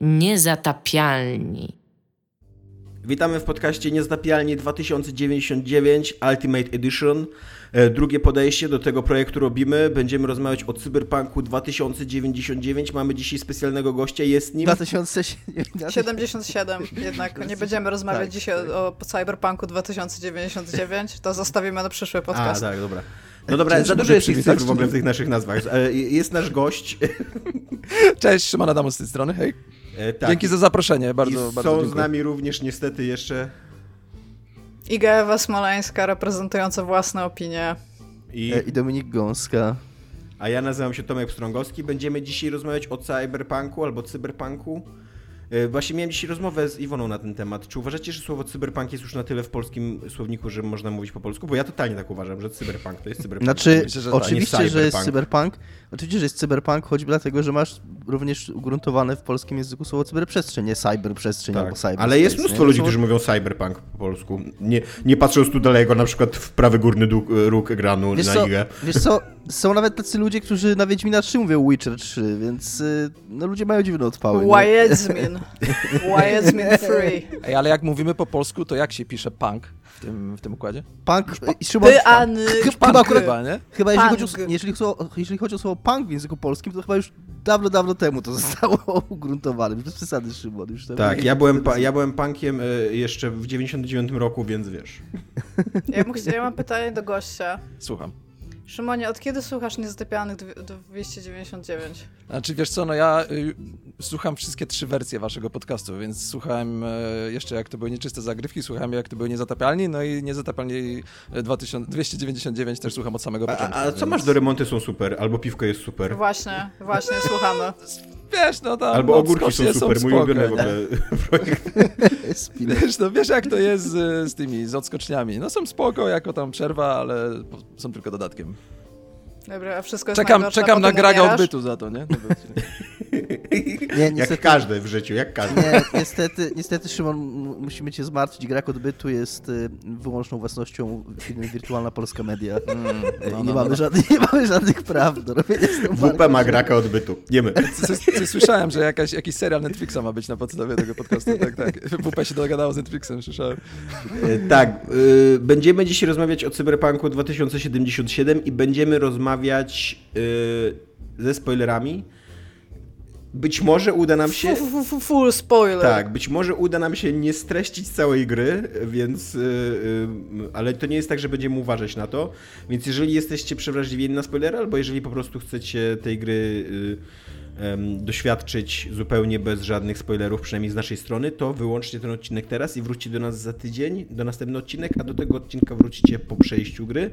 Niezatapialni. Witamy w podcaście Niezatapialni 2099 Ultimate Edition. E, drugie podejście do tego projektu robimy. Będziemy rozmawiać o Cyberpunku 2099. Mamy dzisiaj specjalnego gościa, jest nim... 2077 jednak. Nie będziemy rozmawiać tak, dzisiaj tak. o Cyberpunku 2099. To zostawimy na przyszły podcast. A, tak, dobra. No dobra, za dużo jest ich cyfr w ogóle w tych naszych nazwach. E, jest nasz gość. Cześć, Szymon Adamo z tej strony, hej. E, tak. Dzięki za zaproszenie, bardzo, I bardzo są dziękuję. z nami również niestety jeszcze... Iga Ewa Smoleńska, reprezentująca własne opinie. I... E, I Dominik Gąska. A ja nazywam się Tomek Strągowski. Będziemy dzisiaj rozmawiać o cyberpunku albo cyberpunku. E, właśnie miałem dzisiaj rozmowę z Iwoną na ten temat. Czy uważacie, że słowo cyberpunk jest już na tyle w polskim słowniku, że można mówić po polsku? Bo ja totalnie tak uważam, że cyberpunk to jest cyberpunk. Znaczy, Myślę, że oczywiście, tak. że jest cyberpunk. Oczywiście, że jest cyberpunk, choćby dlatego, że masz również ugruntowane w polskim języku słowo cyberprzestrzeń, nie cyberprzestrzeń tak. albo cyber. Ale jest mnóstwo nie? ludzi, którzy mówią cyberpunk po polsku. Nie, nie patrząc tu daleko, na przykład w prawy górny róg ekranu wiesz na co, Wiesz co, są nawet tacy ludzie, którzy na Wiedźmina 3 mówią Witcher 3, więc y, no, ludzie mają dziwne odpały. Wiedźmin. Wiedźmin free. Ej, ale jak mówimy po polsku, to jak się pisze punk w tym, w tym układzie? Punk, Szymon, Pyany, chyba, chyba, nie? Chyba jeżeli chodzi, o, jeżeli, jeżeli chodzi o słowo punk w języku polskim, to chyba już dawno, dawno temu to zostało ugruntowane. Bez przesady, Szymon. Już tak, ja byłem, ja byłem punkiem y, jeszcze w 99 roku, więc wiesz. Ja, ja mam pytanie do gościa. Słucham. Szymonie, od kiedy słuchasz Niezatapialnych 299? Znaczy, wiesz co, no ja y, słucham wszystkie trzy wersje waszego podcastu, więc słuchałem y, jeszcze jak to były nieczyste zagrywki, słuchałem jak to były Niezatapialni, no i Niezatapialni 299 też słucham od samego początku. A, a co więc... masz do remonty są super, albo piwko jest super. Właśnie, właśnie, słuchamy. Wiesz, no tam... Albo ogórki są super, mój ulubiony w ogóle projekt. wiesz, no, wiesz jak to jest z, z tymi, z odskoczniami. No są spoko jako tam przerwa, ale są tylko dodatkiem. Dobra, a wszystko jest Czekam, czekam na graga odbytu za to, nie? nie niestety, jak każdy w życiu, jak każdy. Nie, niestety, niestety, Szymon, musimy cię zmartwić. Grag odbytu jest y, wyłączną własnością firmy Wirtualna Polska Media. Mm, no, no, nie, mamy no. żadnych, nie mamy żadnych praw do robienia WP ma graka odbytu. Nie my. Słyszałem, że jakaś, jakiś serial Netflixa ma być na podstawie tego podcastu. Tak, tak. WP się dogadało z Netflixem, słyszałem. E, tak. Y, będziemy dzisiaj rozmawiać o Cyberpunku 2077 i będziemy rozmawiać y, ze spoilerami być może uda nam się. Full spoiler. Tak, być może uda nam się nie streścić całej gry, więc. Yy, yy, ale to nie jest tak, że będziemy uważać na to. Więc jeżeli jesteście przewrażliwieni na spoiler, albo jeżeli po prostu chcecie tej gry. Yy, doświadczyć zupełnie bez żadnych spoilerów, przynajmniej z naszej strony, to wyłączcie ten odcinek teraz i wróćcie do nas za tydzień, do następnego odcinek, a do tego odcinka wrócicie po przejściu gry.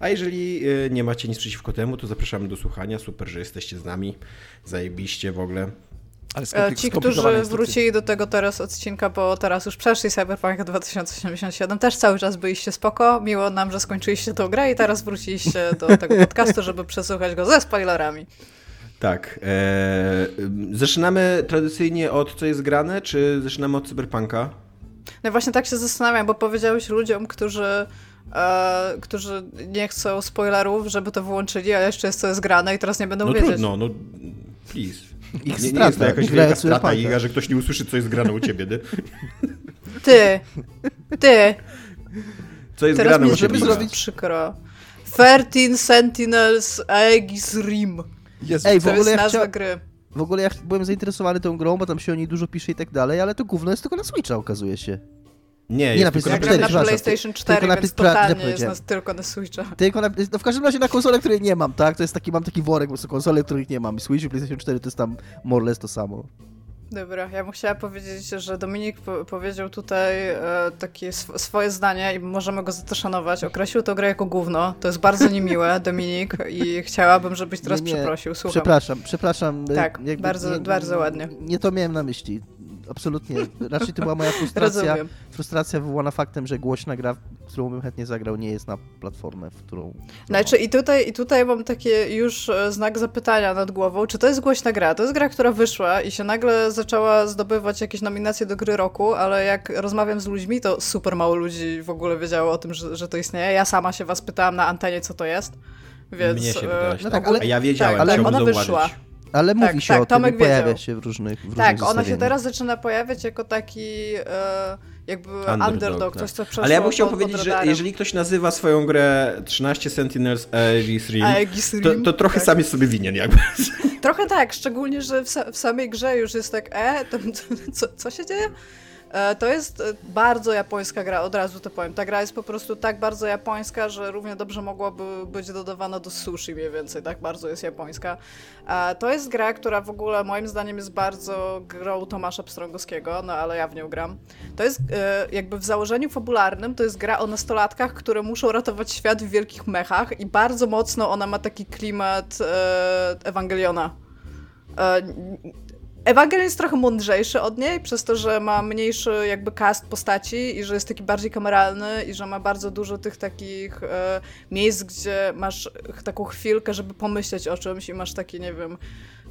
A jeżeli e, nie macie nic przeciwko temu, to zapraszamy do słuchania. Super, że jesteście z nami. Zajebiście w ogóle. Ale Ci, którzy wrócili do tego teraz odcinka, bo teraz już przeszli Cyberpunk 2077, też cały czas byliście spoko. Miło nam, że skończyliście tą grę i teraz wróciliście do tego podcastu, żeby przesłuchać go ze spoilerami. Tak. E, zaczynamy tradycyjnie od co jest grane, czy zaczynamy od cyberpunka? No właśnie tak się zastanawiam, bo powiedziałeś ludziom, którzy, e, którzy nie chcą spoilerów, żeby to wyłączyli, a jeszcze jest co jest grane i teraz nie będą no wiedzieć. Trudno, no please. Ich nie, nie jest to jakaś wielka strata, Iga, że ktoś nie usłyszy, co jest grane u ciebie. Ty. Ty. Co jest teraz grane u ciebie? zrobić przykro. 13 Sentinels Aegis Rim. Jezu, Ej, w ogóle ja chcia... gry. W ogóle ja byłem zainteresowany tą grą, bo tam się o niej dużo pisze i tak dalej, ale to gówno jest tylko na Switcha, okazuje się. Nie, nie na PlayStation 4, na PlayStation 4, tylko na, więc totalnie jest na, tylko na Switcha. Tylko na, no w każdym razie na konsolę, której nie mam, tak? To jest taki, mam taki worek, bo są konsole, których nie mam. Switch i PlayStation 4 to jest tam more less to samo. Dobra, ja bym chciała powiedzieć, że Dominik po powiedział tutaj e, takie sw swoje zdanie i możemy go za to szanować. Określił tę grę jako gówno. To jest bardzo niemiłe, Dominik, i chciałabym, żebyś teraz nie, nie. przeprosił. Słucham. Przepraszam, przepraszam. Tak, bardzo, nie, bardzo ładnie. Nie to miałem na myśli absolutnie. Raczej to była moja frustracja. frustracja wywołana faktem, że głośna gra, którą bym chętnie zagrał, nie jest na platformę, w którą. Znaczy, i tutaj, i tutaj mam takie już e, znak zapytania nad głową, czy to jest głośna gra? To jest gra, która wyszła i się nagle zaczęła zdobywać jakieś nominacje do gry roku, ale jak rozmawiam z ludźmi, to super mało ludzi w ogóle wiedziało o tym, że, że to istnieje. Ja sama się was pytałam na antenie, co to jest. Więc, Mnie się pytałaś, e, no tak, ale, ja wiedziałem, tak, ale ona wyszła. Ale Tak, mówi się tak, o tym Tomek i pojawia wiedział. się w różnych w różnych Tak, ona się teraz zaczyna pojawiać jako taki e, jakby underdog, Underdog, coś, co tak. przeszło Ale ja bym chciał pod, powiedzieć, pod że jeżeli ktoś nazywa swoją grę 13 Sentinels Aegis Rim, Aegis to, Rim, to trochę tak. sam jest sobie winien jakby. Trochę tak, szczególnie, że w, sa- w samej grze już jest tak, e, to, co, co się dzieje? E, To jest e, bardzo japońska gra, od razu to powiem. Ta gra jest po prostu tak bardzo japońska, że równie dobrze mogłaby być dodawana do sushi mniej więcej, tak bardzo jest japońska. E, To jest gra, która w ogóle moim zdaniem jest bardzo grą Tomasza Pstrągowskiego, no ale ja w nią gram. To jest jakby w założeniu fabularnym, to jest gra o nastolatkach, które muszą ratować świat w wielkich mechach i bardzo mocno ona ma taki klimat Ewangeliona. E, Ewangelion jest trochę mądrzejszy od niej, przez to, że ma mniejszy jakby cast postaci i że jest taki bardziej kameralny i że ma bardzo dużo tych takich e, miejsc, gdzie masz taką chwilkę, żeby pomyśleć o czymś i masz takie, nie wiem,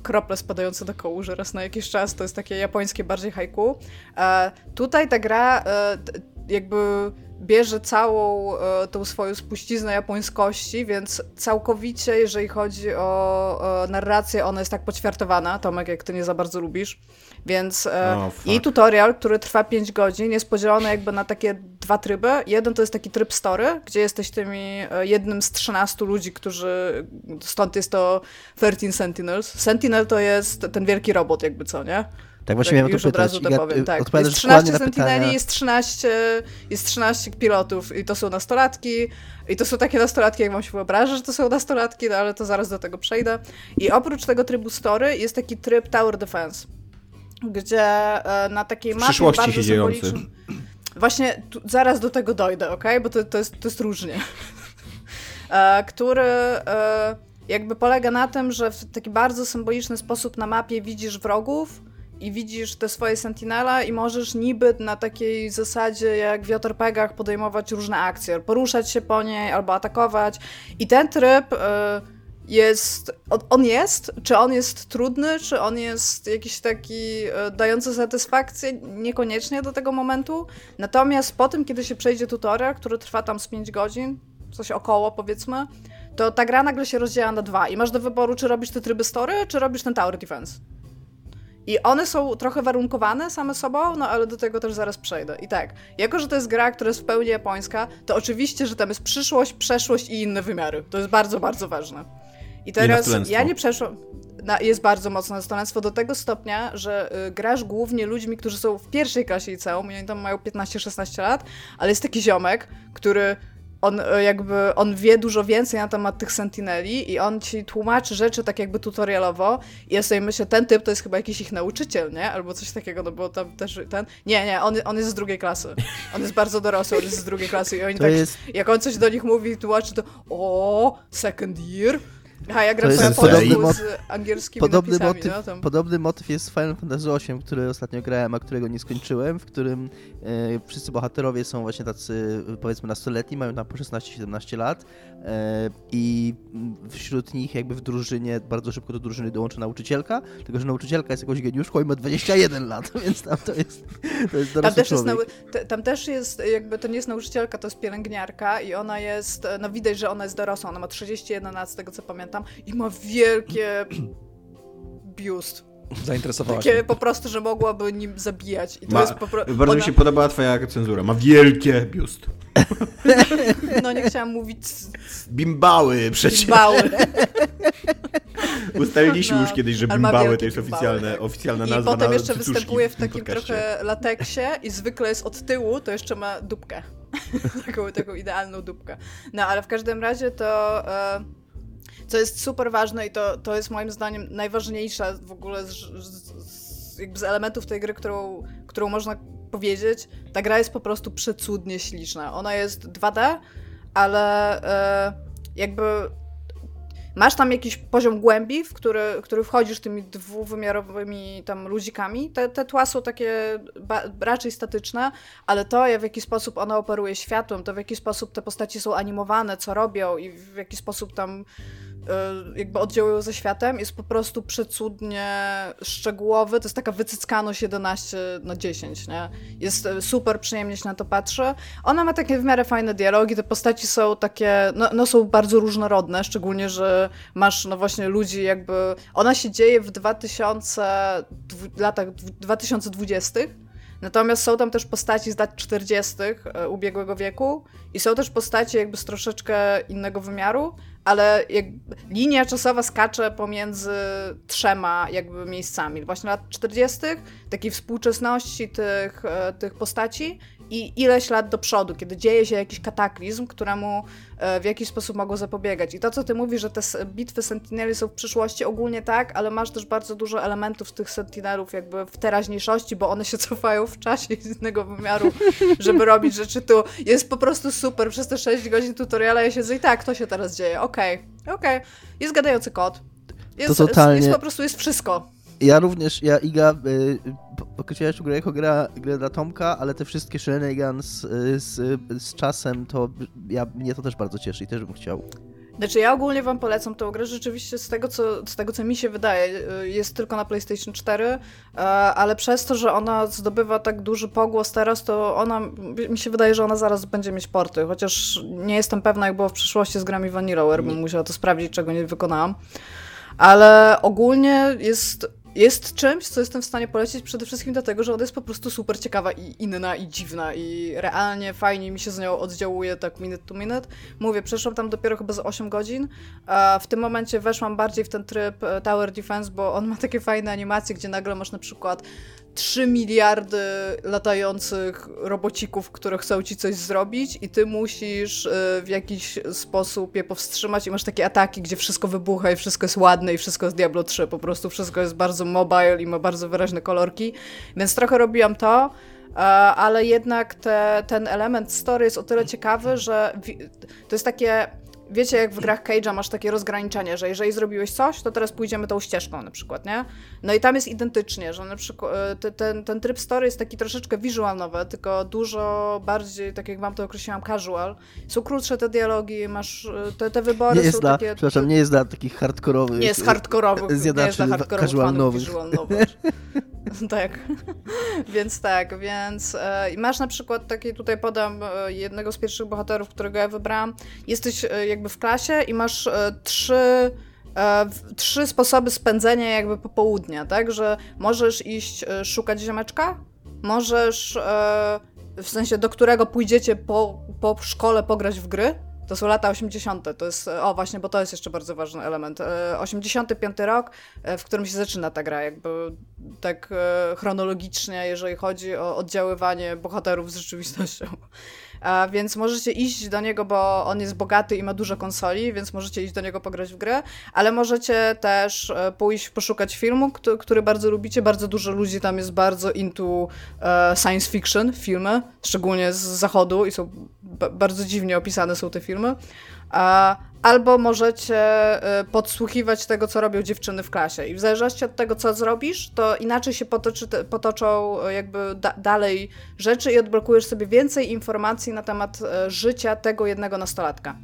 krople spadające do kołuży raz na jakiś czas. To jest takie japońskie bardziej haiku. E, tutaj ta gra e, jakby bierze całą e, tą swoją spuściznę japońskości, więc całkowicie, jeżeli chodzi o e, narrację, ona jest tak poćwiartowana, Tomek, jak ty nie za bardzo lubisz. Więc O, fuck. jej tutorial, który trwa 5 godzin, jest podzielony jakby na takie dwa tryby. Jeden to jest taki tryb story, gdzie jesteś tymi jednym z 13 ludzi, którzy, stąd jest to 13 Sentinels. Sentinel to jest ten wielki robot jakby, co, nie? Tak właśnie Tak, miałem o już to od razu pytać. to Ja, powiem, y, tak. Jest dokładnie 13 na sentineli, jest 13, jest 13 pilotów i to są nastolatki i to są takie nastolatki, jak wam się wyobraża, że to są nastolatki, no ale to zaraz do tego przejdę. I oprócz tego trybu story jest taki tryb Tower Defense, gdzie e, na takiej W mapie przyszłości bardzo się dziejący. symbolicznym- Właśnie tu, zaraz do tego dojdę, ok? Bo to, to, jest, to jest różnie. e, który e, jakby polega na tym, że w taki bardzo symboliczny sposób na mapie widzisz wrogów i widzisz te swoje sentinela i możesz niby na takiej zasadzie jak w JRPG-ach podejmować różne akcje, poruszać się po niej albo atakować. I ten tryb e, jest, on- jest, czy on jest trudny, czy on jest jakiś taki e, dający satysfakcję, niekoniecznie do tego momentu. Natomiast po tym, kiedy się przejdzie tutorial, który trwa tam z 5 godzin, coś około powiedzmy, to ta gra nagle się rozdziela na dwa i masz do wyboru, czy robisz te tryby story, czy robisz ten tower defense. I one są trochę warunkowane same sobą, no ale do tego też zaraz przejdę. I tak, jako że to jest gra, która jest w pełni japońska, to oczywiście, że tam jest przyszłość, przeszłość i inne wymiary. To jest bardzo, bardzo ważne. I teraz nastolenstwo. ja nie przeszłam. Na, jest bardzo mocne nastolenstwo do tego stopnia, że y, grasz głównie ludźmi, którzy są w pierwszej klasie liceum, i oni tam mają 15-16 lat, ale jest taki ziomek, który on y, jakby, on wie dużo więcej na temat tych sentineli i on ci tłumaczy rzeczy tak jakby tutorialowo i ja sobie myślę, ten typ to jest chyba jakiś ich nauczyciel, nie? Albo coś takiego, no bo tam też ten... Nie, nie, on, on jest z drugiej klasy. On jest bardzo dorosły, on jest z drugiej klasy i oni To tak, jest- jak on coś do nich mówi i tłumaczy, to o, second year. A ja gram po podobny z angielskimi Podobny napisami, motyw, no, tam. podobny motyw jest w Final Fantasy VIII, który ostatnio grałem, a którego nie skończyłem, w którym e, wszyscy bohaterowie są właśnie tacy, powiedzmy, nastoletni, mają tam po 16-17 lat e, i wśród nich jakby w drużynie, bardzo szybko do drużyny dołączy nauczycielka, tylko że nauczycielka jest jakąś geniuszką i ma 21 lat, więc tam to jest, to jest Tam dorosły też, jest człowiek. tam też jest, jakby to nie jest nauczycielka, to jest pielęgniarka i ona jest, no widać, że ona jest dorosła, ona ma 31 lat z tego co pamiętam i ma wielkie biust. Zainteresowała Takie się. po prostu, że mogłaby nim zabijać. I to Ma, jest po prostu. bardzo mi się podobała twoja cenzura. Ma wielkie biust. No nie chciałam mówić Bimbały przecież. bały. Ustaliliśmy No, już kiedyś, że bimbały to jest bimbały, oficjalne, tak. oficjalna I nazwa potem na jeszcze występuje w takim podcaście. trochę lateksie i zwykle jest od tyłu, to jeszcze ma dupkę. taką, taką idealną dupkę. No ale w każdym razie to. E, co jest super ważne i to, to jest moim zdaniem najważniejsza w ogóle z, z, jakby z elementów tej gry, którą, którą można powiedzieć, ta gra jest po prostu przecudnie śliczna. Ona jest 2D, ale e, jakby masz tam jakiś poziom głębi, w który, który wchodzisz tymi dwuwymiarowymi tam ludzikami. Te, te tła są takie ba- raczej statyczne, ale to, w jaki sposób ona operuje światłem, to w jaki sposób te postaci są animowane, co robią i w jaki sposób tam jakby oddziałują ze światem, jest po prostu przecudnie szczegółowy. To jest taka wycyckaność 11 na 10, nie? Jest e, super przyjemnie się na to patrzy. Ona ma takie w miarę fajne dialogi, te postaci są takie, no, no są bardzo różnorodne, szczególnie, że masz no właśnie ludzi jakby... Ona się dzieje w 2000, latach 2020 Natomiast są tam też postaci z lat 40. E, ubiegłego wieku i są też postaci jakby z troszeczkę innego wymiaru, ale linia czasowa skacze pomiędzy trzema jakby miejscami. Właśnie lat 40., takiej współczesności tych, e, tych postaci i ileś lat do przodu, kiedy dzieje się jakiś kataklizm, któremu e, w jakiś sposób mogą zapobiegać. I to, co ty mówisz, że te bitwy Sentineli są w przyszłości, ogólnie tak, ale masz też bardzo dużo elementów z tych Sentinelów jakby w teraźniejszości, bo one się cofają w czasie z innego wymiaru, żeby robić rzeczy tu. Jest po prostu super. Przez te 6 godzin tutoriala ja siedzę i tak, to się teraz dzieje. Okej, okay, okej. Okay. Jest gadający kod. Jest, to totalnie... jest, jest po prostu, jest wszystko. Ja również, ja Iga, y, określałeś grę jako gra, grę dla Tomka, ale te wszystkie shenanigans y, z, z czasem, to ja, mnie to też bardzo cieszy i też bym chciał. Znaczy ja ogólnie wam polecam tę grę, rzeczywiście z tego, co, z tego co mi się wydaje, y, jest tylko na PlayStation 4, y, ale przez to, że ona zdobywa tak duży pogłos teraz, to ona, mi się wydaje, że ona zaraz będzie mieć porty, chociaż nie jestem pewna, jak było w przyszłości z grami Vanillaware, bym musiała to sprawdzić, czego nie wykonałam. Ale ogólnie jest jest czymś, co jestem w stanie polecić przede wszystkim dlatego, że ona jest po prostu super ciekawa i inna i dziwna i realnie fajnie mi się z nią oddziałuje tak minute to minute. Mówię, przeszłam tam dopiero chyba z 8 godzin, w tym momencie weszłam bardziej w ten tryb e, Tower Defense, bo on ma takie fajne animacje, gdzie nagle masz na przykład 3 miliardy latających robocików, które chcą ci coś zrobić i ty musisz y, w jakiś sposób je powstrzymać i masz takie ataki, gdzie wszystko wybucha i wszystko jest ładne i wszystko jest Diablo 3, po prostu wszystko jest bardzo mobile i ma bardzo wyraźne kolorki, więc trochę robiłam to, e, ale jednak te, ten element story jest o tyle ciekawy, że to jest takie wiecie, jak w grach Cage'a masz takie rozgraniczenie, że jeżeli zrobiłeś coś, to teraz pójdziemy tą ścieżką na przykład, nie? No i tam jest identycznie, że na przykład e, ten, ten tryb story jest taki troszeczkę visualowy, tylko dużo bardziej, tak jak wam to określiłam, casual. Są krótsze te dialogi, masz e, te, te wybory nie jest są dla, takie... Przepraszam, nie jest dla takich hardkorowych... Nie jest hardkorowych, zjadaczy nie jest dla hardkorowych casual tak. więc tak, więc e, masz na przykład taki, tutaj podam e, jednego z pierwszych bohaterów, którego ja wybrałam. Jesteś e, jakby w klasie i masz e, trzy e, trzy sposoby spędzenia jakby popołudnia, tak, że możesz iść e, szukać ziomeczka, możesz w sensie do którego pójdziecie po, po szkole pograć w gry, to są lata 80. To jest, o właśnie, bo to jest jeszcze bardzo ważny element. 85 e, rok, e, w którym się zaczyna ta gra, jakby tak e, chronologicznie, jeżeli chodzi o oddziaływanie bohaterów z rzeczywistością. A więc możecie iść do niego, bo on jest bogaty i ma dużo konsoli, więc możecie iść do niego pograć w grę, ale możecie też e, pójść poszukać filmu, który, który bardzo lubicie. Bardzo dużo ludzi tam jest bardzo into e, science fiction, filmy, szczególnie z zachodu i są bardzo dziwnie opisane są te filmy. A, albo możecie e, podsłuchiwać tego, co robią dziewczyny w klasie. I w zależności od tego, co zrobisz, to inaczej się potoczy, potoczą e, jakby da, dalej rzeczy i odblokujesz sobie więcej informacji na temat e, życia tego jednego nastolatka.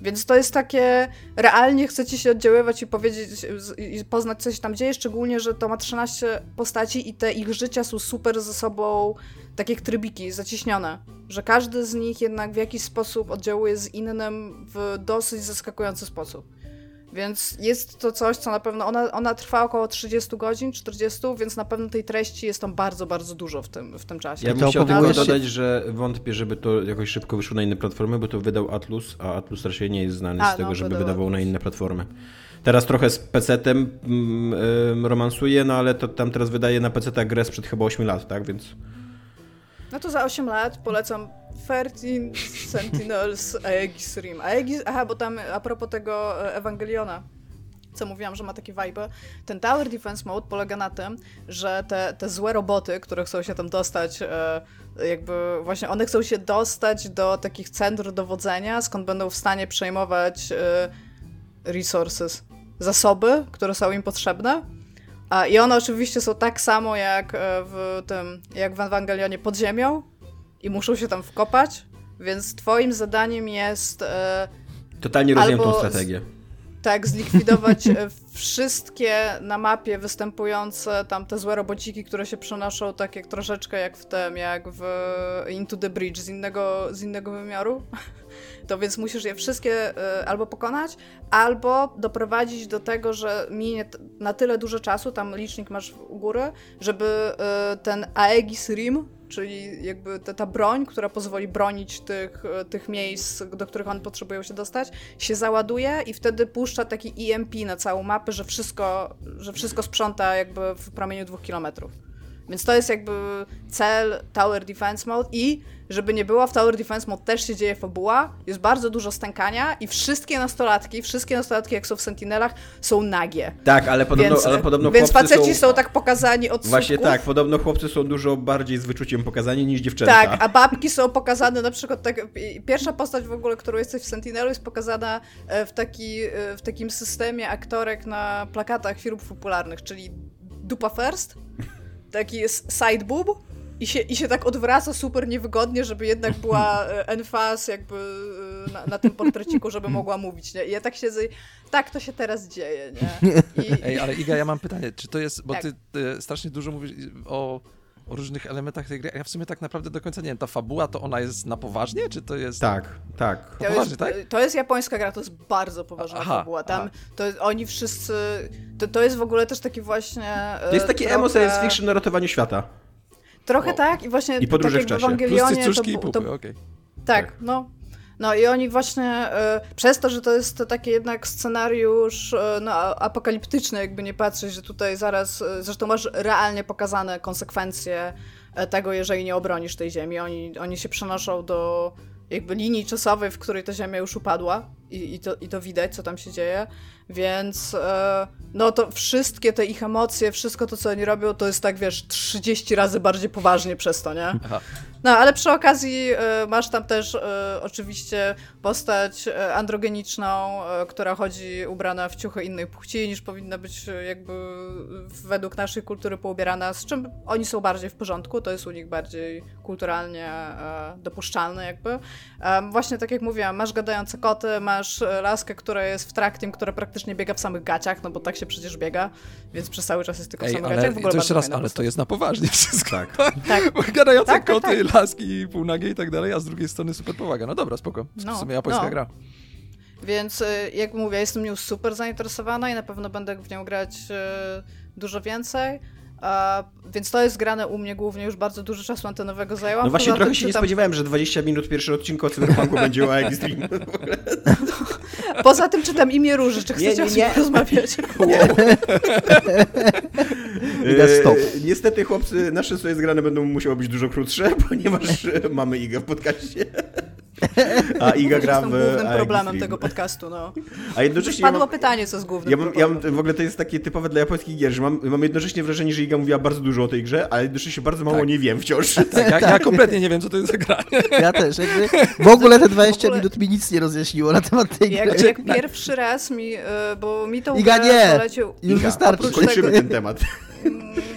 Więc to jest takie, realnie chcecie się oddziaływać i powiedzieć, i poznać, co się tam dzieje, szczególnie, że to ma 13 postaci i te ich życia są super ze sobą, tak jak trybiki, zacieśnione. Że każdy z nich jednak w jakiś sposób oddziałuje z innym w dosyć zaskakujący sposób. Więc jest to coś, co na pewno. Ona, ona trwa około 30 godzin, 40, więc na pewno tej treści jest tam bardzo, bardzo dużo w tym, w tym czasie. Ja bym chciał tylko dodać, że wątpię, żeby to jakoś szybko wyszło na inne platformy, bo to wydał Atlus, a Atlus raczej nie jest znany a, z tego, no, żeby wydawał Atlus. na inne platformy. Teraz trochę z PC-tem mm, romansuje, no ale to tam teraz wydaje na PC grę sprzed chyba 8 lat, tak? Więc. No to za 8 lat polecam 13 Sentinels Aegis Rim. Aegis, aha, bo tam a propos tego e, Ewangeliona, co mówiłam, że ma takie vibe. Ten Tower Defense Mode polega na tym, że te, te złe roboty, które chcą się tam dostać, e, jakby właśnie one chcą się dostać do takich centrów dowodzenia, skąd będą w stanie przejmować e, resources, zasoby, które są im potrzebne. A, I one oczywiście są tak samo jak w tym, jak w Ewangelionie pod ziemią, i muszą się tam wkopać, więc twoim zadaniem jest... E, Totalnie rozumiem tą strategię. Tak, zlikwidować e, wszystkie na mapie występujące tam te złe robociki, które się przenoszą tak jak troszeczkę jak w tym, jak w Into the Bridge z innego, z innego wymiaru. To więc musisz je wszystkie e, albo pokonać, albo doprowadzić do tego, że minie na tyle dużo czasu, tam licznik masz u góry, żeby e, ten Aegis Rim, czyli jakby ta, ta broń, która pozwoli bronić tych, e, tych miejsc, do których on potrzebują się dostać, się załaduje i wtedy puszcza taki EMP na całą mapę, że wszystko, że wszystko sprząta jakby w promieniu dwóch kilometrów. Więc to jest jakby cel Tower Defense Mode i żeby nie było, w Tower Defense Mode też się dzieje fabuła, jest bardzo dużo stękania i wszystkie nastolatki, wszystkie nastolatki jak są w Sentinelach są nagie. Tak, ale podobno, więc, ale podobno Więc faceci są... są tak pokazani od Właśnie słupków. tak, podobno chłopcy są dużo bardziej z wyczuciem pokazani niż dziewczęta. Tak, a babki są pokazane na przykład tak, pierwsza postać w ogóle, którą jesteś w Sentinelu jest pokazana e, w, taki, e, w takim systemie aktorek na plakatach firm popularnych, czyli dupa first, taki jest side boob i się, i się tak odwraca super niewygodnie, żeby jednak była e, enfaz jakby e, na, na tym portreciku, żeby mogła mówić, nie? I ja tak siedzę i tak to się teraz dzieje, nie? I, Ej, ale Iga, ja mam pytanie, czy to jest, bo Tak. ty e, strasznie dużo mówisz o, o różnych elementach tej gry, a ja w sumie tak naprawdę do końca nie wiem, ta fabuła to ona jest na poważnie, czy to jest... Tak, tak. To Poważnie, jest, tak? to jest japońska gra, to jest bardzo poważna Aha, fabuła. Tam aha. to oni wszyscy. To, to jest w ogóle też taki właśnie. e, To jest takie emo science fiction na ratowaniu świata. Trochę O. tak i właśnie I podróże tak w jak czasie. w Plus Ewangelionie. cycuszki i to, pupy, to, okej. tak, no. No i oni właśnie e, przez to, że to jest to taki jednak scenariusz e, no, apokaliptyczny, jakby nie patrzeć, że tutaj zaraz, e, zresztą masz realnie pokazane konsekwencje e, tego, jeżeli nie obronisz tej ziemi. Oni, oni się przenoszą do jakby linii czasowej, w której ta ziemia już upadła i, i, to, i to widać, co tam się dzieje, więc e, no to wszystkie te ich emocje, wszystko to, co oni robią, to jest tak, wiesz, 30 razy bardziej poważnie przez to, nie? Aha. No, ale przy okazji e, masz tam też e, oczywiście postać e, androgeniczną, e, która chodzi ubrana w ciuchy innej płci niż powinna być e, jakby według naszej kultury poubierana, z czym oni są bardziej w porządku, to jest u nich bardziej kulturalnie dopuszczalne jakby. Właśnie tak jak mówiłam, masz gadające koty, masz e, laskę, która jest w traktim, która praktycznie biega w samych gaciach, no bo tak się przecież biega, więc przez cały czas jest tylko w Ej, samych ale gaciach. W ogóle to jeszcze raz, ale to jest na poważnie wszystko. Tak. Tak. Bo Gadające Tak, tak, koty, tak. laski, półnagie i tak dalej, a z drugiej strony super powaga. No dobra, spoko. W No, sumie japońska no. gra. Więc y, jak mówię, jestem nią super zainteresowana i na pewno będę w nią grać y, dużo więcej. A, więc to jest grane u mnie głównie, już bardzo dużo czasu antenowego zajęłam. No właśnie Poza trochę tym się nie spodziewałem, że 20 minut pierwszy odcinku o Cyberpunku będzie o Extreme. Poza tym czytam imię Róży, czy Nie, chcecie nie, o tym nie. porozmawiać? Widać stop. E, Niestety chłopcy, nasze sobie zgrane będą musiały być dużo krótsze, ponieważ mamy Igę w podcaście. A Iga gra w głównym problemem tego podcastu, no. A jednocześnie ja Padło mam, pytanie, co jest głównym ja mam, ja problemem. mam, w ogóle to jest takie typowe dla japońskich gier, że mam, mam jednocześnie wrażenie, że Iga mówiła bardzo dużo o tej grze, ale jednocześnie bardzo mało Tak. nie wiem wciąż. Tak, ja, ja kompletnie nie wiem, co to jest za gra. Ja też, jakby w ogóle te 20 W ogóle- minut mi nic nie rozjaśniło na temat tej Jak, gry. jak pierwszy raz mi, y, bo mi tą Iga, nie! polecił... Już Iga, wystarczy. Kończymy tego- ten temat.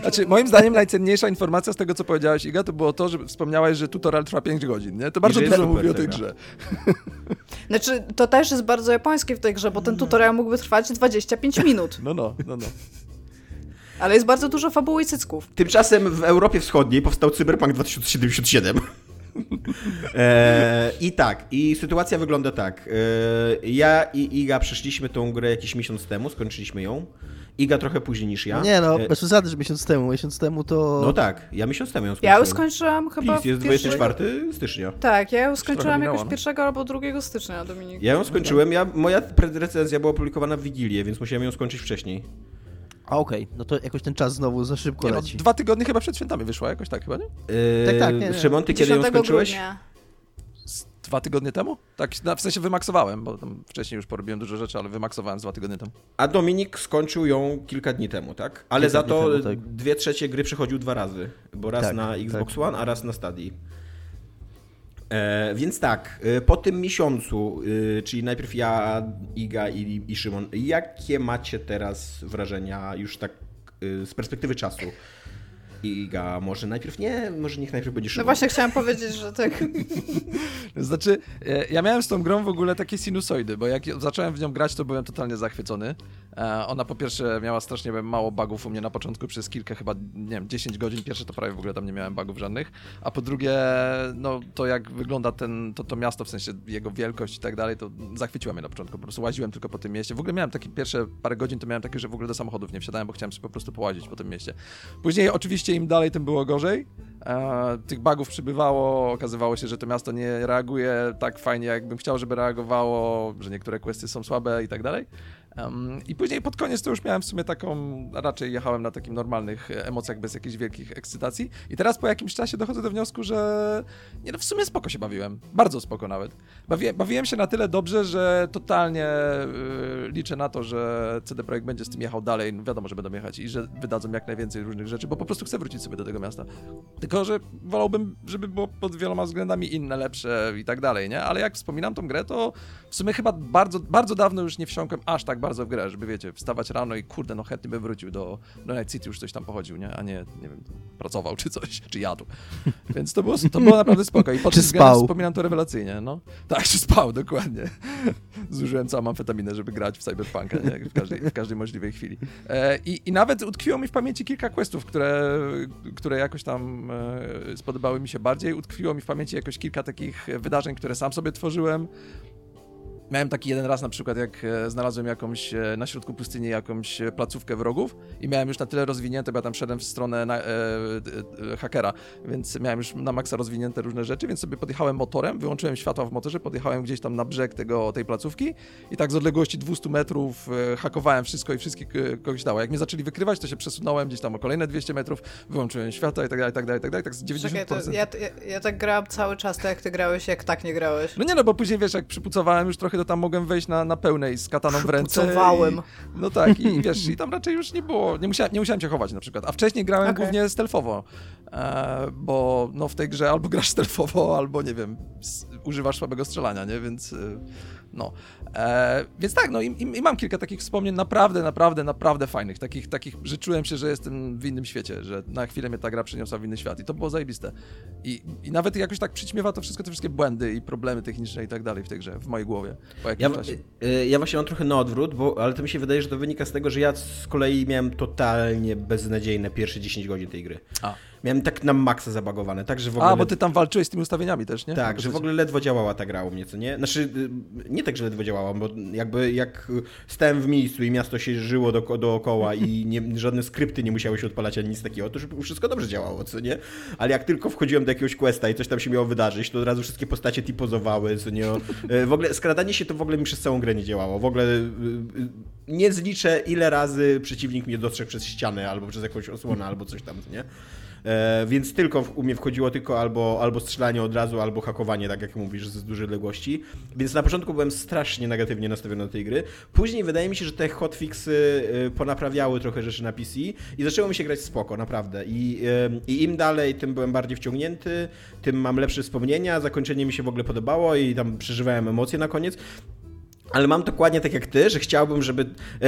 Znaczy, moim zdaniem najcenniejsza informacja z tego, co powiedziałaś, Iga, to było to, że wspomniałaś, że tutorial trwa 5 godzin, nie? To bardzo dużo mówi o tej grze. Znaczy, to też jest bardzo japońskie w tej grze, bo ten tutorial mógłby trwać 25 minut. No, no, no, no. Ale jest bardzo dużo fabuły i cycków. Tymczasem w Europie Wschodniej powstał Cyberpunk 2077. E, I tak, i sytuacja wygląda tak. E, ja i Iga przeszliśmy tą grę jakiś miesiąc temu, skończyliśmy ją. Iga trochę później niż ja. Nie no, E, bez przesady, że miesiąc temu. Miesiąc temu to... no tak, ja miesiąc temu ją Ja skończyłem. już skończyłam chyba. PiS jest w pierwszej- 24 stycznia. Tak, ja ją skończyłam jakoś no. 1 albo 2 stycznia, Dominik. Ja ją skończyłem, ja, moja recenzja była opublikowana w Wigilię, więc musiałem ją skończyć wcześniej. A okej, no to jakoś ten czas znowu za szybko Nie, no, leci. dwa tygodnie chyba przed świętami wyszła jakoś tak chyba, nie? E, Tak, tak, nie, nie. Szymon, ty kiedy ją 10 skończyłeś? grudnia. Dwa tygodnie temu? Tak, na, w sensie wymaksowałem, bo tam wcześniej już porobiłem dużo rzeczy, ale wymaksowałem z dwa tygodnie temu. A Dominik skończył ją kilka dni temu, tak? Ale Kilka za to temu, tak. dwie trzecie gry przechodził dwa razy, bo raz Tak, na Xbox tak. One, a raz na Stadii. E, więc tak, e, po tym miesiącu, e, czyli najpierw ja, Iga i, i Szymon, jakie macie teraz wrażenia już tak e, z perspektywy czasu? Iga, może najpierw nie, może niech najpierw będzie No właśnie chciałam powiedzieć, że tak. Znaczy, e, ja miałem z tą grą w ogóle takie sinusoidy, bo jak zacząłem w nią grać, to byłem totalnie zachwycony. E, Ona po pierwsze miała strasznie mało bugów u mnie na początku przez kilka, chyba, nie wiem, 10 godzin. Pierwsze to prawie w ogóle tam nie miałem bugów żadnych. A po drugie, no to jak wygląda ten, to, to miasto, w sensie jego wielkość i tak dalej, to zachwyciło mnie na początku. Po prostu łaziłem tylko po tym mieście. W ogóle miałem takie pierwsze parę godzin, to miałem takie, że w ogóle do samochodów nie wsiadałem, bo chciałem sobie po prostu połazić po tym mieście. Później oczywiście im dalej, tym było gorzej. E, tych bugów przybywało, okazywało się, że to miasto nie reaguje tak fajnie, jakbym chciał, żeby reagowało, że niektóre kwestie są słabe i tak dalej. Em, I później pod koniec to już miałem w sumie taką, raczej jechałem na takim normalnych e, emocjach, bez jakichś wielkich ekscytacji. I teraz po jakimś czasie dochodzę do wniosku, że nie no, w sumie spoko się bawiłem. Bardzo spoko nawet. Bawi, bawiłem się na tyle dobrze, że totalnie y, liczę na to, że CD Projekt będzie z tym jechał dalej. No wiadomo, że będą jechać i że wydadzą jak najwięcej różnych rzeczy, bo po prostu chcę wrócić sobie do tego miasta. Tylko, że wolałbym, żeby było pod wieloma względami inne, lepsze i tak dalej, nie? Ale jak wspominam tą grę, to w sumie chyba bardzo, bardzo dawno już nie wsiąkłem aż tak bardzo w grę, żeby wiecie, wstawać rano i kurde, no chętnie bym wrócił do, do Night City, już coś tam pochodził, nie? A nie, nie wiem, pracował czy coś, czy jadł. Więc to było, to było naprawdę spoko. I względem spał? wspominam to rewelacyjnie, no. Tak, czy spał, dokładnie. Zużyłem całą amfetaminę, żeby grać w Cyberpunka, nie? W każdej, w każdej możliwej chwili. E, i, I nawet utkwiło mi w pamięci kilka questów, które, które jakoś tam e, spodobały mi się bardziej. Utkwiło mi w pamięci jakoś kilka takich wydarzeń, które sam sobie tworzyłem. Miałem taki jeden raz na przykład, jak e, znalazłem jakąś e, na środku pustyni jakąś e, placówkę wrogów i miałem już na tyle rozwinięte, bo ja tam szedłem w stronę na, e, e, hakera, więc miałem już na maksa rozwinięte różne rzeczy, więc sobie podjechałem motorem, wyłączyłem światła w motorze, podjechałem gdzieś tam na brzeg tego, tej placówki i tak z odległości 200 metrów hakowałem wszystko i wszystkich kogoś dało. Jak mnie zaczęli wykrywać, to się przesunąłem gdzieś tam o kolejne 200 metrów, wyłączyłem światła i tak dalej, i tak dalej, i tak dalej, tak z 90%. Czekaj, to ja, ja, ja tak grałam cały czas, tak jak ty grałeś, jak tak nie grałeś. No nie no, bo później wiesz, jak przypucowałem już trochę, to tam mogłem wejść na, na pełnej z kataną w ręce. I, no tak, i wiesz, i tam raczej już nie było, nie musiałem, nie musiałem cię chować na przykład. A wcześniej grałem Okej. głównie stealthowo, e, bo no w tej grze albo grasz stealthowo, albo nie wiem, używasz słabego strzelania, nie, więc... E, no, e, więc tak, no i, i, mam kilka takich wspomnień naprawdę, naprawdę, naprawdę fajnych, takich, takich, że czułem się, że jestem w innym świecie, że na chwilę mnie ta gra przeniosła w inny świat i to było zajebiste. I, i nawet jakoś tak przyćmiewa to wszystko, te wszystkie błędy i problemy techniczne i tak dalej w tej grze, w mojej głowie, Ja, czasie. y, ja właśnie mam trochę na odwrót, bo, ale to mi się wydaje, że to wynika z tego, że ja z kolei miałem totalnie beznadziejne pierwsze 10 godzin tej gry. A. Miałem tak na maksa zabagowane, tak, że w ogóle... A, bo ty tam walczyłeś z tymi ustawieniami też, nie? Tak, że w ogóle ledwo działała ta gra u mnie, co nie? Znaczy, y, nie tak, że ledwo działała, bo jakby jak stałem w miejscu i miasto się żyło do, dookoła i nie, żadne skrypty nie musiały się odpalać ani nic takiego, to wszystko dobrze działało, co nie? Ale jak tylko wchodziłem do jakiegoś questa i coś tam się miało wydarzyć, to od razu wszystkie postacie typozowały, co nie? Y, W ogóle skradanie się to w ogóle mi przez całą grę nie działało. W ogóle y, y, nie zliczę, ile razy przeciwnik mnie dostrzegł przez ścianę, albo przez jakąś osłonę, albo coś tam, nie? E, więc tylko u mnie wchodziło tylko albo, albo strzelanie od razu, albo hakowanie, tak jak mówisz, z dużej odległości. Więc na początku byłem strasznie negatywnie nastawiony do tej gry. Później wydaje mi się, że te hotfixy e, ponaprawiały trochę rzeczy na PC i zaczęło mi się grać spoko, naprawdę. I, e, I im dalej, tym byłem bardziej wciągnięty, tym mam lepsze wspomnienia, zakończenie mi się w ogóle podobało i tam przeżywałem emocje na koniec. Ale mam dokładnie tak jak ty, że chciałbym, żeby.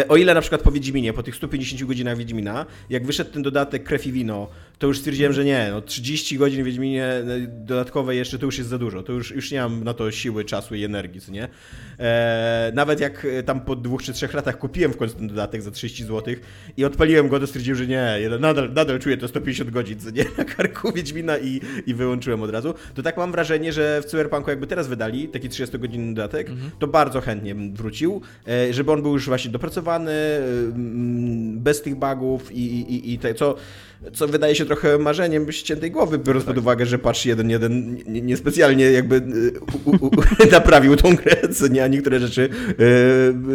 O ile na przykład po Wiedźminie, po tych 150 godzinach Wiedźmina, jak wyszedł ten dodatek Krew i Wino, to już stwierdziłem, że nie, no 30 godzin Wiedźminie e, dodatkowe jeszcze to już jest za dużo. To już, już nie mam na to siły, czasu i energii, co nie? E, nawet jak e, tam po dwóch czy trzech latach kupiłem w końcu ten dodatek za 30 zł i odpaliłem go, to stwierdziłem, że nie, nadal, nadal czuję to 150 godzin, co nie? Na karku Wiedźmina i, i wyłączyłem od razu. To tak mam wrażenie, że w Cyberpunku jakby teraz wydali taki 30-godzinny dodatek, to bardzo chętnie bym wrócił, e, żeby on był już właśnie dopracowany, e, bez tych bugów i, i, i- i te, co, co wydaje się trochę marzeniem ściętej głowy, biorąc pod uwagę, że patch 1.1 nie- niespecjalnie jakby e, u, u, u, naprawił tą grę, co nie, a niektóre rzeczy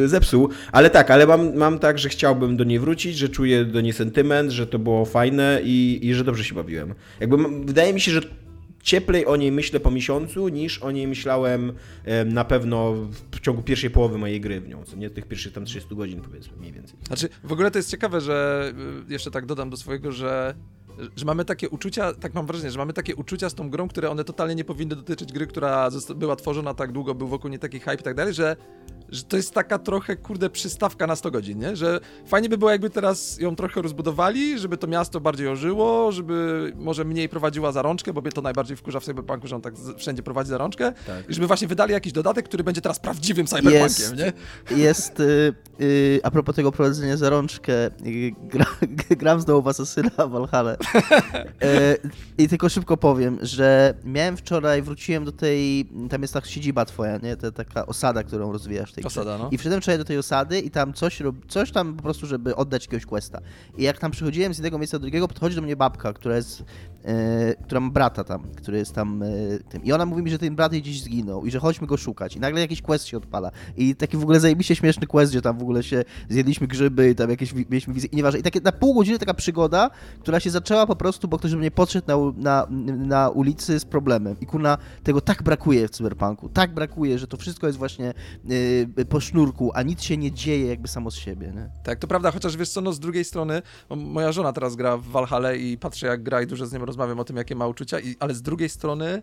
e, zepsuł. Ale tak, ale mam, mam tak, że chciałbym do niej wrócić, że czuję do niej sentyment, że to było fajne i, i że dobrze się bawiłem. Jakby wydaje mi się, że cieplej o niej myślę po miesiącu, niż o niej myślałem em, na pewno w ciągu pierwszej połowy mojej gry w nią, co nie tych pierwszych tam 30 godzin powiedzmy mniej więcej. Znaczy, w ogóle to jest ciekawe, że y, jeszcze tak dodam do swojego, że że mamy takie uczucia, tak mam wrażenie, że mamy takie uczucia z tą grą, które one totalnie nie powinny dotyczyć gry, która była tworzona tak długo, był wokół niej taki hype i tak dalej, że że to jest taka trochę, kurde, przystawka na 100 godzin, nie? Że fajnie by było, jakby teraz ją trochę rozbudowali, żeby to miasto bardziej ożyło, żeby może mniej prowadziła za rączkę, bo mnie to najbardziej wkurza w Cyberpunku, że on tak wszędzie prowadzi za rączkę. Tak. I żeby właśnie wydali jakiś dodatek, który będzie teraz prawdziwym Cyberpunkiem, Jest. nie? Jest, y, y, a propos tego prowadzenia za rączkę, y, gra, gram znowu w Asasyna w Valhalla. Y, I tylko szybko powiem, że miałem wczoraj, wróciłem do tej, tam jest ta siedziba twoja, nie? Ta taka osada, którą rozwijasz tej grze. Osada, no. I wszedłem wczoraj do tej osady i tam coś, coś tam po prostu, żeby oddać jakiegoś questa. I jak tam przychodziłem z jednego miejsca do drugiego, podchodzi do mnie babka, która jest, która ma brata tam, który jest tam e, tym. I ona mówi mi, że ten brat jej gdzieś zginął i że chodźmy go szukać. I nagle jakiś quest się odpala. I taki w ogóle zajebiście śmieszny quest, gdzie tam w ogóle się zjedliśmy grzyby i tam jakieś mieliśmy wizje. I nieważne. I takie na pół godziny taka przygoda, która się zaczęła po prostu, bo ktoś do mnie podszedł na, na, na ulicy z problemem. I kurna, tego tak brakuje w cyberpunku. Tak brakuje, że to wszystko jest właśnie y, po sznurku, a nic się nie dzieje jakby samo z siebie, nie? Tak, to prawda, chociaż wiesz co, no z drugiej strony, moja żona teraz gra w Valhalla i patrzę jak gra i dużo z nią rozmawiam o tym, jakie ma uczucia, i, ale z drugiej strony,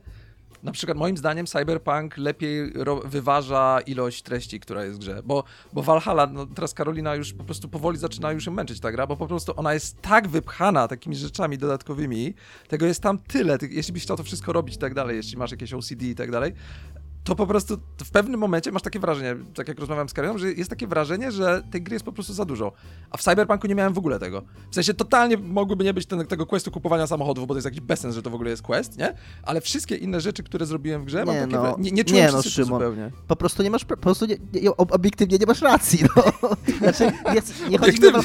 na przykład moim zdaniem Cyberpunk lepiej wyważa ilość treści, która jest w grze, bo, bo Valhalla, no teraz Karolina już po prostu powoli zaczyna już ją męczyć ta gra, bo po prostu ona jest tak wypchana takimi rzeczami dodatkowymi, tego jest tam tyle, ty, jeśli byś chciał to wszystko robić i tak dalej, jeśli masz jakieś OCD i tak dalej, to po prostu w pewnym momencie masz takie wrażenie, tak jak rozmawiam z Karoliną, że jest takie wrażenie, że tej gry jest po prostu za dużo. A w Cyberpunku nie miałem w ogóle tego. W sensie totalnie mogłyby nie być ten, tego questu kupowania samochodów, bo to jest jakiś bezsens, że to w ogóle jest quest, nie? Ale wszystkie inne rzeczy, które zrobiłem w grze, mam Nie, takie no. nie, nie czułem Nie, no, Szymon. zupełnie. Po prostu nie masz, po prostu nie, nie, ob- obiektywnie nie masz racji, no. Znaczy, jest, nie, chodzi mi o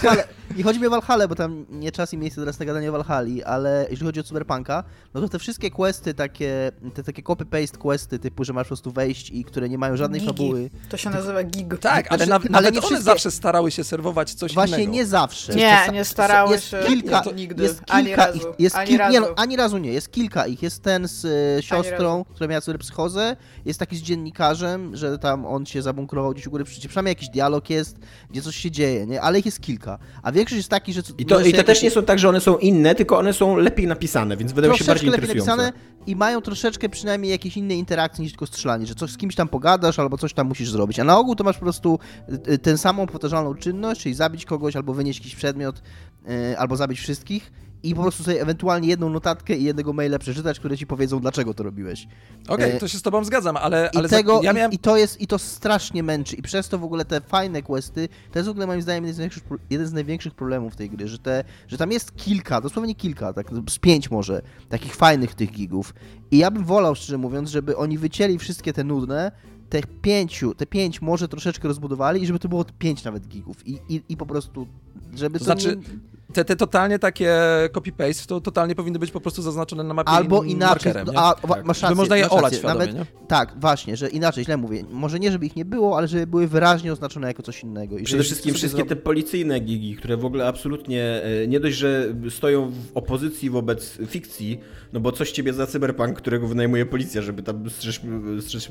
nie chodzi mi o Valhalla, bo tam nie czas i miejsce teraz na gadanie o Valhalla, ale jeżeli chodzi o Cyberpunka, no to te wszystkie questy takie, te takie copy-paste questy typu, że masz po prostu wejść i które nie mają żadnej Gigi. fabuły. To się nazywa gig. Tak, ale, naw- ale nawet nie one wszystkie- zawsze starały się serwować coś Właśnie innego. nie zawsze. Nie, nie starały jest się Kilka, to nigdy. Jest kilka Ani razu. Ich, jest Ani kil, Nie, razu. no, ani razu nie. Jest kilka ich. Jest ten z e, siostrą, razu. która miała cyberpsychozę. Jest taki z dziennikarzem, że tam on się zabunkrował gdzieś u góry. Przecież przynajmniej jakiś dialog jest, gdzie coś się dzieje, nie? Ale ich jest kilka. A większość jest taki, że... I to, I to też nie są tak, że one są inne, tylko one są lepiej napisane, więc wydają się bardziej lepiej napisane i mają troszeczkę przynajmniej jakieś inne interakcje niż tylko strzelanie, że coś z kimś tam pogadasz albo coś tam musisz zrobić. A na ogół to masz po prostu y, y, tę samą powtarzalną czynność, czyli zabić kogoś albo wynieść jakiś przedmiot, y, albo zabić wszystkich i po prostu sobie ewentualnie jedną notatkę i jednego maila przeczytać, które ci powiedzą, dlaczego to robiłeś. Okej, E, to się z tobą zgadzam, ale, I, ale za- tego, ja i, miałem... i to jest, i to strasznie męczy. I przez to w ogóle te fajne questy, to jest w ogóle moim zdaniem jeden z największych, jeden z największych problemów tej gry, że, te, że tam jest kilka, dosłownie kilka, tak z pięć może, takich fajnych tych gigów. I ja bym wolał, szczerze mówiąc, żeby oni wycięli wszystkie te nudne, te pięciu, te pięć może troszeczkę rozbudowali i żeby to było pięć nawet gigów. I, i, i po prostu, żeby To to znaczy, nie... Te, te totalnie takie copy-paste, to totalnie powinny być po prostu zaznaczone na mapie Albo inaczej, markerem, nie? a, Tak. masz Żeby rację, można je masz olać świadomie, Nawet, nie? Tak, właśnie, że inaczej, źle mówię. Może nie, żeby ich nie było, ale żeby były wyraźnie oznaczone jako coś innego. I Przede wszystkim wszystkie zrobi- te policyjne gigi, które w ogóle absolutnie e, nie dość, że stoją w opozycji wobec fikcji, no bo coś ciebie za cyberpunk, którego wynajmuje policja, żeby tam strzec, strzec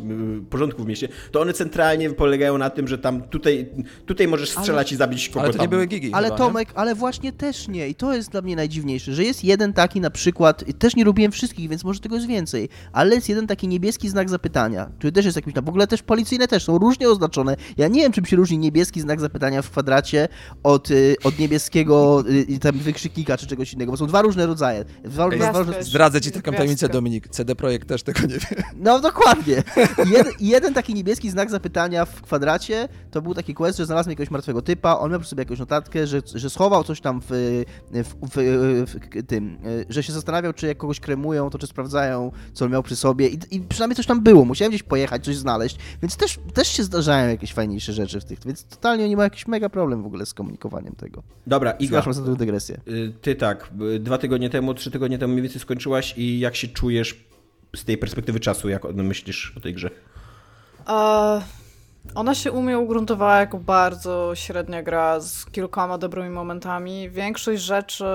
porządku w mieście, to one centralnie polegają na tym, że tam tutaj, tutaj możesz strzelać i zabić kogo Ale to nie były gigi Ale chyba, Tomek, ale właśnie też nie. I to jest dla mnie najdziwniejsze, że jest jeden taki na przykład, też nie lubiłem wszystkich, więc może tego jest więcej, ale jest jeden taki niebieski znak zapytania, który też jest jakimś, no w ogóle też policyjne też są różnie oznaczone. Ja nie wiem, czym się różni niebieski znak zapytania w kwadracie od, y, od niebieskiego y, tam wykrzyknika czy czegoś innego, bo są dwa różne rodzaje. Dwa, Ej, dwa różne... Zdradzę ci taką tajemnicę, Dominik. CD Projekt też tego nie wie. No dokładnie. Jeden, jeden taki niebieski znak zapytania w kwadracie to był taki quest, że znalazłem jakiegoś martwego typa, on miał przy sobie jakąś notatkę, że, że schował coś tam w, w, w, w tym, że się zastanawiał, czy jak kogoś kremują, to czy sprawdzają, co on miał przy sobie i, i przynajmniej coś tam było. Musiałem gdzieś pojechać, coś znaleźć, więc też, też się zdarzają jakieś fajniejsze rzeczy w tych, więc totalnie oni mają jakiś mega problem w ogóle z komunikowaniem tego. Dobra, Iga, Przepraszam za tę dygresję. y, ty tak, y, dwa tygodnie temu, trzy tygodnie temu mniej więcej skończyłaś i jak się czujesz z tej perspektywy czasu, jak myślisz o tej grze? E, ona się u mnie ugruntowała jako bardzo średnia gra z kilkoma dobrymi momentami. Większość rzeczy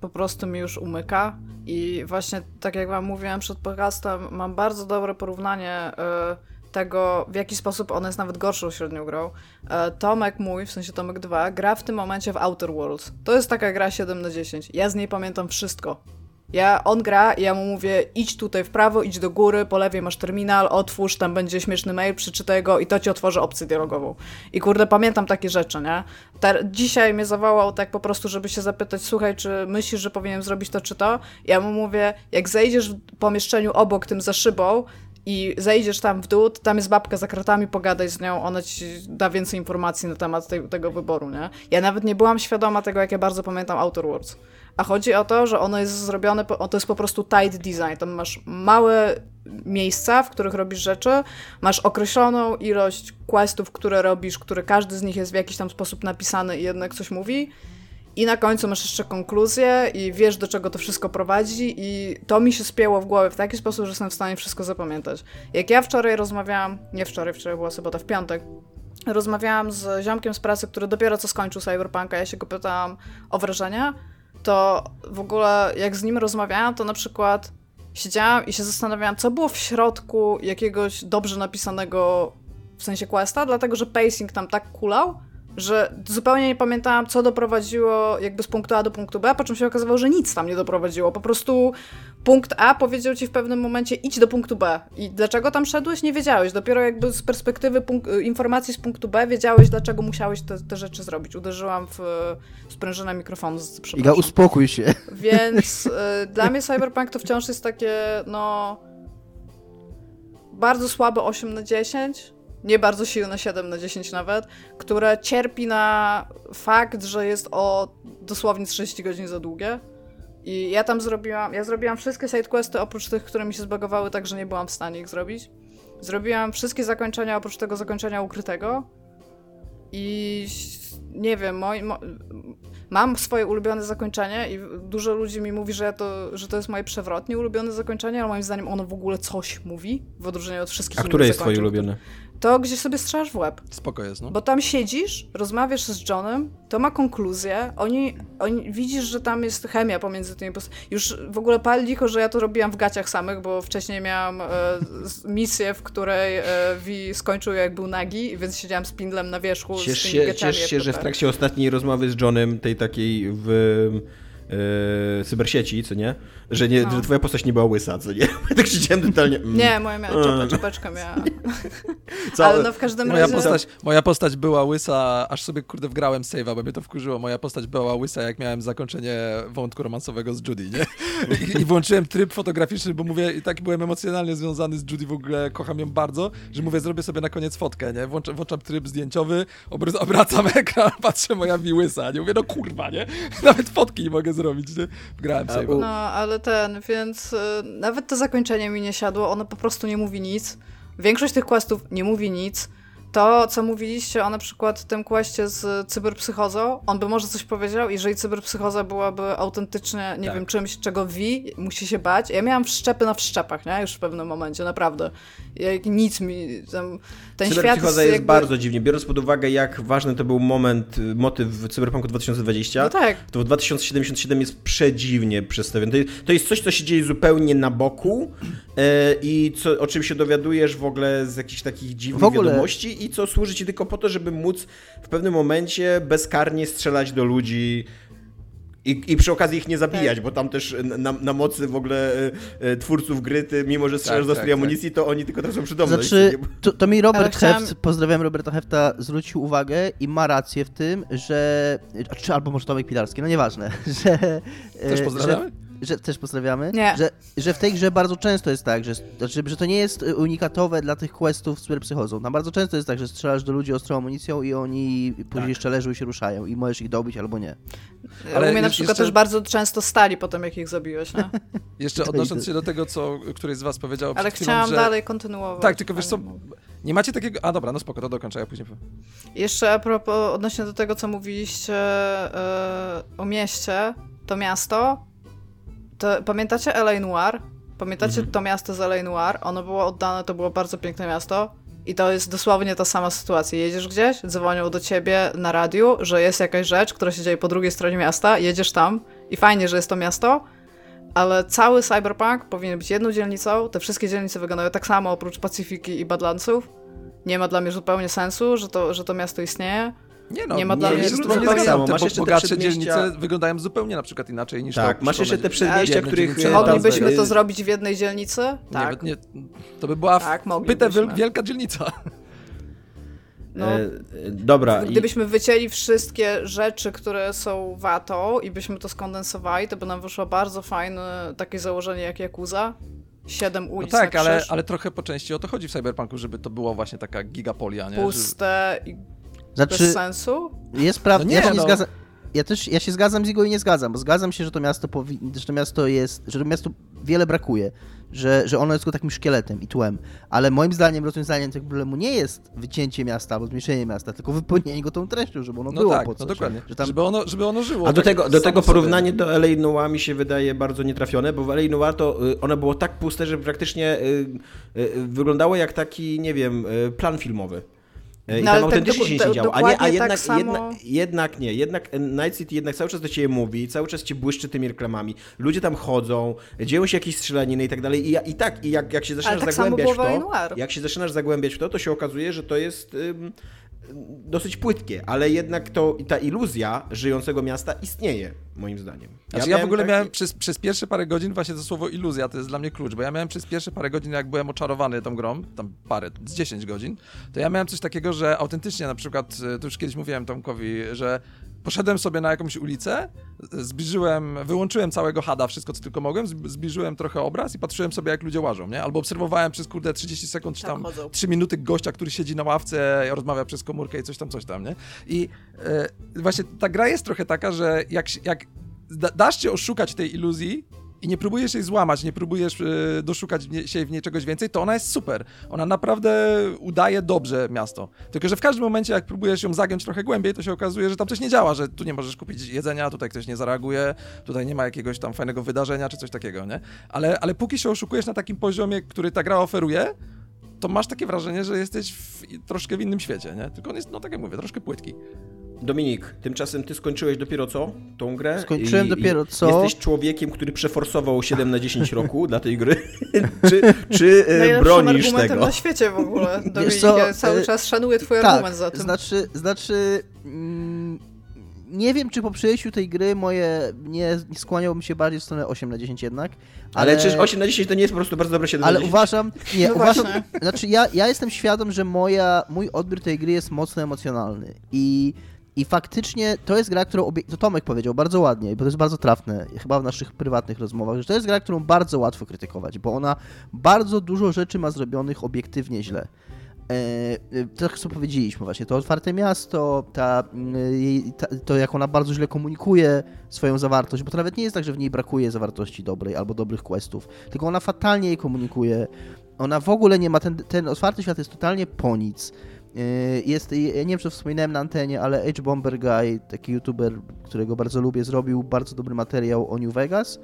po prostu mi już umyka i właśnie tak jak wam mówiłem przed podcastem, mam bardzo dobre porównanie e, tego, w jaki sposób ona jest nawet gorszą średnią grą. E, Tomek mój, w sensie Tomek 2, gra w tym momencie w Outer Worlds. To jest taka gra 7 na 10. Ja z niej pamiętam wszystko. Ja, on gra ja mu mówię, idź tutaj w prawo, idź do góry, po lewej masz terminal, otwórz, tam będzie śmieszny mail, przeczytaj go i to ci otworzy opcję dialogową. I kurde, pamiętam takie rzeczy, nie? Dzisiaj mnie zawołał tak po prostu, żeby się zapytać, słuchaj, czy myślisz, że powinienem zrobić to czy to? Ja mu mówię, jak zejdziesz w pomieszczeniu obok tym za szybą, i zejdziesz tam w dół, tam jest babka za kratami, pogadaj z nią, ona ci da więcej informacji na temat tej, tego wyboru, nie? Ja nawet nie byłam świadoma tego, jak ja bardzo pamiętam Outer Worlds. A chodzi o to, że ono jest zrobione, to jest po prostu tight design. Tam masz małe miejsca, w których robisz rzeczy, masz określoną ilość questów, które robisz, które każdy z nich jest w jakiś tam sposób napisany i jednak coś mówi. I na końcu masz jeszcze konkluzję i wiesz, do czego to wszystko prowadzi i to mi się spięło w głowie w taki sposób, że jestem w stanie wszystko zapamiętać. Jak ja wczoraj rozmawiałam, nie wczoraj, wczoraj była sobota, w piątek, rozmawiałam z ziomkiem z pracy, który dopiero co skończył Cyberpunka, ja się go pytałam o wrażenia, to w ogóle jak z nim rozmawiałam, to na przykład siedziałam i się zastanawiałam, co było w środku jakiegoś dobrze napisanego w sensie questa, dlatego że pacing tam tak kulał, że zupełnie nie pamiętałam, co doprowadziło jakby z punktu A do punktu B, po czym się okazało, że nic tam nie doprowadziło. Po prostu punkt A powiedział ci w pewnym momencie idź do punktu B. I dlaczego tam szedłeś, nie wiedziałeś. Dopiero jakby z perspektywy informacji z punktu B wiedziałeś, dlaczego musiałeś te, te rzeczy zrobić. Uderzyłam w sprężynę mikrofonu, Iga, uspokój się. Więc y, dla mnie Cyberpunk to wciąż jest takie, no... Bardzo słabe 8 na 10 nie bardzo silne 7 na 10 nawet, które cierpi na fakt, że jest o dosłownie 30 godzin za długie. I ja tam zrobiłam, ja zrobiłam wszystkie sidequesty oprócz tych, które mi się zbagowały, tak że nie byłam w stanie ich zrobić. Zrobiłam wszystkie zakończenia oprócz tego zakończenia ukrytego. I nie wiem, moi, mo, mam swoje ulubione zakończenie i dużo ludzi mi mówi, że, ja to, że to jest moje przewrotnie ulubione zakończenie, ale moim zdaniem ono w ogóle coś mówi, w odróżnieniu od wszystkich A które jest twoje ulubione? To gdzie sobie strzelasz w łeb. Spoko jest, no. Bo tam siedzisz, rozmawiasz z Johnem, to ma konkluzję, oni, oni widzisz, że tam jest chemia pomiędzy tymi postaciami. Już w ogóle pal licho, że ja to robiłam w gaciach samych, bo wcześniej miałam e, misję, w której e, Vi skończył jak był nagi, więc siedziałam z pindlem na wierzchu ciesz z tymi się. Ciesz się, że w trakcie ostatniej rozmowy z Johnem, tej takiej w yy, cybersieci, co nie? Że, nie, no. że twoja postać nie była łysa, co nie? tak siedziałem totalnie... Mm. Nie, moja miała czapę, czapeczkę miała. Całe... Ale no w każdym moja razie... Postać, moja postać była łysa, aż sobie kurde wgrałem save'a, bo mnie to wkurzyło. Moja postać była łysa, jak miałem zakończenie wątku romansowego z Judy, nie? I, I, włączyłem tryb fotograficzny, bo mówię, i tak byłem emocjonalnie związany z Judy, w ogóle kocham ją bardzo, że mówię, zrobię sobie na koniec fotkę, nie? Włączam, włączam tryb zdjęciowy, obracam ekran, patrzę, moja mi łysa, nie? Mówię, no kurwa, nie? Nawet fotki nie mogę zrobić, nie? Wgrałem save'a. No, ale ten, więc y, nawet to zakończenie mi nie siadło, ono po prostu nie mówi nic. Większość tych questów nie mówi nic. To, co mówiliście o na przykład tym questie z cyberpsychozą, on by może coś powiedział, jeżeli cyberpsychoza byłaby autentycznie, nie tak. wiem, czymś, czego wi, musi się bać. Ja miałam wszczepy na wszczepach, nie? Już w pewnym momencie, naprawdę. Jak nic mi... Tam, ten świat jest, jest jakby... bardzo dziwnie. Biorąc pod uwagę, jak ważny to był moment, motyw w Cyberpunku 2020, no tak. to w 2077 jest przedziwnie przedstawiony. To jest coś, co się dzieje zupełnie na boku yy, i co, o czym się dowiadujesz w ogóle z jakichś takich dziwnych ogóle... wiadomości i co służy ci tylko po to, żeby móc w pewnym momencie bezkarnie strzelać do ludzi i, I przy okazji ich nie zabijać, tak. bo tam też na, na mocy w ogóle e, e twórców gry, ty, mimo że strzelasz tak, do tak, tak, amunicji, to oni tylko tracą przytomność. Znaczy, to, to mi Robert chciałem... Heft, pozdrawiam Roberta Hefta, zwrócił uwagę i ma rację w tym, że... Czy, albo może Tomek Pilarski, no nieważne, że... Też pozdrawiamy? Że, że też pozdrawiamy, nie. Że, że w tej grze bardzo często jest tak, że, znaczy, że to nie jest unikatowe dla tych questów z cyberpsychozą. Tam bardzo często jest tak, że strzelasz do ludzi ostrą amunicją i oni później tak. jeszcze leżą i się ruszają i możesz ich dobić albo nie. Ale u mnie na przykład jeszcze... też bardzo często stali po tym, jak ich zabiłeś, nie? jeszcze odnosząc się do tego, co któryś z was powiedział Ale chwilą, chciałam że... dalej kontynuować. Tak, tylko wiesz co, nie macie takiego... A dobra, no spoko, to dokończę, ja później powiem. Jeszcze a propos, odnośnie do tego, co mówiliście yy, o mieście, to miasto to, pamiętacie L.A. Noir? Pamiętacie mhm. to miasto z L.A. Noir? Ono było oddane, to było bardzo piękne miasto. I to jest dosłownie ta sama sytuacja. Jedziesz gdzieś, dzwonią do ciebie na radiu, że jest jakaś rzecz, która się dzieje po drugiej stronie miasta, jedziesz tam i fajnie, że jest to miasto, ale cały cyberpunk powinien być jedną dzielnicą, te wszystkie dzielnice wyglądają tak samo oprócz Pacyfiki i Badlandsów. Nie ma dla mnie zupełnie sensu, że to, że to miasto istnieje. Nie no, Nie ma dla nie, mnie zupełnie tak tak samo. Masz bo- jeszcze te bogatsze przedmieścia- dzielnice wyglądają zupełnie na przykład inaczej niż Tak, masz jeszcze te przedmieścia, których... e, moglibyśmy to zrobić w jednej dzielnicy? Tak. Nie, nie, to by była Tak, tak, pyta wielka dzielnica. No. E, e, dobra. i- Gdybyśmy wycięli wszystkie rzeczy, które są watą i byśmy to skondensowali, to by nam wyszło bardzo fajne takie założenie jak Yakuza. Siedem No ulic tak, na ale, ale trochę po części o to chodzi w Cyberpunku, żeby to była właśnie taka gigapolia, nie? Puste i bez Znaczy, sensu. jest prawda, No nie, ja się nie no. zgadzam. Ja też ja się zgadzam z Igą i nie zgadzam, bo zgadzam się, że to miasto powi- że to miasto jest, że to miasto wiele brakuje, że, że ono jest tylko takim szkieletem i tłem, ale moim zdaniem rozwiązaniem tego problemu nie jest wycięcie miasta albo zmniejszenie miasta, tylko wypełnienie go tą treścią, żeby ono No było tak, po no coś. dokładnie. Że tam Żeby, ono, żeby ono żyło. A do tak tego, do tego sobie. porównanie do LA Noir mi się wydaje bardzo nietrafione, bo w LA Noir to y, ono było tak puste, że praktycznie y, y, wyglądało jak taki, nie wiem, y, plan filmowy. Y, I No, tam tak autentycznie doku- się nie do- działo. A, nie, a jednak, tak samo- jednak, jednak nie. Jednak Night City jednak cały czas do ciebie mówi, cały czas cię błyszczy tymi reklamami. Ludzie tam chodzą, dzieją się jakieś strzelaniny i tak dalej. I, i tak, i jak, jak się zaczynasz tak zagłębiać w to, jak się zaczynasz zagłębiać w to, to się okazuje, że to jest ym, dosyć płytkie, ale jednak to, ta iluzja żyjącego miasta istnieje, moim zdaniem. Znaczy ja w ogóle taki- miałem przez, przez pierwsze parę godzin właśnie to słowo iluzja, to jest dla mnie klucz, bo ja miałem przez pierwsze parę godzin, jak byłem oczarowany tą grą, tam parę, z 10 godzin, to ja miałem coś takiego, że autentycznie na przykład, e, to już kiedyś mówiłem Tomkowi, że poszedłem sobie na jakąś ulicę, zbliżyłem, wyłączyłem całego hada, wszystko co tylko mogłem, zb- zbliżyłem trochę obraz i patrzyłem sobie jak ludzie łażą, nie? Albo obserwowałem przez kurde 30 sekund czy Tak, tam chodzą. 3 minuty gościa, który siedzi na ławce, rozmawia przez komórkę i coś tam, coś tam, nie? I e, właśnie ta gra jest trochę taka, że jak, jak da, dasz się oszukać tej iluzji i nie próbujesz jej złamać, nie próbujesz e, doszukać w nie, się w niej czegoś więcej, to ona jest super. Ona naprawdę udaje dobrze miasto. Tylko, że w każdym momencie, jak próbujesz ją zagiąć trochę głębiej, to się okazuje, że tam coś nie działa, że tu nie możesz kupić jedzenia, tutaj ktoś nie zareaguje, tutaj nie ma jakiegoś tam fajnego wydarzenia czy coś takiego, nie? Ale, ale póki się oszukujesz na takim poziomie, który ta gra oferuje, to masz takie wrażenie, że jesteś w, troszkę w innym świecie, nie? Tylko on jest, no tak jak mówię, troszkę płytki. Dominik, tymczasem ty skończyłeś dopiero co tą grę? Skończyłem dopiero co. Jesteś człowiekiem, który przeforsował 7 na 10 roku dla tej gry? czy czy e, Najlepszym bronisz tego? na świecie w ogóle. Dominik, co, ja cały e, czas szanuję twój tak, argument za tym. znaczy, znaczy mm, nie wiem, czy po przejściu tej gry moje, nie, nie skłaniałbym się bardziej w stronę 8 na 10 jednak, Ale, ale... czy 8 na 10 to nie jest po prostu bardzo dobre 7 Ale na 10? uważam, nie, No uważam, właśnie. znaczy ja, ja jestem świadom, że moja, mój odbiór tej gry jest mocno emocjonalny i, i faktycznie to jest gra, którą, obie... to Tomek powiedział bardzo ładnie, bo to jest bardzo trafne, chyba w naszych prywatnych rozmowach, że to jest gra, którą bardzo łatwo krytykować, bo ona bardzo dużo rzeczy ma zrobionych obiektywnie źle. E, e, tak co powiedzieliśmy właśnie, to otwarte miasto, ta, mm, ta, to jak ona bardzo źle komunikuje swoją zawartość, bo to nawet nie jest tak, że w niej brakuje zawartości dobrej albo dobrych questów, tylko ona fatalnie jej komunikuje, ona w ogóle nie ma, ten, ten otwarty świat jest totalnie po nic. Yy, Jest, ja nie wiem, czy wspominałem na antenie, ale H Bomber Guy, taki youtuber, którego bardzo lubię, zrobił bardzo dobry materiał o New Vegas,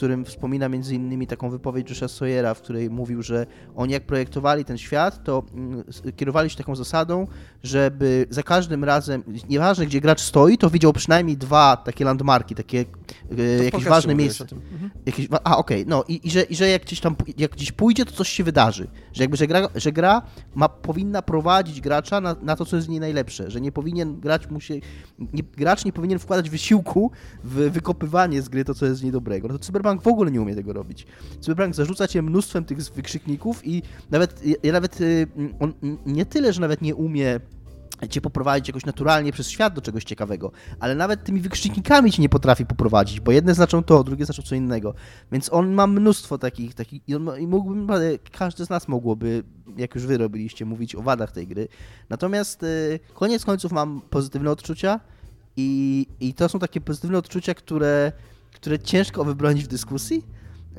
którym wspomina między innymi taką wypowiedź Josha Sawyera, w której mówił, że oni jak projektowali ten świat, to mm, kierowali się taką zasadą, żeby za każdym razem, nieważne gdzie gracz stoi, to widział przynajmniej dwa takie landmarki, takie To e, jakieś podcaście ważne tym. Mhm. Jakieś, a, okej, no i, i, że, i że jak gdzieś tam, jak gdzieś pójdzie, to coś się wydarzy. Że jakby, że gra, że gra ma, powinna prowadzić gracza na, na to, co jest w niej najlepsze. Że nie powinien grać mu się, nie, gracz nie powinien wkładać wysiłku w wykopywanie z gry to, co jest w niej dobrego. No to Cyberpunk w ogóle nie umie tego robić. Cyberpunk zarzuca cię mnóstwem tych wykrzykników i nawet, ja, nawet, y, on nie tyle, że nawet nie umie cię poprowadzić jakoś naturalnie przez świat do czegoś ciekawego, ale nawet tymi wykrzyknikami cię nie potrafi poprowadzić, bo jedne znaczą to, drugie znaczą co innego. Więc on ma mnóstwo takich, takich i mógłbym, każdy z nas mogłoby, jak już wy robiliście, mówić o wadach tej gry. Natomiast y, koniec końców mam pozytywne odczucia i, i to są takie pozytywne odczucia, które, które ciężko wybronić w dyskusji,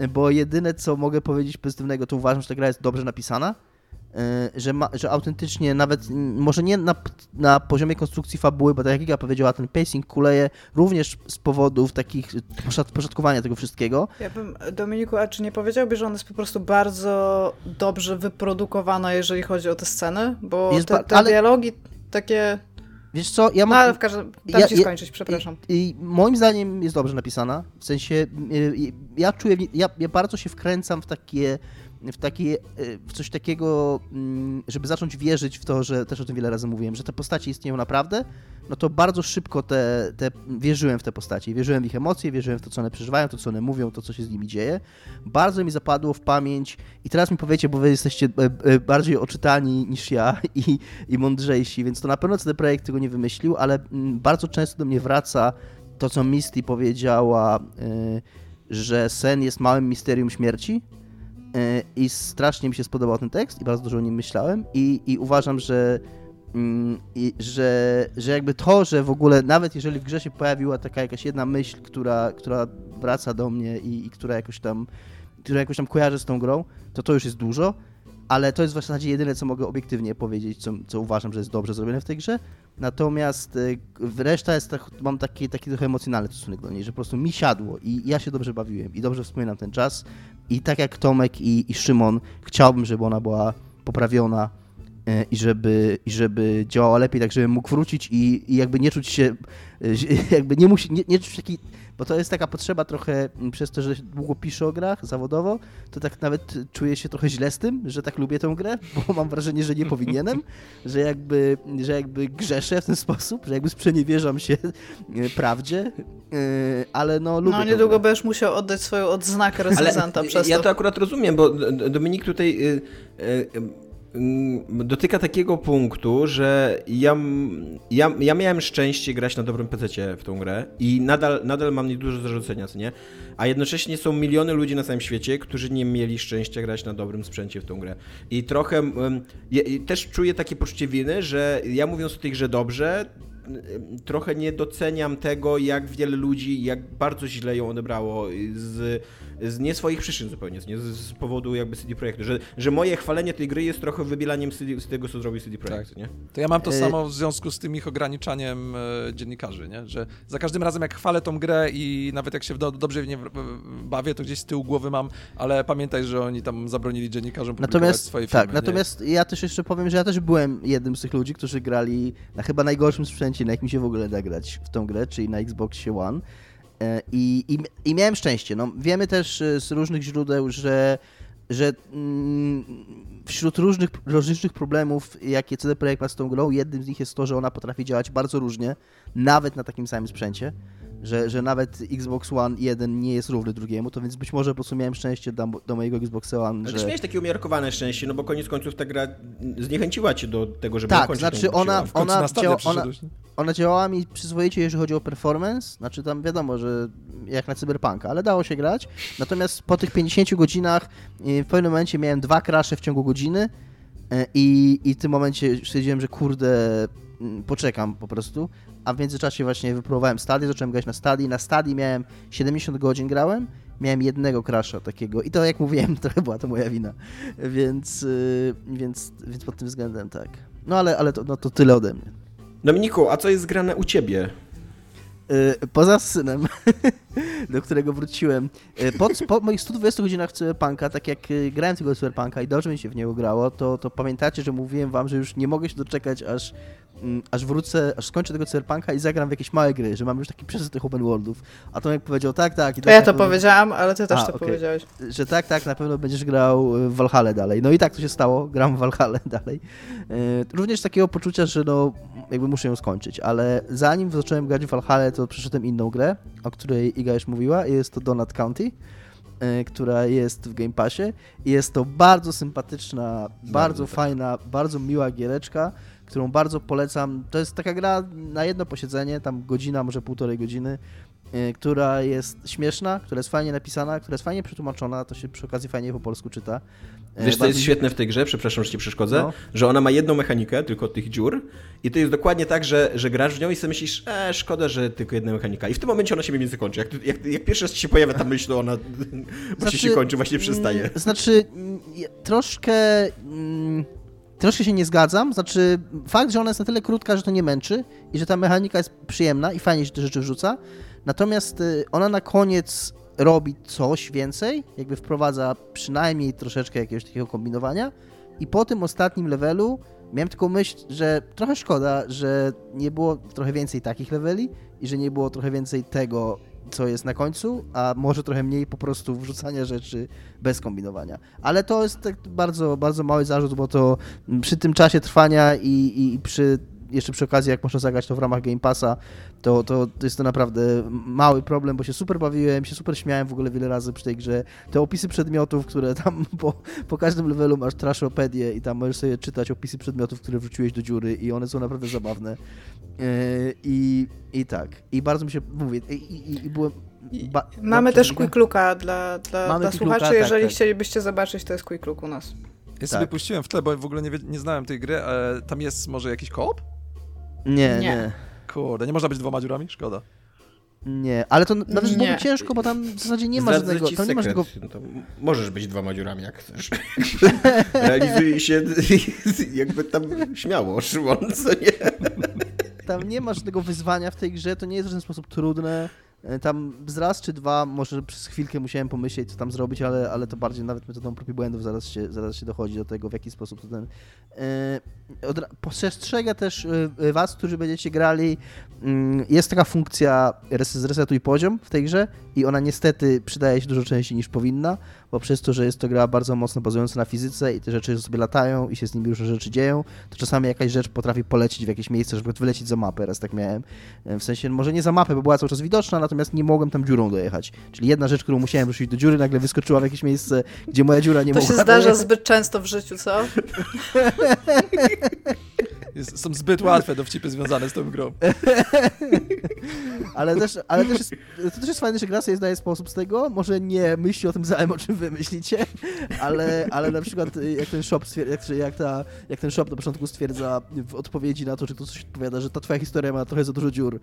bo jedyne co mogę powiedzieć pozytywnego, to uważam, że ta gra jest dobrze napisana, y, że, ma, że autentycznie nawet, może nie na, na poziomie konstrukcji fabuły, bo tak jak Iga powiedziała, ten pacing kuleje również z powodów takich poszat- poszatkowania tego wszystkiego. Ja bym, Dominiku, a czy nie powiedziałbyś, że ona jest po prostu bardzo dobrze wyprodukowana, jeżeli chodzi o te sceny? Bo te, te ale- dialogi takie Wiesz co, ja No mam... ale w każdym... Ja- ci ja- skończyć, przepraszam. I, I moim zdaniem jest dobrze napisana. W sensie, y, ja czuję, ja, ja bardzo się wkręcam w takie, w y, w coś takiego, mm, żeby zacząć wierzyć w to, że też o tym wiele razy mówiłem, że te postacie istnieją naprawdę, no to bardzo szybko te, te, wierzyłem w te postacie. Wierzyłem w ich emocje, wierzyłem w to, co one przeżywają, to, co one mówią, to, co się z nimi dzieje. Bardzo mi zapadło w pamięć i teraz mi powiecie, bo wy jesteście e, e, bardziej oczytani niż ja i, i mądrzejsi, więc to na pewno CD Projekt tego nie wymyślił, ale mm, bardzo często do mnie wraca to, co Misty powiedziała, że sen jest małym misterium śmierci. Y, I strasznie mi się spodobał ten tekst i bardzo dużo o nim myślałem i, i uważam, że, mm, że, że jakby to, że w ogóle nawet jeżeli w grze się pojawiła taka jakaś jedna myśl, która, która wraca do mnie i, i która jakoś tam która jakoś tam kojarzy z tą grą, to to już jest dużo, ale to jest w zasadzie jedyne, co mogę obiektywnie powiedzieć, co, co uważam, że jest dobrze zrobione w tej grze. Natomiast y, reszta jest, tak, mam taki, taki trochę emocjonalny stosunek do niej, że po prostu mi siadło i ja się dobrze bawiłem i dobrze wspominam ten czas. I tak jak Tomek i, i Szymon, chciałbym, żeby ona była poprawiona y, i żeby, i żeby działała lepiej, tak żebym mógł wrócić i, i jakby nie czuć się, y, jakby nie musi, nie, nie czuć taki, bo to jest taka potrzeba trochę mm, przez to, że długo piszę o grach zawodowo, to tak nawet czuję się trochę źle z tym, że tak lubię tę grę, bo mam wrażenie, że nie powinienem, że jakby, że jakby grzeszę w ten sposób, że jakby sprzeniewierzam się e, prawdzie, e, ale no lubię No niedługo będziesz musiał oddać swoją odznakę recenzenta przez ja to. to akurat rozumiem, bo Dominik tutaj y, y, dotyka takiego punktu, że ja, ja, ja miałem szczęście grać na dobrym PC w tą grę i nadal, nadal mam niedużo do zarzucenia, co nie? A jednocześnie są miliony ludzi na całym świecie, którzy nie mieli szczęścia grać na dobrym sprzęcie w tą grę. I trochę ja, też czuję takie poczucie winy, że ja mówiąc o tej grze dobrze, trochę nie doceniam tego, jak wiele ludzi, jak bardzo źle ją odebrało z, z nie swoich przyczyn zupełnie, nie z, z powodu jakby CD Projektu, że, że moje chwalenie tej gry jest trochę wybielaniem CD, z tego, co zrobił CD Projekt, nie? To ja mam to E, samo w związku z tym ich ograniczaniem e, dziennikarzy, nie? że za każdym razem jak chwalę tą grę i nawet jak się do, dobrze w nie bawię, to gdzieś z tyłu głowy mam, ale pamiętaj, że oni tam zabronili dziennikarzom Natomiast, swoje filmy. tak, nie? natomiast ja też jeszcze powiem, że ja też byłem jednym z tych ludzi, którzy grali na chyba najgorszym sprzęcie, na jakim się w ogóle da grać w tą grę, czyli na Xboxie One. E, I, i, I miałem szczęście. No, wiemy też e, z różnych źródeł, że, że mm, wśród różnych, różnych problemów, jakie CD Projekt ma z tą grą, jednym z nich jest to, że ona potrafi działać bardzo różnie, nawet na takim samym sprzęcie. Że, że nawet Xbox One 1 nie jest równy drugiemu, to więc być może po prostu miałem szczęście do, do mojego Xboxa One, Ale że... też miałeś takie umiarkowane szczęście, no bo koniec końców ta gra zniechęciła cię do tego, żeby Tak, ukończyć znaczy ona- ona działa- nie? ona działała mi przyzwoicie, jeżeli chodzi o performance. Znaczy tam wiadomo, że jak na cyberpunka, ale dało się grać. Natomiast po tych 50 godzinach y, w pewnym momencie miałem dwa krasze w ciągu godziny y, i, i w tym momencie stwierdziłem, że kurde, poczekam po prostu. A w międzyczasie właśnie wypróbowałem stadię, zacząłem grać na stadii. Na stadii miałem 70 godzin grałem, miałem jednego crasha takiego i to jak mówiłem, trochę była to moja wina. Więc, y, więc, więc pod tym względem tak. No ale, ale to, no, to tyle ode mnie. Dominiku, a co jest grane u ciebie? Y, Poza synem, do którego wróciłem. y, Po, po moich 120 godzinach Cyberpunka, tak jak y, grałem tego Cyberpunka i dobrze mi się w niego grało, to, to pamiętacie, że mówiłem wam, że już nie mogę się doczekać, aż, mm, aż wrócę, aż skończę tego Cyberpunka i zagram w jakieś małe gry, że mam już taki przesyt tych open worldów. A Tomek powiedział tak, tak. I To tak ja to pewno- powiedziałam, ale ty też A, to okej. powiedziałeś. że tak, tak, na pewno będziesz grał w Valhalla dalej. No i tak to się stało, gram w Valhalla dalej. Również takiego poczucia, że no, jakby muszę ją skończyć, ale zanim zacząłem grać w Valhalla, to przeszedłem inną grę, o której Iga już mówiła jest to Donut County, e, która jest w Game Passie i jest to bardzo sympatyczna, bardzo, tak. fajna, bardzo miła giereczka, którą bardzo polecam. To jest taka gra na jedno posiedzenie, tam godzina, może półtorej godziny, która jest śmieszna, która jest fajnie napisana, która jest fajnie przetłumaczona, to się przy okazji fajnie po polsku czyta. Y, Wiesz, co bardzo jest świetne w tej grze, przepraszam, że ci przeszkodzę, No. że ona ma jedną mechanikę, tylko tych dziur i to jest dokładnie tak, że, że grasz w nią i sobie myślisz, e, szkoda, że tylko jedna mechanika. I w tym momencie ona się więcej kończy. Jak, jak, jak pierwszy raz ci się pojawia ta myśl, to ona właśnie się kończy, właśnie przestaje. mm, Znaczy, mm, troszkę. mm, Troszkę się nie zgadzam. Znaczy, fakt, że ona jest na tyle krótka, że to nie męczy i że ta mechanika jest przyjemna i fajnie się te rzeczy wrzuca. Natomiast y, ona na koniec robi coś więcej, jakby wprowadza przynajmniej troszeczkę jakiegoś takiego kombinowania. I po tym ostatnim levelu Miałem tylko myśl, że trochę szkoda, że nie było trochę więcej takich leveli i że nie było trochę więcej tego, co jest na końcu, a może trochę mniej po prostu wrzucania rzeczy bez kombinowania. Ale to jest tak bardzo, bardzo mały zarzut, bo to przy tym czasie trwania i, i przy jeszcze przy okazji, jak można zagrać to w ramach Game Passa, to, to, to jest to naprawdę mały problem, bo się super bawiłem, się super śmiałem w ogóle wiele razy przy tej grze. Te opisy przedmiotów, które tam po, po każdym levelu masz trashopedię i tam możesz sobie czytać opisy przedmiotów, które wrzuciłeś do dziury i one są naprawdę zabawne. Yy, I, i tak. I bardzo mi się, mówię, i, i, i byłem... Ba, Mamy też Quick Looka dla, dla, dla słuchaczy, tak, jeżeli tak. chcielibyście zobaczyć, to jest Quick Look u nas. Ja tak. sobie puściłem w tle, bo w ogóle nie, nie znałem tej gry, ale tam jest może jakiś koop? Nie, nie. nie. Kurde, nie można być dwoma dziurami? Szkoda. Nie, ale to nawet było ciężko, bo tam w zasadzie nie ma żadnego... Tam nie ma żadnego... No możesz być dwoma dziurami, jak chcesz. Realizuj się jakby tam śmiało, Szymon, co nie? Tam nie ma żadnego wyzwania w tej grze, to nie jest w żaden sposób trudne. E, tam z raz czy dwa, może przez chwilkę musiałem pomyśleć, co tam zrobić, ale, ale to bardziej nawet metodą prób i błędów zaraz się, zaraz się dochodzi do tego, w jaki sposób to ten... Yy, też yy, was, którzy będziecie grali, yy, jest taka funkcja res zresetuj poziom w tej grze i ona niestety przydaje się dużo częściej niż powinna, bo przez to, że jest to gra bardzo mocno bazująca na fizyce i te rzeczy sobie latają i się z nimi różne rzeczy dzieją, to czasami jakaś rzecz potrafi polecieć w jakieś miejsce, żeby wylecieć za mapę, raz tak miałem. W sensie, może nie za mapę, bo była cały czas widoczna, natomiast nie mogłem tam dziurą dojechać. Czyli jedna rzecz, którą musiałem ruszyć do dziury, nagle wyskoczyła w jakieś miejsce, gdzie moja dziura nie to mogła To się zdarza dojechać. zbyt często w życiu, co? Jest, są zbyt łatwe dowcipy związane z tą grą. ale też, ale też jest, to też jest fajne, że gra sobie zdaje sposób z tego. Może nie myśli o tym zaem, o czym wy myślicie, ale, ale na przykład jak ten shop jak, jak, ta, jak ten shop na początku stwierdza w odpowiedzi na to, że ktoś odpowiada, że ta twoja historia ma trochę za dużo dziur.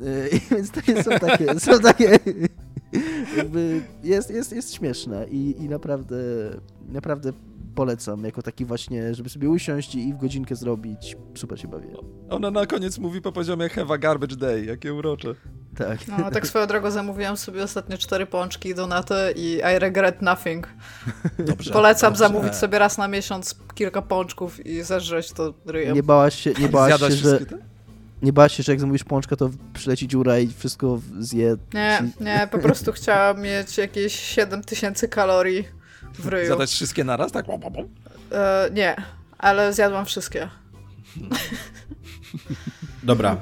Y, więc to są takie, są takie jakby jest, jest, jest śmieszne i, i naprawdę, naprawdę polecam, jako taki właśnie, żeby sobie usiąść i w godzinkę zrobić. Super się bawię. Ona na koniec mówi po poziomie have a garbage day, jakie urocze. Tak. No, tak swoją drogą zamówiłam sobie ostatnio cztery pączki donaty i I regret nothing. Dobrze. Polecam dobrze. zamówić sobie raz na miesiąc kilka pączków i zażreć to ryjem. Nie bałaś się, nie bałaś się, że... Nie bałaś się, że jak zamówisz pączka, to przyleci dziura i wszystko zje? Nie, nie, po prostu chciałam mieć jakieś 7000 kalorii w ryju. Zadać wszystkie naraz, tak? E, nie, ale zjadłam wszystkie. Dobra.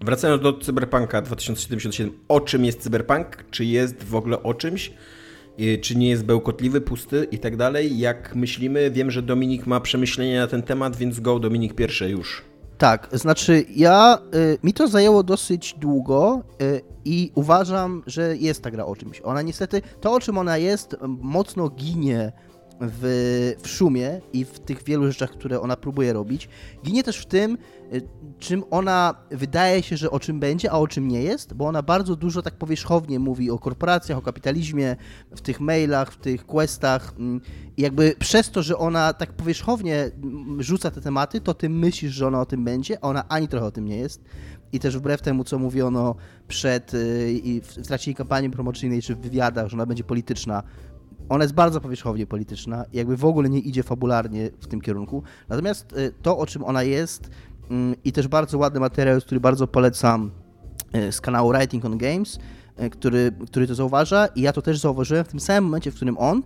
Wracając do Cyberpunka 2077. O czym jest Cyberpunk? Czy jest w ogóle o czymś? Czy nie jest bełkotliwy, pusty i tak dalej? Jak myślimy? Wiem, że Dominik ma przemyślenia na ten temat, więc go Dominik pierwszy już. Tak, znaczy ja, y, mi to zajęło dosyć długo y, i uważam, że jest ta gra o czymś. Ona niestety, to o czym ona jest, mocno ginie w, w szumie i w tych wielu rzeczach, które ona próbuje robić. Ginie też w tym, y, czym ona wydaje się, że o czym będzie, a o czym nie jest, bo ona bardzo dużo tak powierzchownie mówi o korporacjach, o kapitalizmie, w tych mailach, w tych questach mm, i jakby przez to, że ona tak powierzchownie mm, rzuca te tematy, to ty myślisz, że ona o tym będzie, a ona ani trochę o tym nie jest. I też wbrew temu, co mówiono przed y, i w trakcie kampanii promocyjnej czy w wywiadach, że ona będzie polityczna, ona jest bardzo powierzchownie polityczna jakby w ogóle nie idzie fabularnie w tym kierunku. Natomiast y, to, o czym ona jest mm, i też bardzo ładny materiał, który bardzo polecam y, z kanału Writing on Games, y, który, który to zauważa i ja to też zauważyłem w tym samym momencie, w którym on,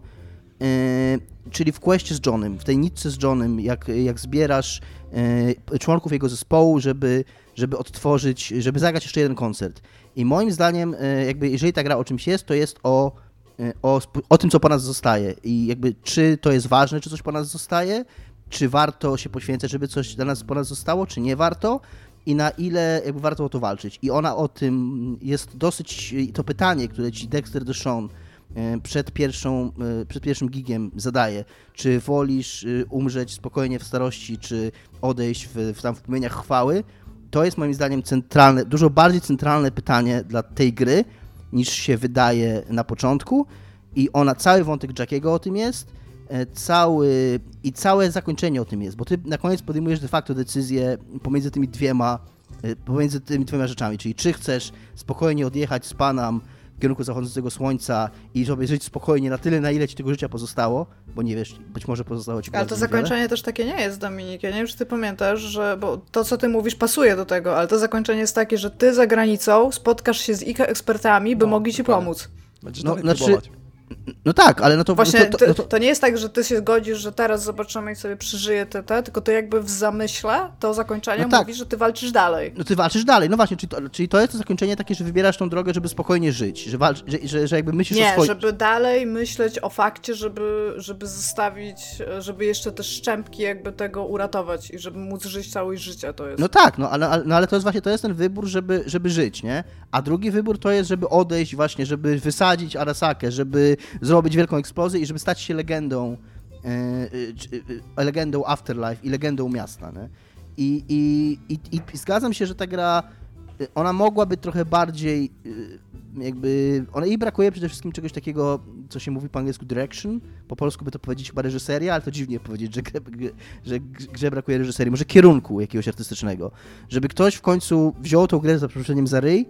czyli w questie z Johnem, w tej nitce z Johnem, jak, jak zbierasz członków jego zespołu, żeby, żeby odtworzyć, żeby zagrać jeszcze jeden koncert. I moim zdaniem, jakby jeżeli ta gra o czymś jest, to jest o o, o tym, co po nas zostaje. I jakby czy to jest ważne, czy coś po nas zostaje, czy warto się poświęcać, żeby coś dla nas po nas zostało, czy nie warto i na ile jakby warto o to walczyć. I ona o tym jest dosyć, to pytanie, które ci Dexter Deshawn y, przed, pierwszą, y, przed pierwszym gigiem zadaje, czy wolisz umrzeć spokojnie w starości, czy odejść w, w, tam w płomieniach chwały, to jest moim zdaniem centralne, dużo bardziej centralne pytanie dla tej gry, niż się wydaje na początku. I ona, cały wątek Jackiego o tym jest, e, cały i całe zakończenie o tym jest, bo ty na koniec podejmujesz de facto decyzję pomiędzy tymi dwiema, e, pomiędzy tymi dwiema rzeczami, czyli czy chcesz spokojnie odjechać z Panam w kierunku zachodzącego słońca i żeby żyć spokojnie na tyle, na ile ci tego życia pozostało, bo nie wiesz, być może pozostało ci Ale to zakończenie też takie nie jest, Dominik. Ja nie wiem, czy ty pamiętasz, że bo to, co ty mówisz, pasuje do tego, ale to zakończenie jest takie, że ty za granicą spotkasz się z ich ekspertami, by No, mogli ci pomóc. Będziesz No, dalej znaczy- próbować. No tak, ale no to... Właśnie no to, to, no to, to nie jest tak, że ty się zgodzisz, że teraz zobaczymy i sobie przeżyje te, te, tylko ty jakby w zamyśle to zakończenie No tak. mówi, że ty walczysz dalej. No ty walczysz dalej, no właśnie, czyli to, czyli to jest to zakończenie takie, że wybierasz tą drogę, żeby spokojnie żyć, że, walcz, że, że, że jakby myślisz o Nie, swoim... żeby dalej myśleć o fakcie, żeby, żeby zostawić, żeby jeszcze te szczępki jakby tego uratować i żeby móc żyć całe życie, to jest. No tak, no ale, ale, no ale to jest właśnie, to jest ten wybór, żeby, żeby żyć, nie? A drugi wybór to jest, żeby odejść właśnie, żeby wysadzić Arasakę, żeby zrobić wielką eksplozję i żeby stać się legendą, e, e, e, legendą Afterlife i legendą miasta, nie? I, i, i, I zgadzam się, że ta gra, ona mogłaby trochę bardziej jakby, ona jej brakuje przede wszystkim czegoś takiego, co się mówi po angielsku direction, po polsku by to powiedzieć chyba reżyseria, ale to dziwnie powiedzieć, że, grze, że grze brakuje reżyserii, może kierunku jakiegoś artystycznego, żeby ktoś w końcu wziął tą grę za przeproszeniem za ryj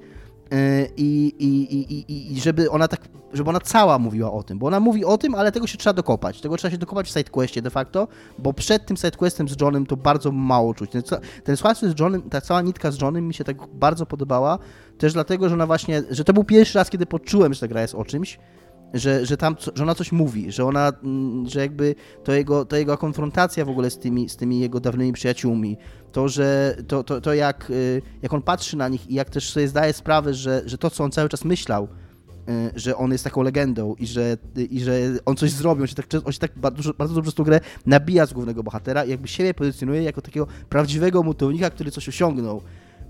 i, i, i, i, i żeby ona tak, żeby ona cała mówiła o tym, bo ona mówi o tym, ale tego się trzeba dokopać, tego trzeba się dokopać w sidequestie de facto, bo przed tym sidequestem z Johnem to bardzo mało czuć. Ten, ten z Johnem, ta cała nitka z Johnem mi się tak bardzo podobała, też dlatego, że ona właśnie, że to był pierwszy raz, kiedy poczułem, że ta gra jest o czymś, że, że tam, że ona coś mówi, że ona, mm, że jakby to jego, to jego konfrontacja w ogóle z tymi, z tymi jego dawnymi przyjaciółmi, to, że to, to, to jak, y, jak on patrzy na nich i jak też sobie zdaje sprawę, że, że to, co on cały czas myślał, y, że on jest taką legendą i że, i że on coś zrobił, on się tak, on się tak bardzo, bardzo dobrze z tą grę nabija z głównego bohatera i jakby siebie pozycjonuje jako takiego prawdziwego mutownika, który coś osiągnął.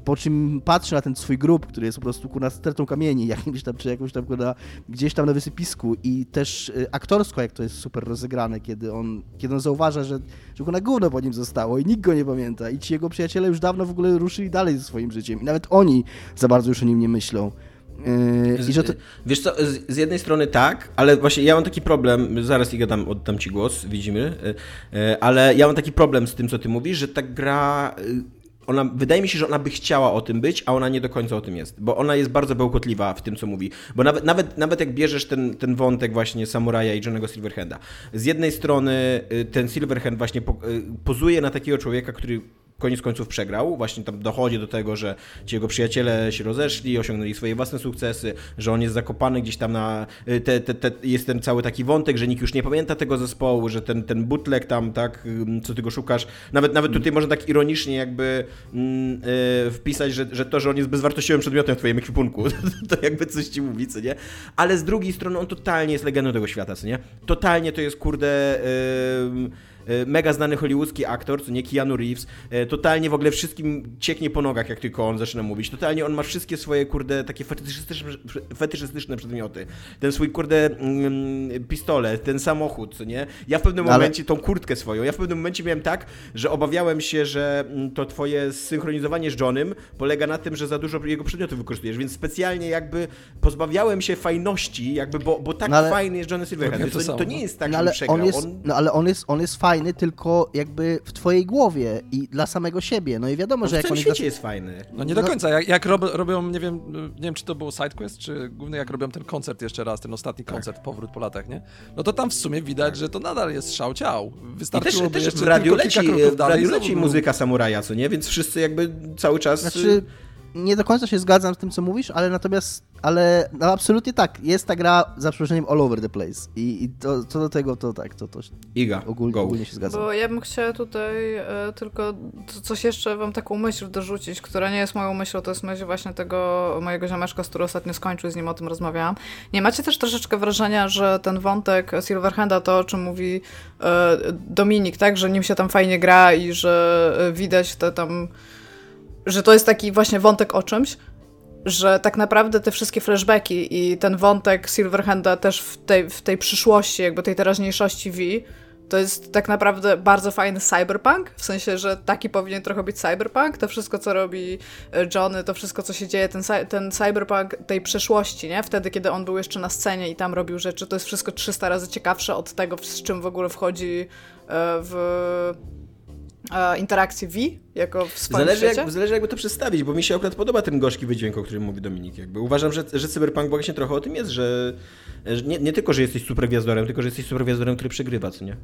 Po czym patrzy na ten swój grób, który jest po prostu kurna stertą kamieni, jakimś tam, czy jakąś tam kurna, gdzieś tam na wysypisku i też y, aktorsko, jak to jest super rozegrane, kiedy on, kiedy on zauważa, że, że na gówno po nim zostało i nikt go nie pamięta i ci jego przyjaciele już dawno w ogóle ruszyli dalej ze swoim życiem i nawet oni za bardzo już o nim nie myślą. Yy, że to, Wiesz co, z, z jednej strony tak, ale właśnie ja mam taki problem, zaraz Iga dam, oddam ci głos, widzimy, y, y, ale ja mam taki problem z tym, co ty mówisz, że ta gra, y, ona, wydaje mi się, że ona by chciała o tym być, a ona nie do końca o tym jest, bo ona jest bardzo bełkotliwa w tym, co mówi, bo nawet, nawet, nawet jak bierzesz ten, ten wątek właśnie Samuraja i Johnego Silverhanda, z jednej strony y, ten Silverhand właśnie y, pozuje na takiego człowieka, który koniec końców przegrał. Właśnie tam dochodzi do tego, że ci jego przyjaciele się rozeszli, osiągnęli swoje własne sukcesy, że on jest zakopany gdzieś tam na. y, Te, te, te, jest ten cały taki wątek, że nikt już nie pamięta tego zespołu, że ten, ten bootleg tam, tak, co ty go szukasz. Nawet, nawet tutaj można tak ironicznie jakby mm, y, wpisać, że, że to, że on jest bezwartościowym przedmiotem w twoim ekwipunku, to jakby coś ci mówi, co nie? Ale z drugiej strony on totalnie jest legendą tego świata, co nie? Totalnie to jest, kurde. Mega znany hollywoodzki aktor, co nie Keanu Reeves, e, totalnie w ogóle wszystkim cieknie po nogach, jak tylko on zaczyna mówić. Totalnie on ma wszystkie swoje, kurde, takie fetyszystyczne, fetyszystyczne przedmioty. Ten swój, kurde, mm, pistolet, ten samochód, co nie? Ja w pewnym Ale- momencie, tą kurtkę swoją, ja w pewnym momencie miałem tak, że obawiałem się, że mm, to twoje synchronizowanie z Johnem polega na tym, że za dużo jego przedmiotów wykorzystujesz, więc specjalnie jakby pozbawiałem się fajności, jakby, bo, bo tak No ale- fajny jest Johnny Silverhand. To To, to, nie jest tak, no, że ale on jest, on... no ale on jest, on jest fajny tylko jakby w twojej głowie i dla samego siebie. No i wiadomo, On że jak on świecie jest fajny. No nie do No- końca. Jak, jak rob, robią, nie wiem, nie wiem, czy to był SideQuest, czy głównie jak robią ten koncert jeszcze raz, ten ostatni Tak. koncert, powrót po latach, nie? No to tam w sumie widać, że to nadal jest szał ciał. I też, jeszcze w radiu leci, w radiu leci muzyka samuraja, co nie? Więc wszyscy jakby cały czas... Znaczy, nie do końca się zgadzam z tym, co mówisz, ale natomiast, ale no absolutnie tak, jest ta gra za przeproszeniem all over the place i, i to, co do tego, to tak, to, to Iga, ogólnie, ogólnie się zgadzam. Bo ja bym chciała tutaj e, tylko coś jeszcze wam taką myśl dorzucić, która nie jest moją myślą, to jest myśl właśnie tego mojego ziomeczka, z którym ostatnio skończył, z nim o tym rozmawiałam. Nie macie też troszeczkę wrażenia, że ten wątek Silverhanda, to o czym mówi e, Dominik, tak, że nim się tam fajnie gra i że e, widać te tam, że to jest taki właśnie wątek o czymś, że tak naprawdę te wszystkie flashbacki i ten wątek Silverhanda też w tej, w tej przyszłości, jakby tej teraźniejszości V, to jest tak naprawdę bardzo fajny cyberpunk, w sensie, że taki powinien trochę być cyberpunk, to wszystko, co robi e, Johnny, to wszystko, co się dzieje, ten, ten cyberpunk tej przeszłości, nie? Wtedy, kiedy on był jeszcze na scenie i tam robił rzeczy, to jest wszystko 300 razy ciekawsze od tego, z czym w ogóle wchodzi e, w e, interakcję V, jako w swoim Zależy, jak, zależy jakby to przedstawić, bo mi się akurat podoba ten gorzki wydźwięk, o którym mówi Dominik. Jakby uważam, że, że Cyberpunk właśnie trochę o tym jest, że, że nie, nie tylko, że jesteś supergwiazdorem, tylko, że jesteś supergwiazdorem, który przegrywa, co nie?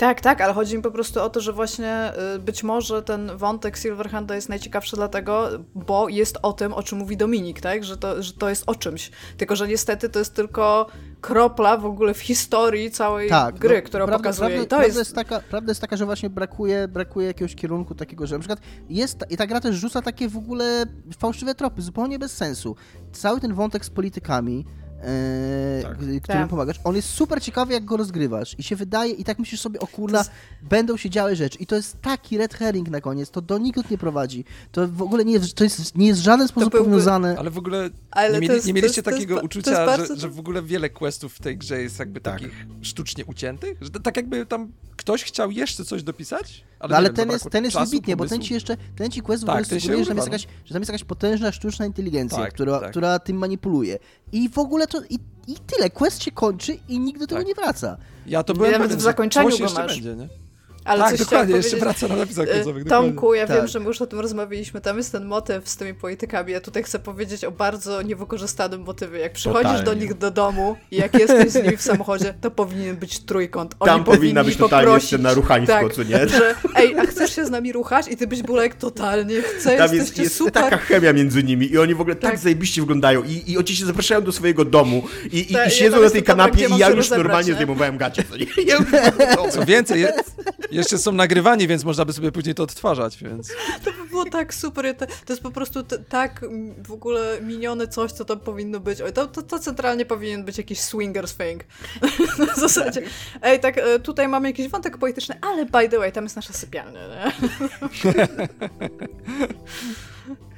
Tak, tak, ale chodzi mi po prostu o to, że właśnie y, być może ten wątek Silverhanda jest najciekawszy dlatego, bo jest o tym, o czym mówi Dominik, tak? Że to, że to jest o czymś. Tylko, że niestety to jest tylko kropla w ogóle w historii całej Tak, gry, no, którą prawda, pokazuje. Prawda, I to prawda jest... taka, prawda jest taka, że właśnie brakuje, brakuje jakiegoś kierunku takiego, że na przykład jest, i ta gra też rzuca takie w ogóle fałszywe tropy, zupełnie bez sensu. Cały ten wątek z politykami, e, Tak. którym Tak. pomagasz, on jest super ciekawy, jak go rozgrywasz i się wydaje, i tak myślisz sobie, o kurna, To jest- będą się działy rzeczy i to jest taki red herring na koniec, to do nikąd nie prowadzi, to w ogóle nie jest, to jest, nie jest w żaden sposób byłby- powiązane. Ale w ogóle Ale nie, mieli, jest- nie to mieliście jest- to takiego uczucia, jest że, bardzo- że w ogóle wiele questów w tej grze jest jakby Tak. takich sztucznie uciętych? Że to, tak jakby tam ktoś chciał jeszcze coś dopisać? No, nie ale wiem, ten jest, ten jest czasu, wybitnie, bo ten ci jeszcze, ten ci quest w Tak, ogóle ten się sugeruje, że tam, jest jakaś, że tam jest jakaś potężna sztuczna inteligencja, Tak, która, tak. która tym manipuluje. I w ogóle to, i, i tyle, quest się kończy i nikt do tego Tak. nie wraca. Ja to byłem Nawet w zakończeniu go masz. będzie, nie? Ale tak, dokładnie, jeszcze wraca na napisach E, końcowych. Tomku, ja wiem, Tak. że my już o tym rozmawialiśmy. Tam jest ten motyw z tymi politykami. Ja tutaj chcę powiedzieć o bardzo niewykorzystanym motywie. Jak przychodzisz Totalnie. do nich do domu i jak jesteś z nimi w samochodzie, to powinien być trójkąt. Oni Tam powinna być totalnie poprosić, scena ruchaństwo, tak, co nie? Że, ej, a chcesz się z nami ruchać? I ty byś był jak totalnie chcę, Tam jest, jesteście jest super. taka chemia między nimi i oni w ogóle tak, Tak. zajebiście wyglądają i, i oni się zapraszają do swojego domu i, i, Tak, i siedzą na tej kanapie i ja już normalnie nie? zdejmowałem gacie, co nie? Ja już byłem Co więcej, je, jeszcze są nagrywani, więc można by sobie później to odtwarzać, więc... To by było tak super. To, to jest po prostu tak w ogóle minione coś, co tam powinno być. Oj, To, to, to centralnie powinien być jakiś swingers thing. w zasadzie. Ej, tak, e, tutaj mamy jakiś wątek polityczny, ale by the way, tam jest nasza sypialnia?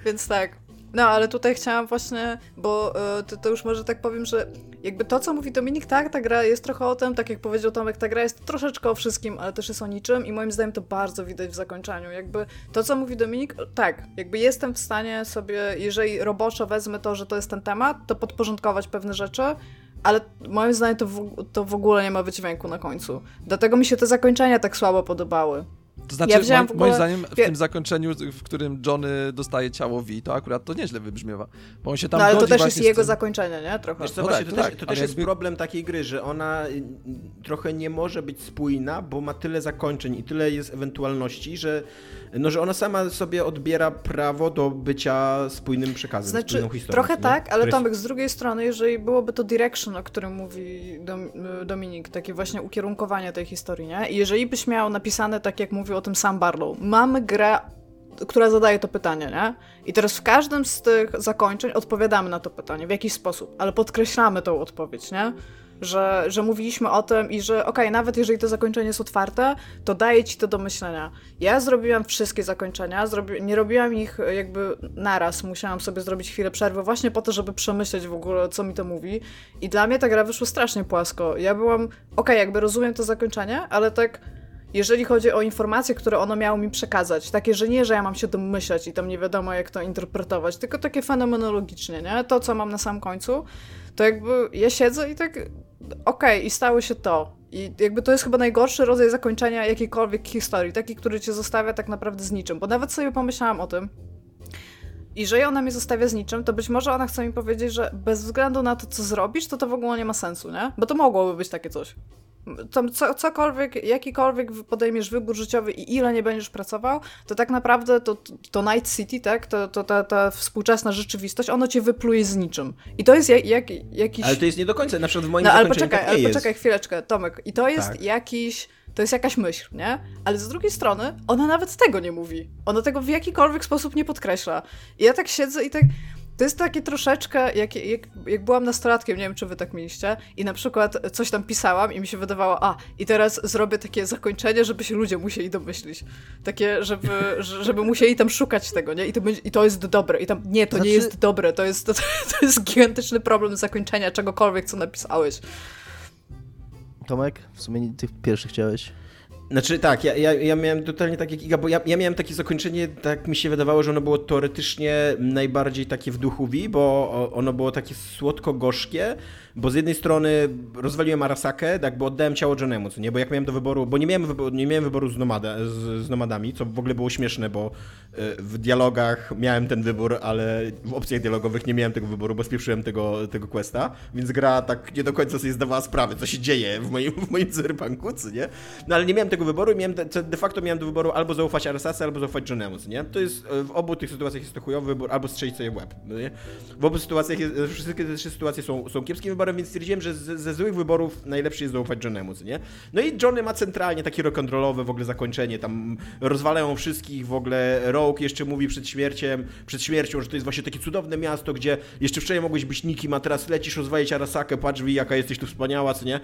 Więc tak. No, ale tutaj chciałam właśnie, bo e, to, to już może tak powiem, że jakby to, co mówi Dominik, tak, ta gra jest trochę o tym, tak jak powiedział Tomek, ta gra jest troszeczkę o wszystkim, ale też jest o niczym i moim zdaniem to bardzo widać w zakończeniu. Jakby to, co mówi Dominik, tak, jakby jestem w stanie sobie, jeżeli roboczo wezmę to, że to jest ten temat, to podporządkować pewne rzeczy, ale moim zdaniem to w, to w ogóle nie ma wydźwięku na końcu. Dlatego mi się te zakończenia tak słabo podobały. To znaczy, Ja moim, w ogóle- moim zdaniem w wie- tym zakończeniu, w którym Johnny dostaje ciało V, to akurat to nieźle wybrzmiewa. Bo on się tam No ale to też jest jego tym- zakończenie, nie? Trochę. Wiesz co, No właśnie, tak, to, tak, też, to też jest jakby- problem takiej gry, że ona y, trochę nie może być spójna, bo ma tyle zakończeń i tyle jest ewentualności, że, no, że ona sama sobie odbiera prawo do bycia spójnym przekazem, Znaczy, spójną historią. trochę nie? tak, ale jest- Tomek, z drugiej strony, jeżeli byłoby to direction, o którym mówi Dom, Dominik, takie właśnie ukierunkowanie tej historii, nie? I jeżeli byś miał napisane tak, jak mówił o tym sam Barlow, mamy grę, która zadaje to pytanie, nie? I teraz w każdym z tych zakończeń odpowiadamy na to pytanie w jakiś sposób, ale podkreślamy tą odpowiedź, nie? Że, że mówiliśmy o tym i że okej, nawet jeżeli to zakończenie jest otwarte, to daje ci to do myślenia. Ja zrobiłam wszystkie zakończenia, zrobi nie robiłam ich jakby naraz, musiałam sobie zrobić chwilę przerwy właśnie po to, żeby przemyśleć w ogóle, co mi to mówi. I dla mnie ta gra wyszła strasznie płasko. Ja byłam, okej, jakby rozumiem to zakończenie, ale tak jeżeli chodzi o informacje, które ono miało mi przekazać, takie, że nie, że ja mam się domyślać i tam nie wiadomo, jak to interpretować, tylko takie fenomenologicznie, nie? To, co mam na samym końcu, to jakby ja siedzę i tak, okej, i stało się to. I jakby to jest chyba najgorszy rodzaj zakończenia jakiejkolwiek historii, taki, który cię zostawia tak naprawdę z niczym, bo nawet sobie pomyślałam o tym, i jeżeli ona mnie zostawia z niczym, to być może ona chce mi powiedzieć, że bez względu na to, co zrobisz, to to w ogóle nie ma sensu, nie? Bo to mogłoby być takie coś. Tam co, cokolwiek, jakikolwiek podejmiesz wybór życiowy i ile nie będziesz pracował, to tak naprawdę to, to Night City, tak, to, to ta, ta współczesna rzeczywistość, ono cię wypluje z niczym. I to jest jak, jak, jakiś... Ale to jest nie do końca, na przykład w moim No ale poczekaj, tak ale poczekaj chwileczkę, Tomek. I to jest Tak. jakiś. To jest jakaś myśl, nie? Ale z drugiej strony, ona nawet tego nie mówi. Ona tego w jakikolwiek sposób nie podkreśla. I ja tak siedzę i tak. To jest takie troszeczkę, jak, jak, jak byłam nastolatkiem, nie wiem, czy wy tak mieliście, i na przykład coś tam pisałam i mi się wydawało, a, i teraz zrobię takie zakończenie, żeby się ludzie musieli domyślić. Takie, żeby, że- żeby musieli tam szukać tego, nie? I to, będzie, i to jest dobre. I tam, nie, to Znaczy- nie jest dobre, to jest, to, to jest gigantyczny problem zakończenia czegokolwiek, co napisałeś. Tomek, w sumie ty pierwszy chciałeś. Znaczy tak, ja, ja, ja miałem totalnie tak jak Iga, bo ja, ja miałem takie zakończenie, tak mi się wydawało, że ono było teoretycznie najbardziej takie w duchu Wii, bo ono było takie słodko-gorzkie, bo z jednej strony rozwaliłem Arasakę, tak, bo oddałem ciało Johnemu, co nie, bo jak miałem do wyboru, bo nie miałem wyboru, nie miałem wyboru z, nomada, z, z nomadami, co w ogóle było śmieszne, bo e, w dialogach miałem ten wybór, ale w opcjach dialogowych nie miałem tego wyboru, bo spieprzyłem tego, tego questa, więc gra tak nie do końca sobie zdawała sprawę, co się dzieje w moim, w moim cyberpunku, co nie? No ale nie miałem tego wyboru miałem, de facto miałem do wyboru albo zaufać Arasace, albo zaufać Johnemu, nie? To jest, w obu tych sytuacjach jest to chujowy wybór, albo strzelić sobie w łeb, no nie? W obu sytuacjach, jest, wszystkie te trzy sytuacje są, są kiepskim wyborem, więc stwierdziłem, że ze, ze złych wyborów najlepszy jest zaufać Johnemu, nie? No i Johnny ma centralnie takie rock'n'rollowe w ogóle zakończenie, tam rozwalają wszystkich, w ogóle Rogue jeszcze mówi przed śmiercią, przed śmiercią, że to jest właśnie takie cudowne miasto, gdzie jeszcze wczoraj mogłeś być nikim, a teraz lecisz rozwalić Arasakę, patrz jaka jesteś tu wspaniała, co nie?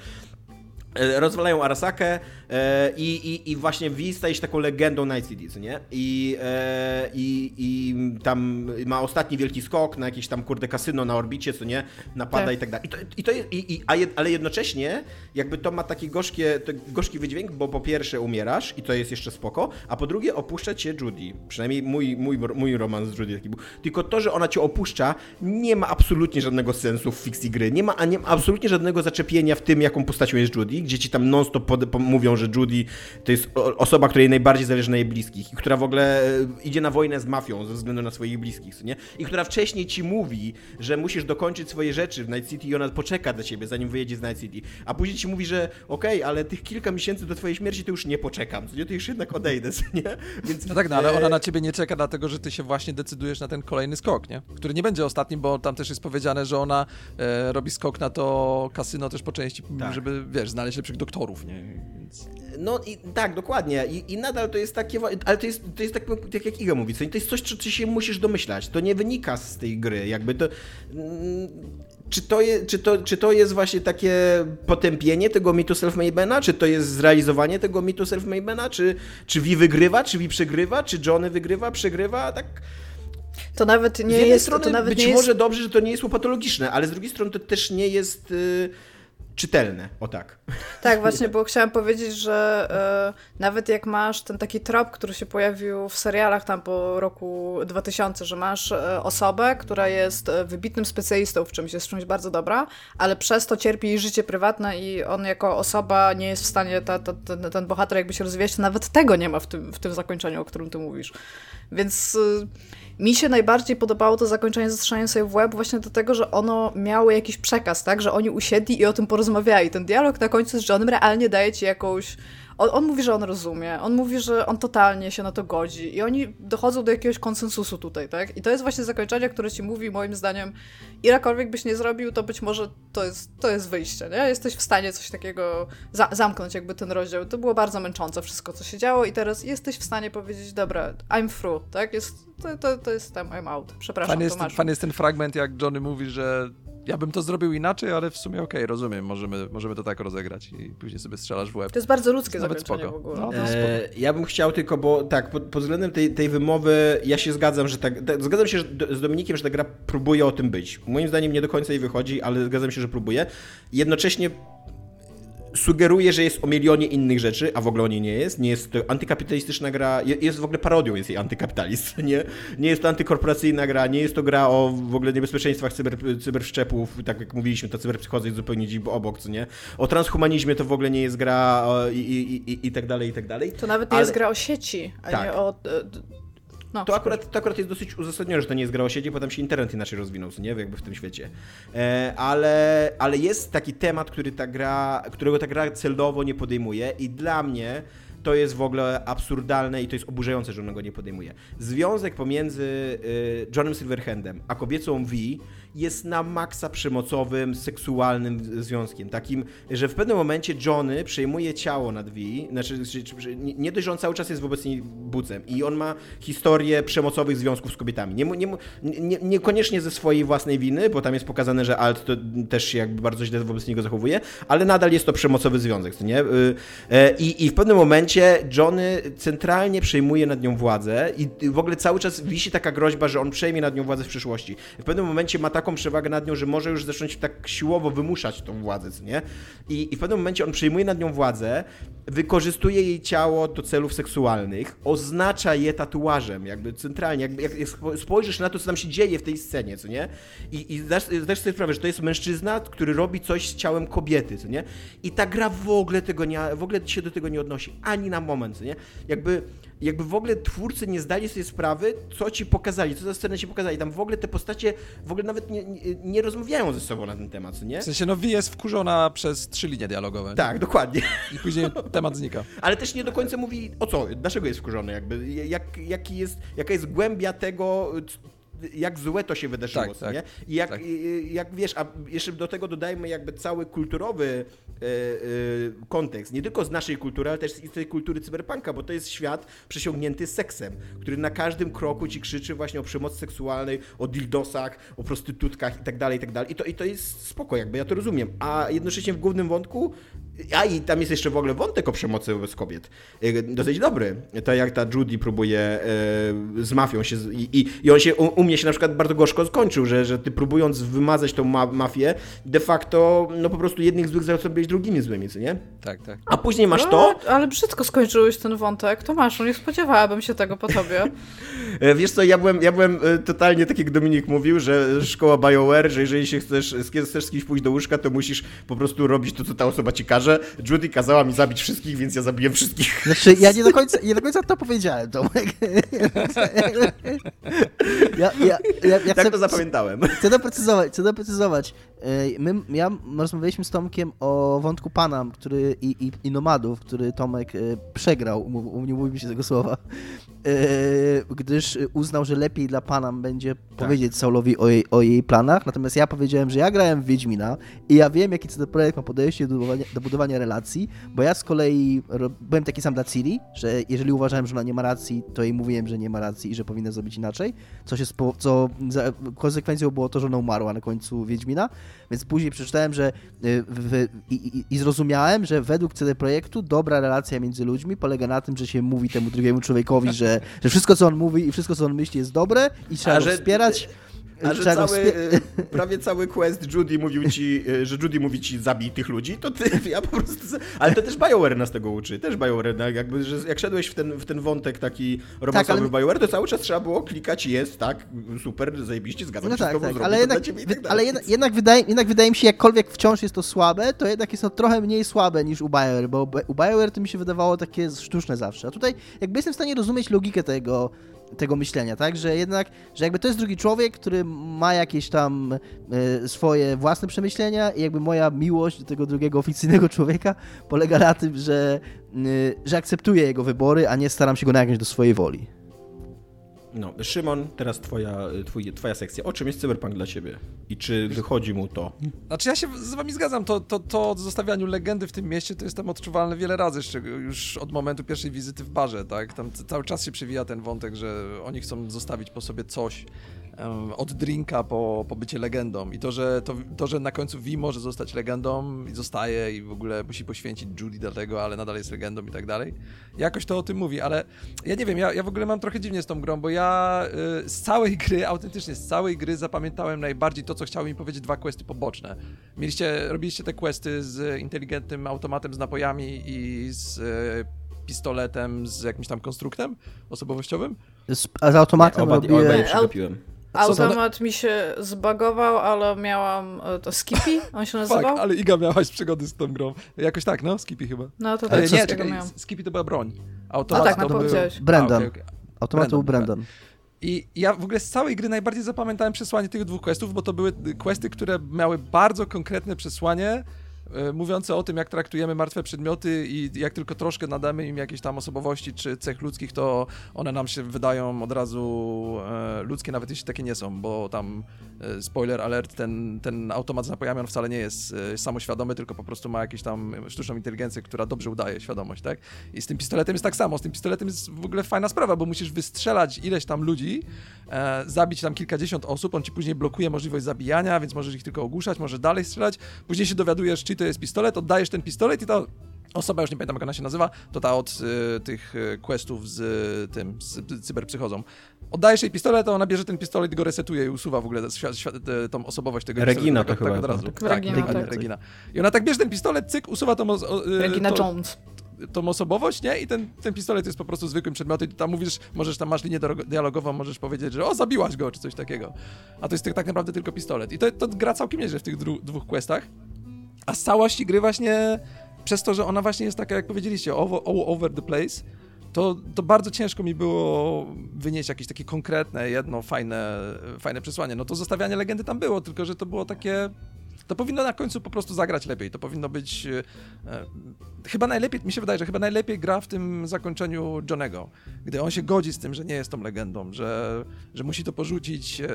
E, rozwalają Arasakę e, i, i, i właśnie V staje się taką legendą Night City, nie? I, e, i, I tam ma ostatni wielki skok na jakieś tam kurde kasyno na orbicie, co nie? Napada tak. i tak dalej. I to, i to jest, i, i, a jed, ale jednocześnie jakby to ma taki gorzkie, gorzki wydźwięk, bo po pierwsze umierasz i to jest jeszcze spoko, a po drugie opuszcza cię Judy. Przynajmniej mój, mój, mój romans z Judy taki był. Tylko to, że ona cię opuszcza, nie ma absolutnie żadnego sensu w fikcji gry. Nie ma, nie ma absolutnie żadnego zaczepienia w tym, jaką postacią jest Judy gdzie ci tam non-stop mówią, że Judy to jest osoba, której najbardziej zależy na jej bliskich i która w ogóle e, idzie na wojnę z mafią ze względu na swoich bliskich, nie? I która wcześniej ci mówi, że musisz dokończyć swoje rzeczy w Night City i ona poczeka dla ciebie, zanim wyjedzie z Night City. A później ci mówi, że okej, okay, ale tych kilka miesięcy do twojej śmierci to już nie poczekam, co nie? To już jednak odejdę, co nie? Więc, no tak, no ale ona e, na ciebie nie czeka dlatego, że ty się właśnie decydujesz na ten kolejny skok, nie? Który nie będzie ostatnim, bo tam też jest powiedziane, że ona e, robi skok na to kasyno też po części, tak. żeby, wiesz, znaleźć lepszych doktorów, nie? Więc... No i tak, dokładnie. I, I, nadal to jest takie, ale to jest, to jest tak, tak jak Iga mówi, to jest coś, co się musisz domyślać. To nie wynika z tej gry, jakby to... Mm, czy to, je, czy, to, czy to jest właśnie takie potępienie tego mitu self-made Czy to jest zrealizowanie tego mitu self-made Czy, czy Vi wygrywa, czy Vi przegrywa, czy Johnny wygrywa, przegrywa, tak... To nawet nie jest... Strony, to nawet być nie może jest... dobrze, że to nie jest łopatologiczne, ale z drugiej strony to też nie jest... Yy czytelne, o tak. Tak, właśnie, bo chciałam powiedzieć, że y, nawet jak masz ten taki trop, który się pojawił w serialach tam po roku 2000, że masz y, osobę, która jest e, wybitnym specjalistą w czymś, jest w czymś bardzo dobra, ale przez to cierpi jej życie prywatne i on jako osoba nie jest w stanie, ta, ta, ten, ten bohater jakby się rozwijać, nawet tego nie ma w tym, w tym zakończeniu, o którym ty mówisz. Więc... Y, mi się najbardziej podobało to zakończenie ze sobie w web właśnie do tego, że ono miało jakiś przekaz, tak? Że oni usiedli i o tym porozmawiali. Ten dialog na końcu z Johnem realnie daje ci jakąś on, on, mówi, że on rozumie, on mówi, że on totalnie się na to godzi i oni dochodzą do jakiegoś konsensusu tutaj, tak? I to jest właśnie zakończenie, które ci mówi, moim zdaniem, ilekolwiek byś nie zrobił, to być może to jest, to jest wyjście, nie? Jesteś w stanie coś takiego za zamknąć jakby ten rozdział. To było bardzo męczące wszystko, co się działo i teraz jesteś w stanie powiedzieć, dobra, I'm through, tak? Jest, to, to, to jest tam, I'm out. Przepraszam, fan jest, fan jest ten fragment, jak Johnny mówi, że ja bym to zrobił inaczej, ale w sumie okej, okay, rozumiem, możemy, możemy to tak rozegrać i później sobie strzelasz w łeb. To jest bardzo ludzkie Nawet spoko. w ogóle. No, e, ja bym chciał tylko, bo tak, pod, pod względem tej, tej wymowy ja się zgadzam, że tak, tak, zgadzam się z Dominikiem, że ta gra próbuje o tym być. Moim zdaniem nie do końca jej wychodzi, ale zgadzam się, że próbuje. Jednocześnie sugeruje, że jest o milionie innych rzeczy, a w ogóle o niej nie jest. Nie jest to antykapitalistyczna gra, jest w ogóle parodią jest jej antykapitalizm, nie? Nie jest to antykorporacyjna gra, nie jest to gra o w ogóle niebezpieczeństwach cyber, cyberszczepów, tak jak mówiliśmy, ta cyberpsychoza jest zupełnie gdzieś obok, co nie? O transhumanizmie to w ogóle nie jest gra i, i, i, i tak dalej, i tak dalej. To nawet nie Ale... jest gra o sieci, a tak. nie o e, no, to, akurat, to akurat jest dosyć uzasadnione, że to nie jest gra o sieci, bo tam się internet inaczej rozwinął, nie? Jakby w tym świecie. E, ale, ale jest taki temat, który ta gra, którego ta gra celowo nie podejmuje i dla mnie to jest w ogóle absurdalne i to jest oburzające, że on go nie podejmuje. Związek pomiędzy y, Johnem Silverhandem a kobiecą V jest na maksa przemocowym, seksualnym związkiem. Takim, że w pewnym momencie Johnny przejmuje ciało nad V, znaczy nie dość, że on cały czas jest wobec niej bucem i on ma historię przemocowych związków z kobietami. Nie, nie, nie, niekoniecznie ze swojej własnej winy, bo tam jest pokazane, że Alt też się jakby bardzo źle wobec niego zachowuje, ale nadal jest to przemocowy związek, nie? Y, e, I, I w pewnym momencie Johnny centralnie przejmuje nad nią władzę i w ogóle cały czas wisi taka groźba, że on przejmie nad nią władzę w przyszłości. W pewnym momencie ma taką przewagę nad nią, że może już zacząć tak siłowo wymuszać tą władzę, nie? I, i w pewnym momencie on przejmuje nad nią władzę, wykorzystuje jej ciało do celów seksualnych, oznacza je tatuażem, jakby centralnie, jakby jak jak spo- spojrzysz na to, co tam się dzieje w tej scenie, co nie? I, i zdasz sobie sprawę, że to jest mężczyzna, który robi coś z ciałem kobiety, co nie? I ta gra w ogóle tego nie, w ogóle się do tego nie odnosi, ani na moment, co nie? Jakby, jakby w ogóle twórcy nie zdali sobie sprawy, co ci pokazali, co za scenę ci pokazali. Tam w ogóle te postacie w ogóle nawet nie, nie, nie rozmawiają ze sobą na ten temat, nie? W sensie, no Vi jest wkurzona przez trzy linie dialogowe. Tak, dokładnie. I później temat znika. Ale też nie do końca mówi o co, dlaczego jest wkurzony, jakby, jak, jaki jest, jaka jest głębia tego, jak złe to się wydarzyło, Tak, tak, nie? I jak, tak. jak wiesz, a jeszcze do tego dodajmy jakby cały kulturowy kontekst, nie tylko z naszej kultury, ale też z tej kultury cyberpunka, bo to jest świat przesiągnięty seksem, który na każdym kroku ci krzyczy właśnie o przemocy seksualnej, o dildosach, o prostytutkach i tak dalej, i tak. I to, I to jest spoko, jakby ja to rozumiem. A jednocześnie w głównym wątku a i tam jest jeszcze w ogóle wątek o przemocy wobec kobiet. E, Dosyć dobry. To jak ta Judy próbuje e, z mafią się. Z, i, i, on się u, u mnie się na przykład bardzo gorzko skończył, że, że ty próbując wymazać tą ma, mafię, de facto no po prostu jednych złych zrobiłeś drugimi złymi, co nie? Tak, tak. A później masz to. No, ale brzydko skończyłeś ten wątek. Tomaszu, nie spodziewałabym się tego po tobie. E, Wiesz co, ja byłem, ja byłem e, totalnie tak jak Dominik mówił, że szkoła BioWare, że jeżeli się chcesz, chcesz z kimś pójść do łóżka, to musisz po prostu robić to, co ta osoba ci każe. Judy kazała mi zabić wszystkich, więc ja zabiłem wszystkich. Znaczy, ja nie do końca, nie do końca to powiedziałem, Tomek. Ja, ja, ja, ja Tak chcę, to zapamiętałem. chcę doprecyzować, chcę doprecyzować. My, ja rozmawialiśmy z Tomkiem o wątku Panam który, i, i, i Nomadów, który Tomek e, przegrał, nie mówi mi się tego słowa, gdyż uznał, że lepiej dla Panam będzie powiedzieć Saulowi o jej, o jej planach, natomiast ja powiedziałem, że ja grałem w Wiedźmina i ja wiem, jaki CD Projekt ma podejście do budowania, do budowania relacji, bo ja z kolei byłem taki sam dla Ciri, że jeżeli uważałem, że ona nie ma racji, to jej mówiłem, że nie ma racji i że powinna zrobić inaczej, co się spo, co konsekwencją było to, że ona umarła na końcu Wiedźmina, więc później przeczytałem, że y, w, i, i, i zrozumiałem, że według CD Projektu dobra relacja między ludźmi polega na tym, że się mówi temu drugiemu człowiekowi, że, że wszystko, co on mówi i wszystko, co on myśli jest dobre i trzeba A go wspierać. A że cały, prawie cały quest Judy mówił ci, e, że Judy mówi ci zabij tych ludzi, to ty, ja po prostu, ale to też BioWare nas tego uczy, też BioWare, no, jakby, że jak szedłeś w ten, w ten wątek taki romansowy ale- w BioWare, to cały czas trzeba było klikać jest, tak, super, zajebiście, zgadzam No się z tak, tobą, tak, zrobię ale to jednak, tak ale jednak, jednak, wydaje, jednak wydaje mi się, jakkolwiek wciąż jest to słabe, to jednak jest to trochę mniej słabe niż u BioWare, bo u BioWare to mi się wydawało takie sztuczne zawsze. A tutaj jakby jestem w stanie rozumieć logikę tego, tego myślenia, tak? Że jednak, że jakby to jest drugi człowiek, który ma jakieś tam e, swoje własne przemyślenia i jakby moja miłość do tego drugiego oficyjnego człowieka polega na tym, że, e, że akceptuję jego wybory, a nie staram się go nagnać do swojej woli. No, Szymon, teraz twoja, twój, twoja sekcja. O czym jest cyberpunk dla ciebie? I czy wychodzi mu to? Znaczy ja się z wami zgadzam, to, to, to zostawianiu legendy w tym mieście to jest tam odczuwalne wiele razy, już od momentu pierwszej wizyty w barze, tak? Tam cały czas się przewija ten wątek, że oni chcą zostawić po sobie coś od drinka po, po bycie legendą i to że, to, to, że na końcu Vi może zostać legendą i zostaje i w ogóle musi poświęcić Judy do tego, ale nadal jest legendą i tak dalej. Jakoś to o tym mówi, ale ja nie wiem, ja, ja w ogóle mam trochę dziwnie z tą grą, bo ja y, z całej gry, autentycznie z całej gry zapamiętałem najbardziej to, co chciały mi powiedzieć dwa questy poboczne. Mieliście, robiliście te questy z inteligentnym automatem z napojami i z y, pistoletem z jakimś tam konstruktem osobowościowym? Z, z automatem Oba, robię... oba je przegapiłem. To- Automat mi się zbagował, ale miałam e, to Skippy, on się Fuck, nazywał? ale Iga miałaś przygody z tą grą. Jakoś tak, no? Skippy chyba. No to Ale tak, nie, czekaj, miałam. Skippy to była broń. No Automat tak, to no był... powiedziałeś. Brandon. A, okej, okej. Automat był Brandon, Brandon. I ja w ogóle z całej gry najbardziej zapamiętałem przesłanie tych dwóch questów, bo to były questy, które miały bardzo konkretne przesłanie, mówiące o tym, jak traktujemy martwe przedmioty i jak tylko troszkę nadamy im jakieś tam osobowości czy cech ludzkich, to one nam się wydają od razu e, ludzkie, nawet jeśli takie nie są, bo tam e, spoiler alert, ten, ten automat z napojami on wcale nie jest e, samoświadomy, tylko po prostu ma jakąś tam sztuczną inteligencję, która dobrze udaje świadomość, tak? I z tym pistoletem jest tak samo. Z tym pistoletem jest w ogóle fajna sprawa, bo musisz wystrzelać ileś tam ludzi, e, zabić tam kilkadziesiąt osób, on ci później blokuje możliwość zabijania, więc możesz ich tylko ogłuszać, możesz dalej strzelać. Później się dowiadujesz, czy to jest pistolet, oddajesz ten pistolet i ta osoba, już nie pamiętam jak ona się nazywa, to ta od y, tych y, questów z y, tym, z y, cyberpsychozą. Oddajesz jej pistolet, a ona bierze ten pistolet i go resetuje i usuwa w ogóle świat, świat, e, tą osobowość tego Regina to tak, chyba, tak od razu. tak? Regina, tak, tak. Regina. I ona tak bierze ten pistolet, cyk, usuwa tą... o- y, Regina tą, Jones. tą osobowość, nie? I ten, ten pistolet jest po prostu zwykłym przedmiotem i tam mówisz, możesz tam masz linię dialogową, możesz powiedzieć, że o, zabiłaś go, czy coś takiego. A to jest tak naprawdę tylko pistolet. I to, to gra całkiem nieźle w tych dwóch questach. A z całości gry właśnie przez to, że ona właśnie jest taka, jak powiedzieliście, all, all over the place, to, to bardzo ciężko mi było wynieść jakieś takie konkretne, jedno fajne, fajne przesłanie. No to zostawianie legendy tam było, tylko że to było takie to powinno na końcu po prostu zagrać lepiej. To powinno być. E, e, chyba najlepiej, mi się wydaje, że chyba najlepiej gra w tym zakończeniu Johnego, gdy on się godzi z tym, że nie jest tą legendą, że, że musi to porzucić, e,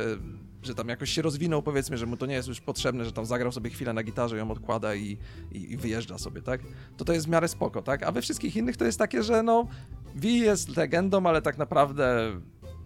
że tam jakoś się rozwinął, powiedzmy, że mu to nie jest już potrzebne, że tam zagrał sobie chwilę na gitarze, ją odkłada i, i, i wyjeżdża sobie, tak? To to jest w miarę spoko, tak? A we wszystkich innych to jest takie, że no, V jest legendą, ale tak naprawdę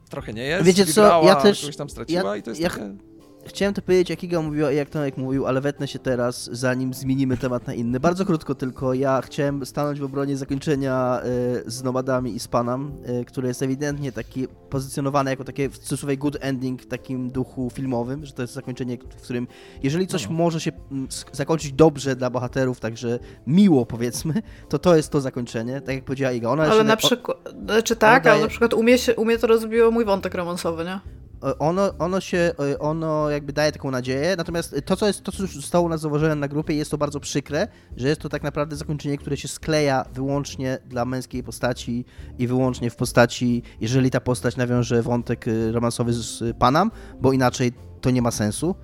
trochę nie jest. Wiecie co, ja też... tam straciła ja, i to jest ja, takie chciałem to powiedzieć, jak Iga mówiła i jak Tomek mówił, ale wetnę się teraz, zanim zmienimy temat na inny. Bardzo krótko tylko, ja chciałem stanąć w obronie zakończenia y, z Nomadami i z Panem, y, które jest ewidentnie taki pozycjonowane jako takie w cudzysłowie good ending w takim duchu filmowym, że to jest zakończenie, w którym jeżeli coś no. może się mm, zakończyć dobrze dla bohaterów, także miło powiedzmy, to to jest to zakończenie, tak jak powiedziała Iga. Ona ale na przykład, czy znaczy tak, daje... ale na przykład umie, się, umie to rozbiło mój wątek romansowy, nie? E, ono, ono się, e, ono jakby daje taką nadzieję, natomiast to, co jest, to, co już zostało u nas zauważone na grupie, jest to bardzo przykre, że jest to tak naprawdę zakończenie, które się skleja wyłącznie dla męskiej postaci i wyłącznie w postaci, jeżeli ta postać nawiąże wątek e, romansowy z Panam, bo inaczej to nie ma sensu.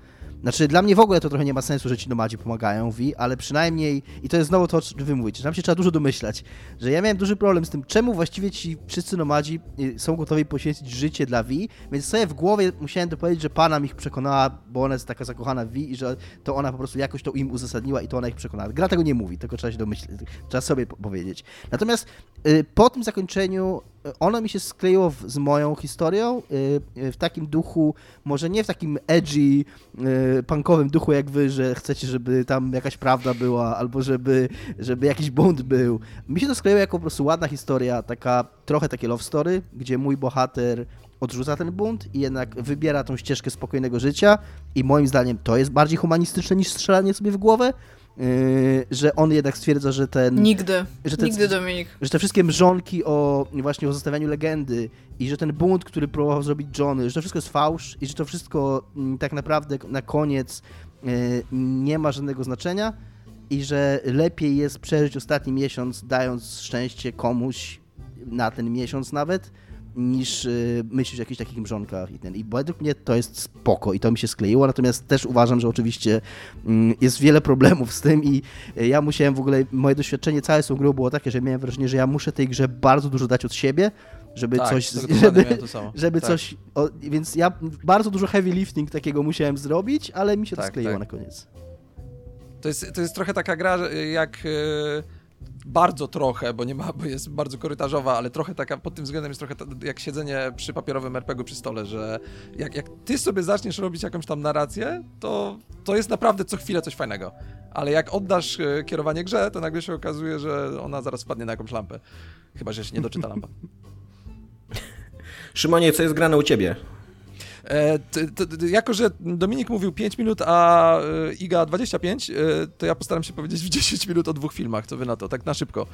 Znaczy, dla mnie w ogóle to trochę nie ma sensu, że ci nomadzi pomagają Vi, ale przynajmniej, i to jest znowu to, o czym wy mówicie, że nam się trzeba dużo domyślać, że ja miałem duży problem z tym, czemu właściwie ci wszyscy nomadzi y, są gotowi poświęcić życie dla Vi, więc sobie w głowie musiałem to powiedzieć, że pana ich przekonała, bo ona jest taka zakochana w Vi i że to ona po prostu jakoś to im uzasadniła i to ona ich przekonała. Gra tego nie mówi, tylko trzeba się domyśleć, trzeba sobie powiedzieć. Natomiast y, po tym zakończeniu ono mi się skleiło w, z moją historią y, w takim duchu, może nie w takim edgy, y, punkowym duchu jak wy, że chcecie, żeby tam jakaś prawda była, albo żeby, żeby jakiś bunt był. Mi się to skleiło jako po prostu ładna historia, taka trochę takie love story, gdzie mój bohater odrzuca ten bunt i jednak wybiera tą ścieżkę spokojnego życia i moim zdaniem to jest bardziej humanistyczne niż strzelanie sobie w głowę. Yy, że on jednak stwierdza, że ten... Nigdy, że te, nigdy Dominik. Że te wszystkie mrzonki o właśnie o zostawianiu legendy i że ten bunt, który próbował zrobić Johnny, że to wszystko jest fałsz i że to wszystko mm, tak naprawdę na koniec yy, nie ma żadnego znaczenia i że lepiej jest przeżyć ostatni miesiąc dając szczęście komuś na ten miesiąc nawet, niż y, myśleć o jakichś takich mrzonkach i ten. I według mnie to jest spoko i to mi się skleiło, natomiast też uważam, że oczywiście mm, jest wiele problemów z tym i y, ja musiałem w ogóle, moje doświadczenie całe z tą grą było takie, że miałem wrażenie, że ja muszę tej grze bardzo dużo dać od siebie, żeby tak, coś, żeby, żeby tak. coś, o, więc ja bardzo dużo heavy lifting takiego musiałem zrobić, ale mi się tak, to skleiło tak. na koniec. To jest, to jest trochę taka gra, jak... Bardzo trochę, bo nie ma, bo jest bardzo korytarzowa, ale trochę taka, pod tym względem jest trochę jak siedzenie przy papierowym RPG przy stole, że jak, jak ty sobie zaczniesz robić jakąś tam narrację, to, to jest naprawdę co chwilę coś fajnego. Ale jak oddasz e, kierowanie grze, to nagle się okazuje, że ona zaraz spadnie na jakąś lampę. Chyba, że się nie doczyta lampa. Szymonie, co jest grane u ciebie? E, jako, że Dominik mówił 5 minut, a e, Iga 25, e, to ja postaram się powiedzieć w 10 minut o dwóch filmach, co wy na to, tak na szybko.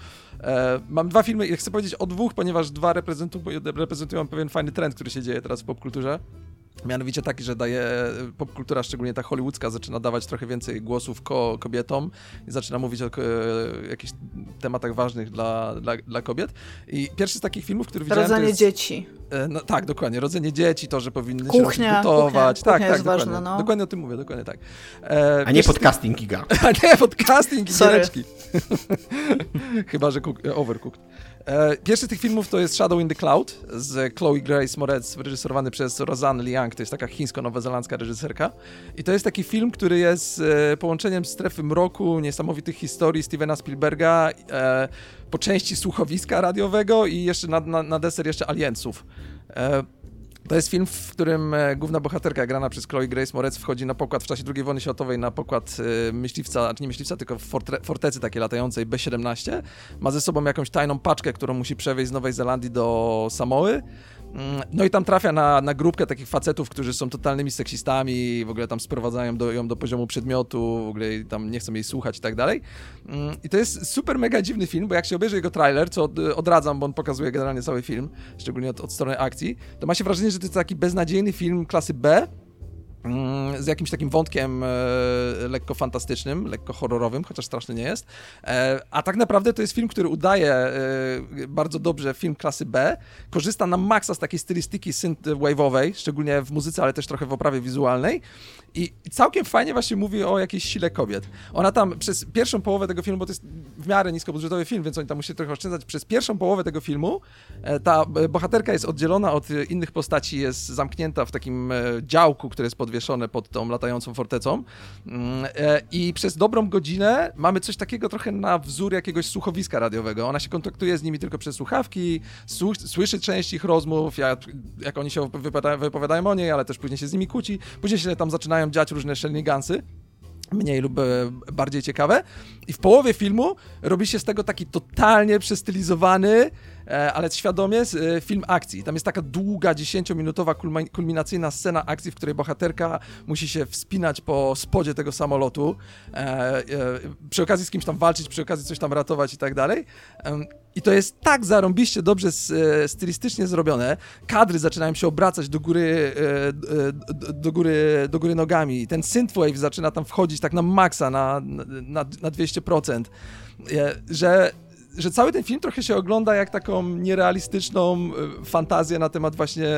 Mam dwa filmy, ja chcę powiedzieć o dwóch, ponieważ dwa reprezentują, reprezentują pewien fajny trend, który się dzieje teraz w popkulturze. Mianowicie taki, że daje popkultura, szczególnie ta hollywoodzka, zaczyna dawać trochę więcej głosów ko kobietom i zaczyna mówić o e, jakichś tematach ważnych dla, dla, dla, kobiet. I pierwszy z takich filmów, który widziałem. Rodzenie jest, dzieci. E, no, tak, dokładnie. Rodzenie dzieci, to, że powinny kuchnia, się gotować. Kuchnia, tak, kuchnia tak, dokładnie. Ważne, no. dokładnie o tym mówię, dokładnie tak. E, A nie podcasting giga. A nie podcasting i giereczki. Chyba, że cook, overcooked. E, pierwszy z tych filmów to jest Shadow in the Cloud z Chloe Grace Moretz, reżyserowany przez Rosanne Liang, to jest taka chińsko-nowozelandzka reżyserka. I to jest taki film, który jest e, połączeniem strefy mroku, niesamowitych historii Stevena Spielberga, e, po części słuchowiska radiowego i jeszcze na, na, na deser jeszcze Alienców. To jest film, w którym e, główna bohaterka grana przez Chloe Grace Moretz wchodzi na pokład w czasie II wojny światowej, na pokład e, myśliwca, znaczy nie myśliwca, tylko fortre, fortecy takiej latającej B-17. Ma ze sobą jakąś tajną paczkę, którą musi przewieźć z Nowej Zelandii do Samoły. Mm, no i tam trafia na, na grupkę takich facetów, którzy są totalnymi seksistami, w ogóle tam sprowadzają do, ją do poziomu przedmiotu, w ogóle tam nie chcą jej słuchać i tak dalej. Mm, I to jest super mega dziwny film, bo jak się obejrzy jego trailer, co odradzam, bo on pokazuje generalnie cały film, szczególnie od, od strony akcji, to ma się wrażenie, że to jest taki beznadziejny film klasy B, z jakimś takim wątkiem e, lekko fantastycznym, lekko horrorowym, chociaż straszny nie jest. E, a tak naprawdę to jest film, który udaje e, bardzo dobrze film klasy B. Korzysta na maksa z takiej stylistyki synth-wave'owej, szczególnie w muzyce, ale też trochę w oprawie wizualnej. I całkiem fajnie właśnie mówi o jakiejś sile kobiet. Ona tam przez pierwszą połowę tego filmu, bo to jest w miarę niskobudżetowy film, więc oni tam musieli trochę oszczędzać, przez pierwszą połowę tego filmu ta bohaterka jest oddzielona od innych postaci, jest zamknięta w takim działku, który jest pod podwieszone pod tą latającą fortecą. Mm, e, I przez dobrą godzinę mamy coś takiego trochę na wzór jakiegoś słuchowiska radiowego. Ona się kontaktuje z nimi tylko przez słuchawki, słyszy część ich rozmów, jak, oni się wypowiadają, o niej, ale też później się z nimi kłóci. Później się tam zaczynają dziać różne shenanigansy mniej lub e, bardziej ciekawe. I w połowie filmu robi się z tego taki totalnie przestylizowany, E, ale świadomie e, film akcji. Tam jest taka długa, 10-minutowa kulminacyjna scena akcji, w której bohaterka musi się wspinać po spodzie tego samolotu, przy okazji z kimś tam walczyć, przy okazji coś tam ratować i tak dalej. I to jest tak zarąbiście dobrze stylistycznie zrobione. Kadry zaczynają się obracać do góry, do góry, do góry nogami. Ten synthwave zaczyna tam wchodzić tak na maksa, na, na, na 200%. Że że cały ten film trochę się ogląda jak taką nierealistyczną e, fantazję na temat właśnie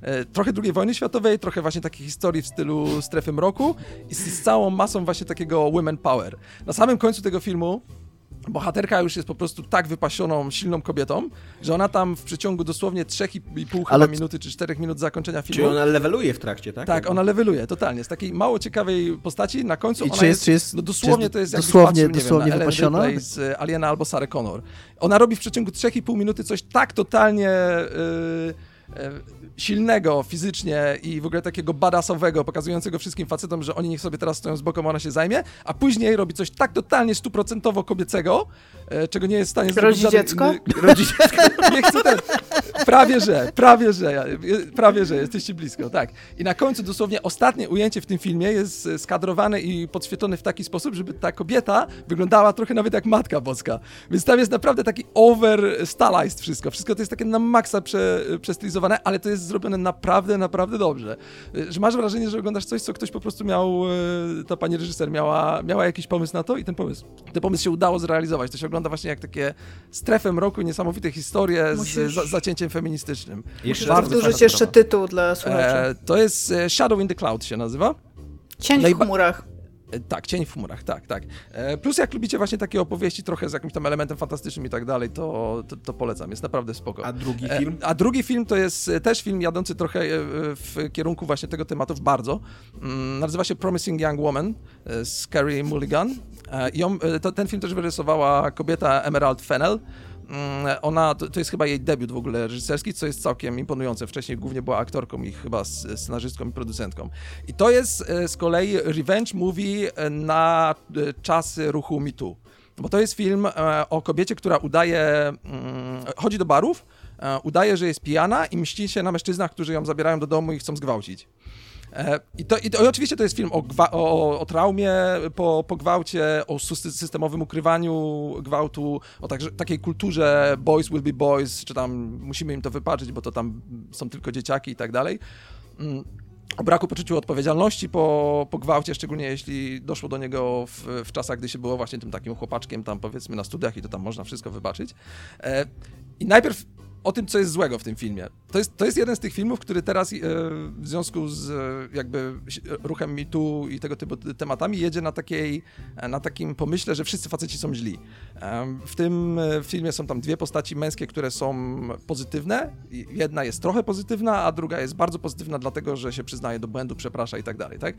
e, trochę II wojny światowej, trochę właśnie takiej historii w stylu strefy mroku i z, z całą masą właśnie takiego women power. Na samym końcu tego filmu bohaterka już jest po prostu tak wypasioną, silną kobietą, że ona tam w przeciągu dosłownie 3,5 Ale... minuty czy 4 minut zakończenia filmu. Czyli ona leveluje w trakcie, tak? Tak, ona leveluje, totalnie. Z takiej mało ciekawej postaci na końcu I ona czy jest, czy jest, no dosłownie jest, to jest dosłownie, patrzył, dosłownie wiem, wypasiona? z Aliena albo Sarah Connor. Ona robi w przeciągu 3,5 minuty coś tak totalnie... Yy, silnego fizycznie i w ogóle takiego badassowego, pokazującego wszystkim facetom, że oni niech sobie teraz stoją z boku, ona się zajmie, a później robi coś tak totalnie stuprocentowo kobiecego, czego nie jest w stanie zrobić Rodzi dziecko? Rodzi dziecko? Nie chcę ten... Prawie, że, prawie, że, prawie, że, jesteście blisko, tak. I na końcu dosłownie ostatnie ujęcie w tym filmie jest skadrowane i podświetlone w taki sposób, żeby ta kobieta wyglądała trochę nawet jak Matka Boska. Więc tam jest naprawdę taki over stylized wszystko. Wszystko to jest takie na maksa prze, przestylizowane, ale to jest zrobione naprawdę, naprawdę dobrze. Że masz wrażenie, że oglądasz coś, co ktoś po prostu miał, e, ta pani reżyser miała, miała jakiś pomysł na to i ten pomysł, ten pomysł się udało zrealizować. To się ogląda właśnie jak takie strefę mroku, niesamowite historie Musisz... z za, zacięciem feministycznym. Jeszcze Bardzo powtórzyć jeszcze tytuł dla słuchaczy. E, to jest e, Shadow in the Cloud się nazywa. Cień w chmurach. E, tak, Cień w chmurach, tak, tak. E, plus jak lubicie właśnie takie opowieści trochę z jakimś tam elementem fantastycznym i tak dalej, to, to, to polecam, jest naprawdę spoko. A drugi film? A drugi film to jest też film jadący trochę w kierunku właśnie tego tematów bardzo. Mm, nazywa się Promising Young Woman z Carrie Mulligan. I on, to, ten film też wyrysowała kobieta Emerald Fennell. Mm, ona, to, to, jest chyba jej debiut w ogóle reżyserski, co jest całkiem imponujące. Wcześniej głównie była aktorką i chyba scenarzystką i producentką. I to jest e, z kolei revenge movie e, na e, czasy ruchu Me Too. Bo to jest film o kobiecie, która udaje, mm, chodzi do barów, udaje, że jest pijana i mści się na mężczyznach, którzy ją zabierają do domu i chcą zgwałcić. E, I, to, i, to, I oczywiście to jest film o, o, o traumie po, po gwałcie, o systemowym ukrywaniu gwałtu, o także, takiej kulturze boys will be boys, czy tam musimy im to wypaczyć, bo to tam są tylko dzieciaki i tak dalej. Mm, o braku poczuciu odpowiedzialności po, po gwałcie, szczególnie jeśli doszło do niego w, w czasach, gdy się było właśnie tym takim chłopaczkiem tam powiedzmy na studiach i to tam można wszystko wybaczyć. E, I najpierw o tym, co jest złego w tym filmie. To jest, to jest jeden z tych filmów, który teraz e, w związku z e, jakby ruchem mitu i tego typu tematami jedzie na takiej, e, na takim pomyśle, że wszyscy faceci są źli. W tym filmie są tam dwie postaci męskie, które są pozytywne. Jedna jest trochę pozytywna, a druga jest bardzo pozytywna, dlatego że się przyznaje do błędu, przeprasza i tak dalej, tak?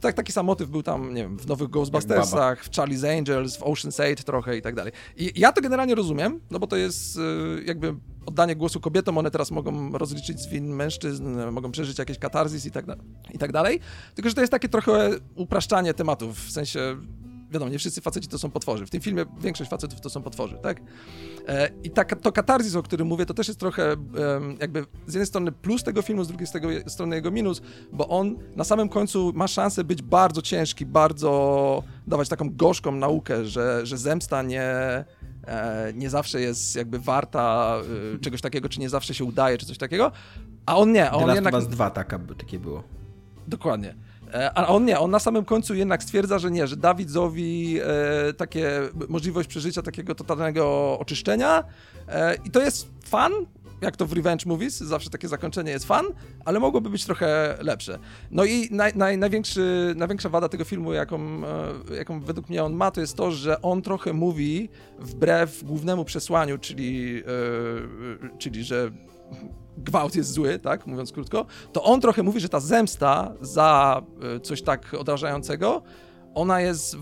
tak taki sam motyw był tam, nie wiem, w nowych Ghostbustersach, w Charlie's Angels, w Ocean's 8 trochę i tak dalej. I ja to generalnie rozumiem, no bo to jest jakby oddanie głosu kobietom, one teraz mogą rozliczyć z win mężczyzn, mogą przeżyć jakieś katarzis i tak, i tak dalej. Tylko, że to jest takie trochę upraszczanie tematów, w sensie wiadomo, nie wszyscy faceci to są potworzy. W tym filmie większość facetów to są potworzy, tak? E, I ta, to katarzis, o którym mówię, to też jest trochę jakby z jednej strony plus tego filmu, z drugiej strony jego minus, bo on na samym końcu ma szansę być bardzo ciężki, bardzo dawać taką gorzką naukę, że, że zemsta nie, nie zawsze jest jakby warta e, czegoś takiego, czy nie zawsze się udaje, czy coś takiego, a on nie. A on The jednak... Last dwa taka, takie było. Dokładnie. E, a on nie, on na samym końcu jednak stwierdza, że nie, że Dawidowi e, takie możliwość przeżycia takiego totalnego oczyszczenia e, i to jest fan, jak to w Revenge Movies, zawsze takie zakończenie jest fan, ale mogłoby być trochę lepsze. No i naj, naj, największy, największa wada tego filmu, jaką, e, jaką według mnie on ma, to jest to, że on trochę mówi wbrew głównemu przesłaniu, czyli, e, czyli że gwałt jest zły, tak, mówiąc krótko, to on trochę mówi, że ta zemsta za coś tak odrażającego, ona jest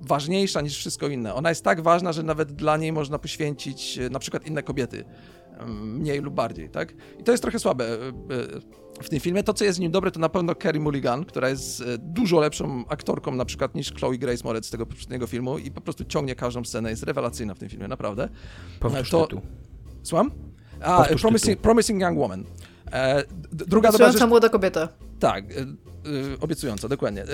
ważniejsza niż wszystko inne. Ona jest tak ważna, że nawet dla niej można poświęcić na przykład inne kobiety mniej lub bardziej, tak? I to jest trochę słabe e, e, w tym filmie. To, co jest w nim dobre, to na pewno Carrie Mulligan, która jest e, dużo lepszą aktorką na przykład niż Chloe Grace Moretz z tego poprzedniego filmu i po prostu ciągnie każdą scenę, jest rewelacyjna w tym filmie, naprawdę. Powtórz to... tytuł. Słucham? A, promising, promising, Young Woman. E, druga obiecująca rzecz... młoda kobieta. Tak, e, e, obiecująca, dokładnie.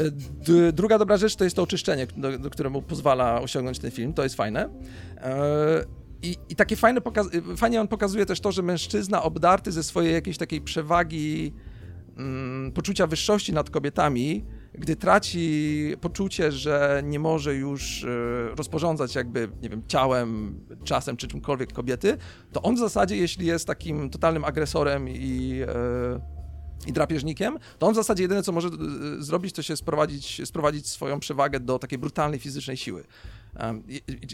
D druga dobra rzecz to jest to oczyszczenie, do, do któremu pozwala osiągnąć ten film, to jest fajne. I, i takie fajne fajnie on pokazuje też to, że mężczyzna obdarty ze swojej jakiejś takiej przewagi mm, poczucia wyższości nad kobietami, gdy traci poczucie, że nie może już y, rozporządzać jakby, nie wiem, ciałem, czasem czy czymkolwiek kobiety, to on w zasadzie, jeśli jest takim totalnym agresorem i y, i drapieżnikiem, to on w zasadzie jedyne, co może y, zrobić, to się sprowadzić, sprowadzić swoją przewagę do takiej brutalnej fizycznej siły.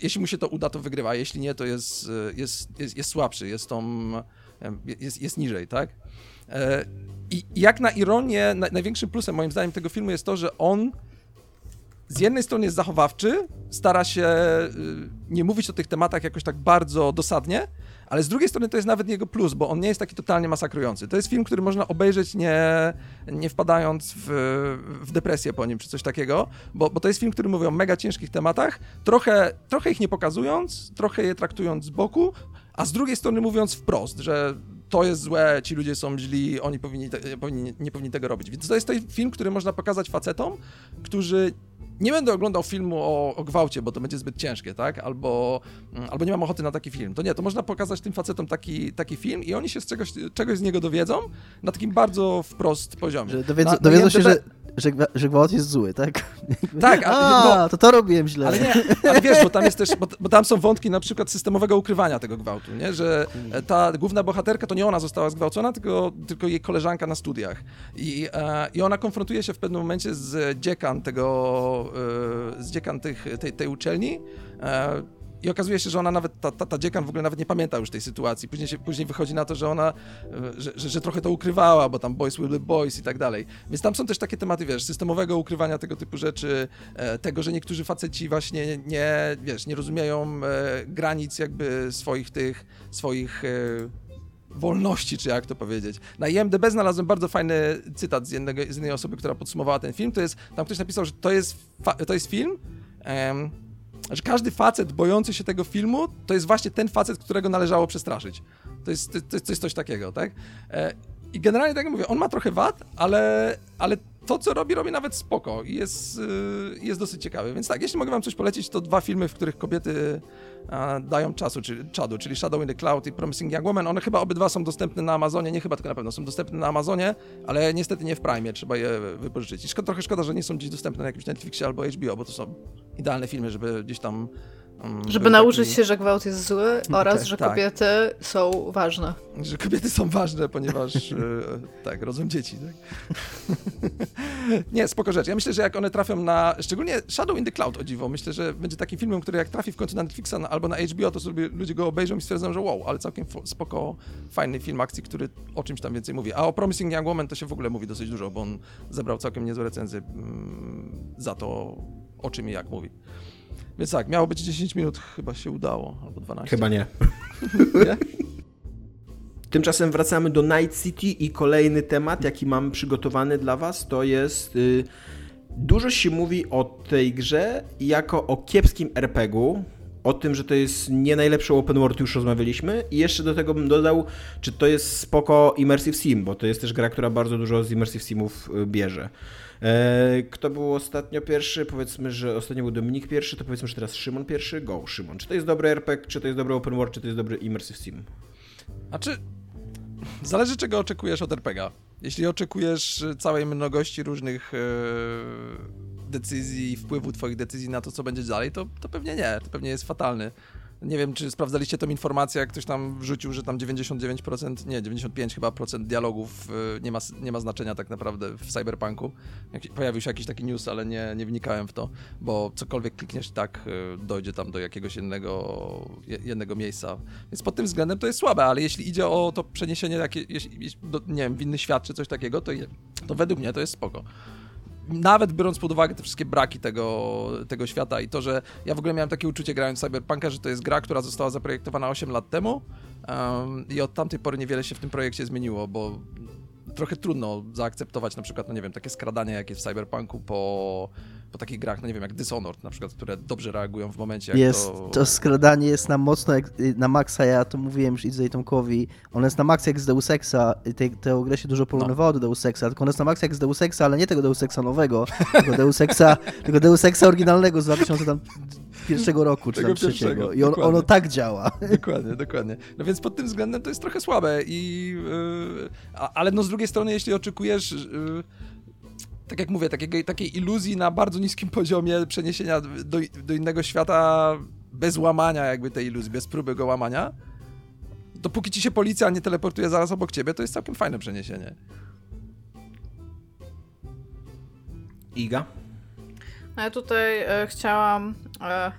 Jeśli mu się to uda, to wygrywa, jeśli nie, to jest, jest, jest, jest słabszy, jest, tą, jest, jest niżej, tak? E, I jak na ironię, największym plusem moim zdaniem tego filmu jest to, że on z jednej strony jest zachowawczy, stara się y, nie mówić o tych tematach jakoś tak bardzo dosadnie, ale z drugiej strony to jest nawet jego plus, bo on nie jest taki totalnie masakrujący. To jest film, który można obejrzeć nie, nie wpadając w, w depresję po nim, czy coś takiego, bo, bo to jest film, który mówi o mega ciężkich tematach, trochę, trochę ich nie pokazując, trochę je traktując z boku, a z drugiej strony mówiąc wprost, że to jest złe, ci ludzie są źli, oni powinni, te, powinni, nie powinni tego robić. Więc to jest ten film, który można pokazać facetom, którzy nie będę oglądał filmu o, o gwałcie, bo to będzie zbyt ciężkie, tak? Albo, mm, albo nie mam ochoty na taki film. To nie, to można pokazać tym facetom taki, taki film i oni się z czegoś, czegoś z niego dowiedzą na takim bardzo wprost poziomie. Że dowiedzą, na, dowiedzą się, że że, że gwałt jest zły, tak? Tak, a, no, to to robiłem źle. Ale nie, ale wiesz, bo tam jest też, bo, bo, tam są wątki na przykład systemowego ukrywania tego gwałtu, nie? Że ta główna bohaterka to nie ona została zgwałcona, tylko, tylko jej koleżanka na studiach. I, e, i ona konfrontuje się w pewnym momencie z dziekan tego, e, z dziekan tych, tej, tej uczelni, e, i okazuje się, że ona nawet, ta, ta, ta dziekan w ogóle nawet nie pamięta już tej sytuacji. Później, się, później wychodzi na to, że ona, że, że, że, trochę to ukrywała, bo tam boys will be boys i tak dalej. Więc tam są też takie tematy, wiesz, systemowego ukrywania tego typu rzeczy, e, tego, że niektórzy faceci właśnie nie, wiesz, nie rozumieją e, granic jakby swoich tych, swoich... Wolności, czy jak to powiedzieć. Na IMDB znalazłem bardzo fajny cytat z, jednego, z jednej osoby, która podsumowała ten film. To jest, tam ktoś napisał, że to jest, to jest film, że każdy facet bojący się tego filmu, to jest właśnie ten facet, którego należało przestraszyć. To jest, to, to jest coś takiego, tak? E, I generalnie tak jak mówię, on ma trochę wad, ale, ale to, co robi, robi nawet spoko i jest, y, jest dosyć ciekawy. Więc tak, jeśli mogę wam coś polecić, to dwa filmy, w których kobiety dają czasu, czyli, czadu, czyli Shadow in the Cloud i Promising Young Woman. One chyba obydwa są dostępne na Amazonie, nie chyba, tylko na pewno są dostępne na Amazonie, ale niestety nie w Prime, trzeba je wypożyczyć. I trochę szkoda, że nie są dziś dostępne na jakimś Netflixie albo HBO, bo to są idealne filmy, żeby gdzieś tam Żeby nauczyć taki... się, że gwałt jest zły oraz, tak, że tak. kobiety są ważne. Że kobiety są ważne, ponieważ e, tak, rodzą dzieci. Tak? nie, spoko rzecz. Ja myślę, że jak one trafią na, szczególnie Shadow in the Cloud o dziwo, myślę, że będzie takim filmem, który jak trafi w końcu na Netflixa albo na HBO, to sobie ludzie go obejrzą i stwierdzą, że wow, ale całkiem spoko, fajny film akcji, który o czymś tam więcej mówi. A o Promising Young Woman to się w ogóle mówi dosyć dużo, bo on zebrał całkiem niezłe recenzje mm, za to, o czym i jak mówi. Więc tak, miało być 10 minut, chyba się udało, albo 12. Chyba nie. nie? Tymczasem wracamy do Night City i kolejny temat, jaki mam przygotowany dla was, to jest y, Dużo się mówi o tej grze jako o kiepskim RPG-u, o tym, że to jest nie najlepszy open world, już rozmawialiśmy i jeszcze do tego bym dodał, czy to jest spoko Immersive Sim, bo to jest też gra, która bardzo dużo z Immersive Simów y, bierze. E, kto był ostatnio pierwszy? Powiedzmy, że ostatnio był Dominik pierwszy, to powiedzmy, że teraz Szymon pierwszy. Go, Szymon. Czy to jest dobry RPG, czy to jest dobry open world, czy to jest dobry Immersive Sim? A czy... Zależy czego oczekujesz od RPGa. Jeśli oczekujesz całej mnogości różnych e, decyzji i wpływu twoich decyzji na to, co będzie dalej, to, to pewnie nie. To pewnie jest fatalny. Nie wiem, czy sprawdzaliście tą informację, jak ktoś tam wrzucił, że tam 99%, nie, 95 chyba procent dialogów y, nie ma, nie ma znaczenia tak naprawdę w Cyberpunku. Pojawił się jakiś taki news, ale nie, nie wnikałem w to, bo cokolwiek klikniesz tak y, dojdzie tam do jakiegoś jednego, jednego miejsca. Więc pod tym względem to jest słabe, ale jeśli idzie o to przeniesienie takie, do, nie wiem, w inny świat czy coś takiego, to, to według mnie to jest spoko nawet biorąc pod uwagę te wszystkie braki tego, tego świata i to, że ja w ogóle miałem takie uczucie grając Cyberpunka, że to jest gra, która została zaprojektowana 8 lat temu um, i od tamtej pory niewiele się w tym projekcie zmieniło, bo trochę trudno zaakceptować na przykład, no nie wiem, takie skradanie, jakie w Cyberpunku po po takich grach, no nie wiem, jak Dishonored na przykład, które dobrze reagują w momencie, jak jest, to... to skradanie jest na mocno, jak, na maksa, ja to mówiłem już Idzej Tomkowi, on jest na maksa jak z Deus Exa, te, tę grę się dużo porównywało no. do Deus Exa, tylko on jest na maksa jak z Deus Exa, ale nie tego Deus Exa nowego, tylko Deus Exa, tylko Deus Exa oryginalnego z 2001 roku, czy tam trzeciego. I on, ono tak działa. Dokładnie, dokładnie. No więc pod tym względem to jest trochę słabe i... Yy, ale no z drugiej strony, jeśli oczekujesz... Yy, tak jak mówię, takiej, takiej iluzji na bardzo niskim poziomie przeniesienia do, do innego świata bez łamania jakby tej iluzji, bez próby go łamania, dopóki ci się policja nie teleportuje zaraz obok ciebie, to jest całkiem fajne przeniesienie. Iga? No ja tutaj e, chciałam e,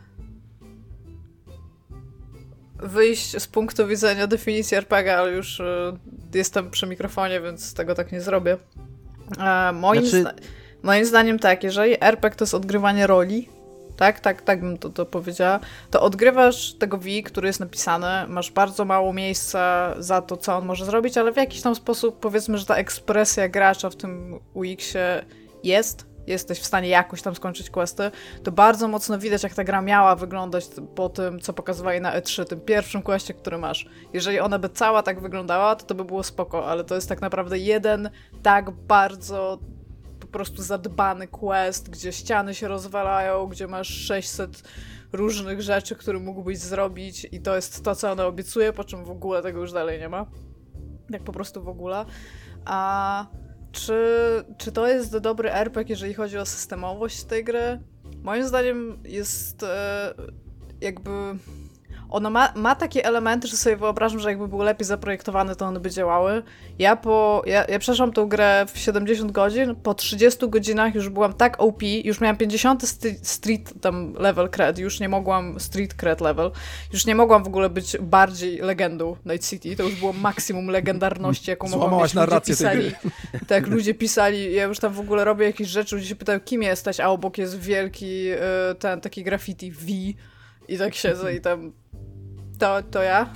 wyjść z punktu widzenia definicji RPG, ale już e, jestem przy mikrofonie, więc tego tak nie zrobię. E, moim, znaczy... zda moim zdaniem tak, jeżeli RPG to jest odgrywanie roli, tak, tak, tak bym to, to powiedziała, to odgrywasz tego V, który jest napisany, masz bardzo mało miejsca za to, co on może zrobić, ale w jakiś tam sposób powiedzmy, że ta ekspresja gracza w tym UX-ie jest, jesteś w stanie jakoś tam skończyć questy, to bardzo mocno widać, jak ta gra miała wyglądać po tym, co pokazywali na E3, tym pierwszym questie, który masz. Jeżeli ona by cała tak wyglądała, to to by było spoko, ale to jest tak naprawdę jeden tak bardzo po prostu zadbany quest, gdzie ściany się rozwalają, gdzie masz 600 różnych rzeczy, które mógłbyś zrobić i to jest to, co ona obiecuje, po czym w ogóle tego już dalej nie ma. Jak po prostu w ogóle. A czy, czy to jest dobry RPG, jeżeli chodzi o systemowość tej gry? Moim zdaniem jest e, jakby ono ma, ma takie elementy, że sobie wyobrażam, że jakby były lepiej zaprojektowane, to one by działały. Ja po. Ja, ja przeszłam tą grę w 70 godzin. Po 30 godzinach już byłam tak OP, już miałam 50 street tam level cred, już nie mogłam. Street cred level. Już nie mogłam w ogóle być bardziej legendą Night City. To już było maksimum legendarności, jaką mogłam mieć. Ludzie pisali, tak, ludzie pisali. Ja już tam w ogóle robię jakieś rzeczy, ludzie się pytają, kim jesteś, a obok jest wielki y, ten taki graffiti V. I tak siedzę i tam to, to ja.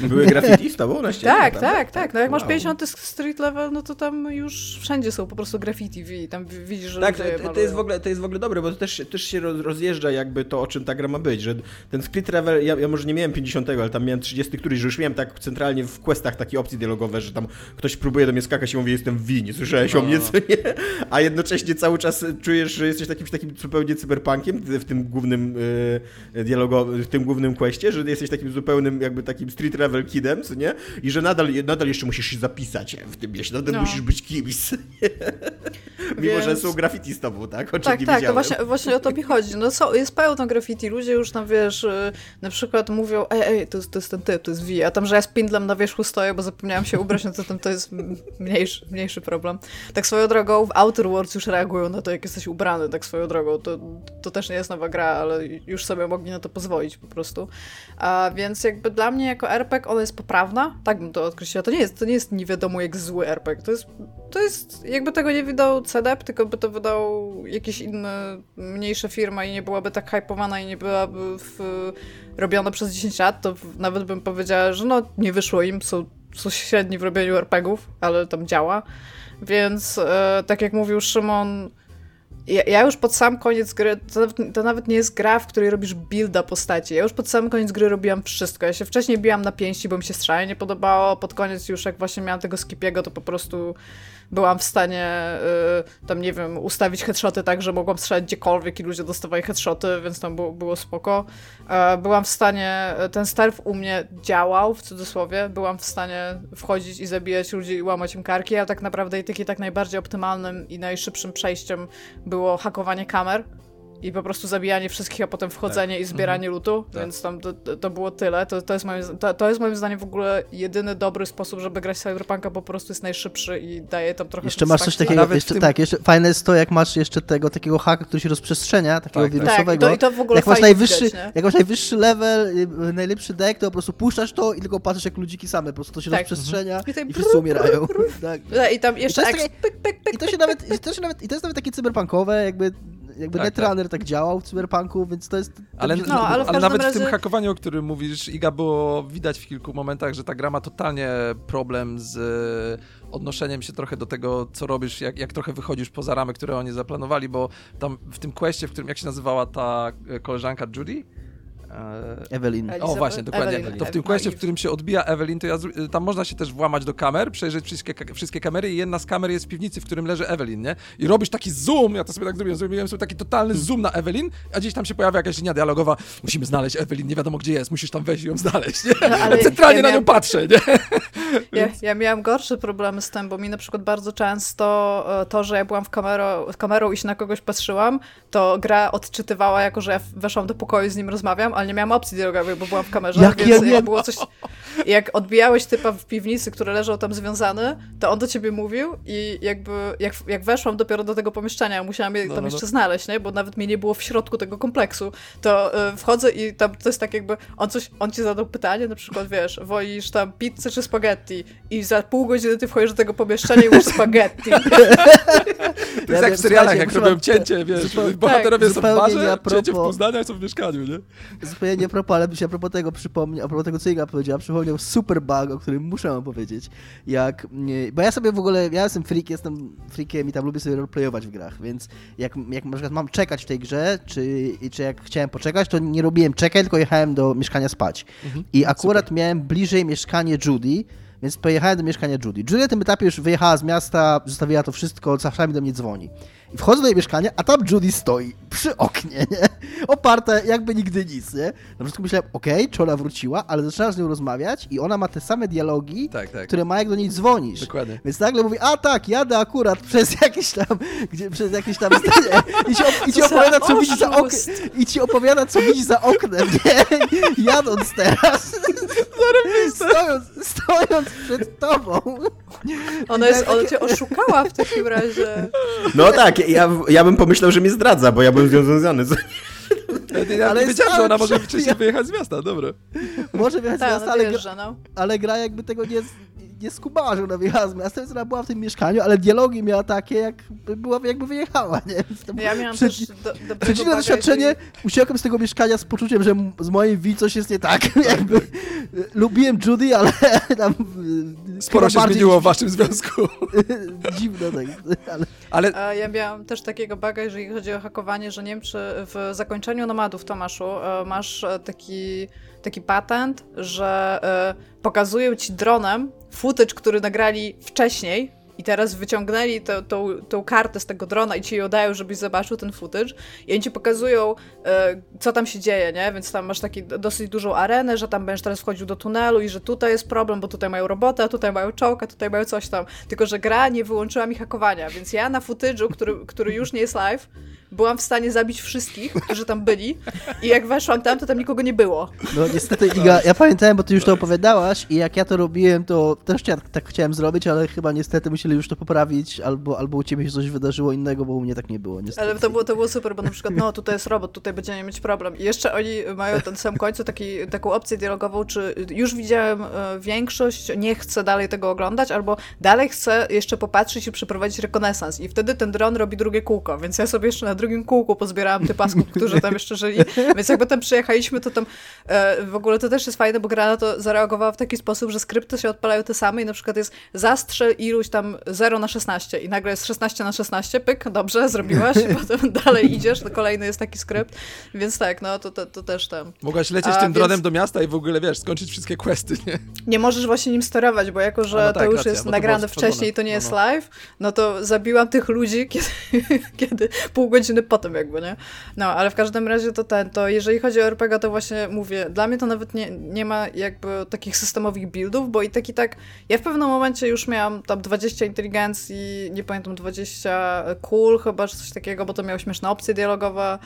Były graffiti z tobą na ścianie? Tak, tak, tak. No jak wow. masz 50 street level, no to tam już wszędzie są po prostu graffiti i tam widzisz, że Tak, to, to, jest w ogóle, to jest w ogóle dobre, bo to też, też się rozjeżdża jakby to, o czym ta gra ma być, że ten street level, ja, ja może nie miałem 50, ale tam miałem 30 któryś, że już miałem tak centralnie w questach takie opcje dialogowe, że tam ktoś próbuje do mnie skakać i mówi, jestem w nie słyszałeś no. o mnie, co nie? A jednocześnie cały czas czujesz, że jesteś takim, takim zupełnie cyberpunkiem w tym głównym yy, dialogowym, w tym głównym questie, że jesteś takim zupełnym jakby takim street level kidem, co nie? I że nadal, nadal jeszcze musisz się zapisać w tym mieście, nadal no. musisz być kimś. Mimo, Więc... że są graffiti z tobą, tak? O tak, tak, to właśnie, właśnie o to mi chodzi. No so, jest pełno graffiti, ludzie już tam, wiesz, y, na przykład mówią, ej, ej, to, to jest ten typ, to jest V, a tam, że ja z pindlem na wierzchu stoję, bo zapomniałam się ubrać, no to tam to jest mniejszy, mniejszy problem. Tak swoją drogą w Outer Worlds już reagują na to, jak jesteś ubrany, tak swoją drogą. To, to też nie jest nowa gra, ale już sobie mogli na to pozwolić po prostu. Więc jakby dla mnie jako RPG ona jest poprawna, tak bym to odkreśliła. To nie jest, to nie jest nie jak zły RPG, to jest, to jest jakby tego nie wydał CDEP, tylko by to wydał jakiś inny, mniejsza firma i nie byłaby tak hypowana i nie byłaby w, robiona przez 10 lat, to nawet bym powiedziała, że no nie wyszło im, są, są średni w robieniu RPGów, ale tam działa. Więc e, tak jak mówił Szymon, ja, ja, już pod sam koniec gry, to nawet, to nawet, nie jest gra, w której robisz builda postaci. Ja już pod sam koniec gry robiłam wszystko. Ja się wcześniej biłam na pięści, bo mi się strzelanie nie podobało. Pod koniec już jak właśnie miałam tego skipiego, to po prostu byłam w stanie y, tam, nie wiem, ustawić headshoty tak, że mogłam strzelać gdziekolwiek i ludzie dostawali headshoty, więc tam było, było spoko. E, byłam w stanie, ten stealth u mnie działał, w cudzysłowie, byłam w stanie wchodzić i zabijać ludzi i łamać im karki, a tak naprawdę i tak najbardziej optymalnym i najszybszym przejściem było hakowanie kamer i po prostu zabijanie wszystkich, a potem wchodzenie tak. i zbieranie mhm. lutu, tak. więc tam to, to, było tyle. To, to, jest moim, to, to jest moim zdaniem w ogóle jedyny dobry sposób, żeby grać Cyberpunka, po prostu jest najszybszy i daje tam trochę Jeszcze masz coś takiego, jeszcze, tym... tak, jeszcze fajne jest to, jak masz jeszcze tego takiego haka, który się rozprzestrzenia, takiego tak, tak. wirusowego. Tak, to, i to w ogóle jak masz najwyższy, widać, jak masz najwyższy level, y, najlepszy deck, to po prostu puszczasz to i tylko patrzysz, jak ludziki same, po prostu to się tak. rozprzestrzenia mhm. i, i wszyscy umierają. tak. I tam jeszcze I to, takie, pyk, pyk, pyk, i to się nawet, i to się nawet, i to jest nawet takie cyberpunkowe, jakby jakby tak, Netrunner tak. tak działał w Cyberpunku, więc to jest... Ale, no, ale, ale nawet razie... w tym hakowaniu, o którym mówisz, Iga, było widać w kilku momentach, że ta gra ma totalnie problem z e, odnoszeniem się trochę do tego, co robisz, jak, jak trochę wychodzisz poza ramy, które oni zaplanowali, bo tam w tym questie, w którym, jak się nazywała ta e, koleżanka Judy? E, Evelyn. O właśnie, dokładnie. Evelyn. To w tym questie, w którym się odbija Evelyn, to ja, tam można się też włamać do kamer, przejrzeć wszystkie, wszystkie kamery i jedna z kamer jest w piwnicy, w którym leży Evelyn, nie? I robisz taki zoom, ja to sobie tak zrobiłem, zrobiłem sobie taki totalny zoom na Evelyn, a gdzieś tam się pojawia jakaś linia dialogowa, musimy znaleźć Evelyn, nie wiadomo gdzie jest, musisz tam wejść i ją znaleźć, nie? No, ale centralnie ja na nią patrzę, nie? Ja, ja miałam gorsze problemy z tym, bo mi na przykład bardzo często e, to, że ja byłam w kamerą, kamerą i się na kogoś patrzyłam, to gra odczytywała jako, że ja weszłam do pokoju z nim rozmawiam, ale nie miałam opcji dialogowej, bo byłam w kamerze, jak więc ja, jak było coś... Jak odbijałeś typa w piwnicy, który leżał tam związany, to on do ciebie mówił i jakby jak, jak weszłam dopiero do tego pomieszczenia, musiałam je no, tam no, jeszcze no. znaleźć, nie? bo nawet mnie nie było w środku tego kompleksu, to y, wchodzę i tam to jest tak jakby, on coś, on ci zadał pytanie, na przykład, wiesz, wolisz tam pizzę czy spaghetti i za pół godziny ty wchodzisz do tego pomieszczenia i mówisz spaghetti. To jest jak w serialach, jak robią cięcie, wiesz, bohaterowie tak, są w barze, cięcie w Poznaniu, są w mieszkaniu, nie? Zupełnie nie propos, ale by się a propos tego przypomniał, a propos tego, co Iga powiedziała, przypomniał super bug, o którym muszę opowiedzieć. Jak, bo ja sobie w ogóle, ja jestem freak, jestem freakiem i tam lubię sobie roleplayować w grach, więc jak, jak na przykład mam czekać w tej grze, czy, czy jak chciałem poczekać, to nie robiłem czekaj, tylko jechałem do mieszkania spać. Mhm. I akurat super. miałem bliżej mieszkanie Judy, więc pojechałem do mieszkania Judy. Judy na tym etapie już wyjechała z miasta, zostawiła to wszystko, czasami do mnie dzwoni. I wchodzę do jej mieszkania, a tam Judy stoi przy oknie, nie? Oparta jakby nigdy nic, nie? Na początku myślałem, okej, okay, czy ona wróciła, ale zaczęłam z nią rozmawiać i ona ma te same dialogi, tak, tak. które ma jak do niej dzwonisz. Dokładnie. Więc nagle mówi, a tak, jadę akurat przez jakieś tam, gdzie, przez jakieś tam stanie i ci, i ci opowiada, co widzi za oknem, i ci opowiada, co widzi za oknem, nie? Jadąc teraz. stojąc, stojąc przed tobą. Ona, jest, ona cię oszukała w takim razie. No tak, ja, ja bym pomyślał, że mnie zdradza, bo ja bym związany z... Ja ale wiedziałem, że ona może wcześniej wyjechać z miasta, dobra. Może wyjechać z miasta, ale, no. ale gra jakby tego nie, nie skubała, że ona wyjechała z miasta, więc ona była w tym mieszkaniu, ale dialogi miała takie, jak była, jakby wyjechała, nie? ja miałam przed, też do, Przeciwne doświadczenie, i... uciekłem z tego mieszkania z poczuciem, że z moim wi coś jest nie tak. jakby, lubiłem Judy, ale tam... Sporo się bardziej... zmieniło w waszym związku. Dziwne tak. Ale... ale... Ja miałam też takiego baga, jeżeli chodzi o hakowanie, że nie wiem, czy w zakończeniu Nomadów, Tomaszu, e, masz e, taki taki patent, że y, pokazują ci dronem footage, który nagrali wcześniej i teraz wyciągnęli to, tą, tą kartę z tego drona i ci ją dają, żebyś zobaczył ten footage i oni ci pokazują, co tam się dzieje, nie? Więc tam masz taki dosyć dużą arenę, że tam będziesz teraz wchodził do tunelu i że tutaj jest problem, bo tutaj mają robotę, tutaj mają czołka, tutaj mają coś tam. Tylko, że gra nie wyłączyła mi hakowania, więc ja na footage'u, który, który już nie jest live, byłam w stanie zabić wszystkich, którzy tam byli i jak weszłam tam, to tam nikogo nie było. No niestety Iga, ja pamiętałem, bo ty już to opowiadałaś i jak ja to robiłem, to też tak, tak chciałem zrobić, ale chyba niestety musieli już to poprawić, albo, albo u ciebie się coś wydarzyło innego, bo u mnie tak nie było niestety. Ale to było, to było super, bo na przykład no tutaj jest robot, tutaj będziemy mieć problem i jeszcze oni mają na samym końcu taki, taką opcję dialogową, czy już widziałem e, większość, nie chcę dalej tego oglądać, albo dalej chcę jeszcze popatrzeć i przeprowadzić rekonesans i wtedy ten dron robi drugie kółko, więc ja sobie jeszcze na drugim kółku pozbierałam tych pasków, którzy tam jeszcze żyli. Więc jakby tam przyjechaliśmy, to tam e, w ogóle to też jest fajne, bo gra na to zareagowała w taki sposób, że skrypty się odpalają te same i na przykład jest zastrzel iluś tam 0 na 16 i nagle jest 16 na 16, pyk, dobrze, zrobiłaś, i potem dalej idziesz, to kolejny jest taki skrypt, więc tak, no to, to, to też tam. Mogłaś lecieć A, tym więc- dronem do miasta i w ogóle, wiesz, skończyć wszystkie questy, nie? Nie możesz właśnie nim sterować, bo jako, że no tak, to już racja, jest nagrane wcześniej i to nie No, jest no. live, no to zabiłam tych ludzi, kiedy, kiedy pół godziny potem jakby, nie? No, ale w każdym razie to ten, to jeżeli chodzi o RPG, to właśnie mówię, dla mnie to nawet nie, nie ma jakby takich systemowych buildów, bo i tak i tak, ja w pewnym momencie już miałam tam 20 inteligencji, nie pamiętam, 20 cool chyba, czy coś takiego, bo to miało śmieszne opcje dialogowe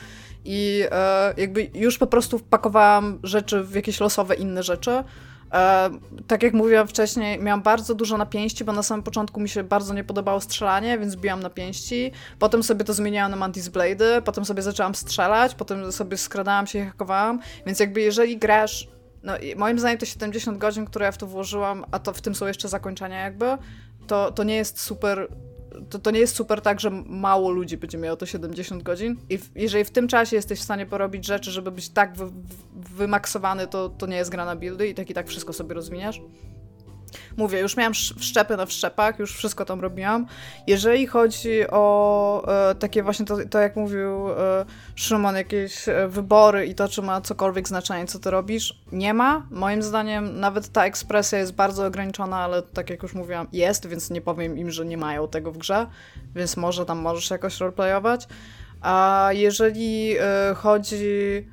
i e, jakby już po prostu wpakowałam rzeczy w jakieś losowe inne rzeczy. E, tak jak mówiłam wcześniej, miałam bardzo dużo napięści, bo na samym początku mi się bardzo nie podobało strzelanie, więc biłam napięści. Potem sobie to zmieniałam na Mantis Blade, potem sobie zaczęłam strzelać, potem sobie skradałam się i hakowałam. Więc jakby jeżeli grasz, no moim zdaniem to 70 godzin, które ja w to włożyłam, a to w tym są jeszcze zakończenia jakby, to, to nie jest super to, to nie jest super tak, że mało ludzi będzie miało to 70 godzin. I w, jeżeli w tym czasie jesteś w stanie porobić rzeczy, żeby być tak wy, wy- wymaksowany, to, to nie jest gra na buildy i tak i tak wszystko sobie rozwiniesz. Mówię, już miałam sz- wszczepy na wszczepach, już wszystko tam robiłam. Jeżeli chodzi o e, takie właśnie to, to jak mówił e, jakieś e, wybory i to, czy ma cokolwiek znaczenie, co ty robisz, nie ma. Moim zdaniem nawet ta ekspresja jest bardzo ograniczona, ale tak jak już mówiłam, jest, więc nie powiem im, że nie mają tego w grze, więc może tam możesz jakoś roleplayować. A jeżeli e, chodzi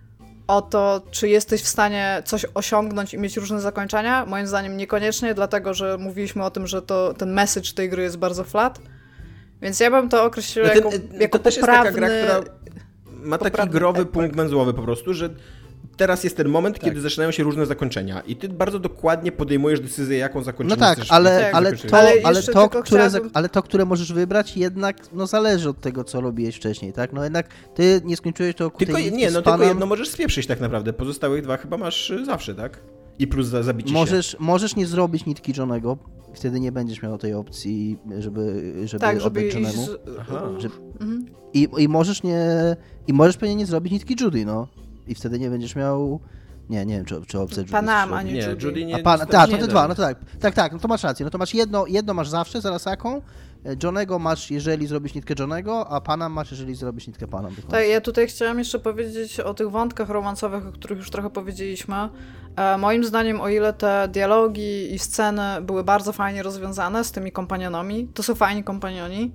o to, czy jesteś w stanie coś osiągnąć i mieć różne zakończenia, moim zdaniem niekoniecznie, dlatego że mówiliśmy o tym, że to, ten message tej gry jest bardzo flat. Więc ja bym to określiła No ten, jako, e, jako to też poprawny... jest taka gra, która ma taki growy RPG. punkt węzłowy po prostu, że teraz jest ten moment, Tak. kiedy zaczynają się różne zakończenia i ty bardzo dokładnie podejmujesz decyzję, jaką No zakończenie tak, chcesz ale, Tak. ale, zakończenie. to, Ale ale, to, które, chciałabym- ale to, które możesz wybrać, jednak no, zależy od tego, co robiłeś wcześniej, tak? No jednak ty nie skończyłeś to Tylko, nie, no panem. tylko jedno możesz spieprzyć tak naprawdę, pozostałych dwa chyba masz y, zawsze, tak? I plus za, zabicie się. Możesz, możesz nie zrobić nitki Johnego, wtedy nie będziesz miał tej opcji, żeby, żeby tak, żeby oddać Johnemu. z... Aha. Że- Mhm. I, I możesz nie. I możesz pewnie nie zrobić nitki Judy, no. I wtedy nie będziesz miał. Nie, nie wiem, czy, czy opcja Judy. Panama, nie Nie, Judy. Judy nie... A pan, nie- tak, to te da. dwa, no to tak. Tak, tak, no to masz rację. No to masz jedno, jedno masz zawsze, zaraz jaką. Johnego masz, jeżeli zrobisz nitkę Johnego, a pana masz, jeżeli zrobisz nitkę pana. Tak, ja tutaj chciałam jeszcze powiedzieć o tych wątkach romansowych, o których już trochę powiedzieliśmy. E, moim zdaniem, o ile te dialogi i sceny były bardzo fajnie rozwiązane z tymi kompanionami, to są fajni kompanioni,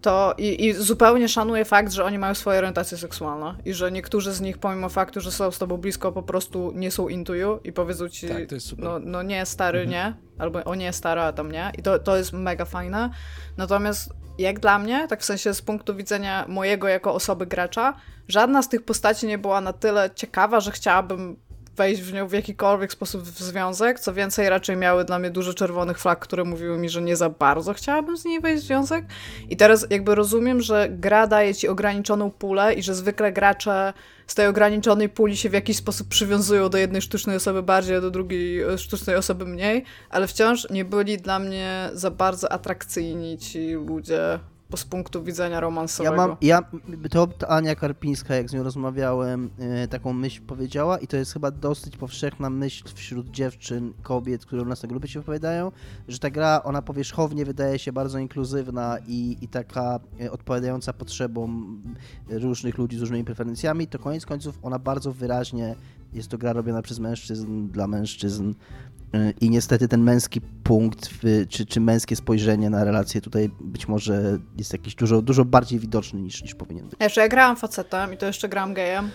to i, i zupełnie szanuję fakt, że oni mają swoje orientacje seksualne i że niektórzy z nich, pomimo faktu, że są z tobą blisko, po prostu nie są into you i powiedzą ci, Tak, no, no nie, stary, nie, albo o nie, stara, a tam nie. I to, to jest mega fajne. Natomiast jak dla mnie, tak w sensie z punktu widzenia mojego jako osoby gracza, żadna z tych postaci nie była na tyle ciekawa, że chciałabym wejść w nią w jakikolwiek sposób w związek. Co więcej, raczej miały dla mnie dużo czerwonych flag, które mówiły mi, że nie za bardzo chciałabym z niej wejść w związek. I teraz jakby rozumiem, że gra daje ci ograniczoną pulę i że zwykle gracze z tej ograniczonej puli się w jakiś sposób przywiązują do jednej sztucznej osoby bardziej, a do drugiej e, sztucznej osoby mniej, ale wciąż nie byli dla mnie za bardzo atrakcyjni ci ludzie z punktu widzenia Ja romansowego. mam, ja, to, to Ania Karpińska, jak z nią rozmawiałem, e, taką myśl powiedziała i to jest chyba dosyć powszechna myśl wśród dziewczyn, kobiet, które u nas na grupie się wypowiadają, że ta gra, ona powierzchownie wydaje się bardzo inkluzywna i, i taka e, odpowiadająca potrzebom różnych ludzi z różnymi preferencjami, to koniec końców ona bardzo wyraźnie jest to gra robiona przez mężczyzn, dla mężczyzn y, i niestety ten męski punkt, czy, czy męskie spojrzenie na relacje tutaj być może jest jakiś dużo, dużo bardziej widoczny niż, niż powinien być. Jeszcze ja grałam facetem i to jeszcze grałam gejem.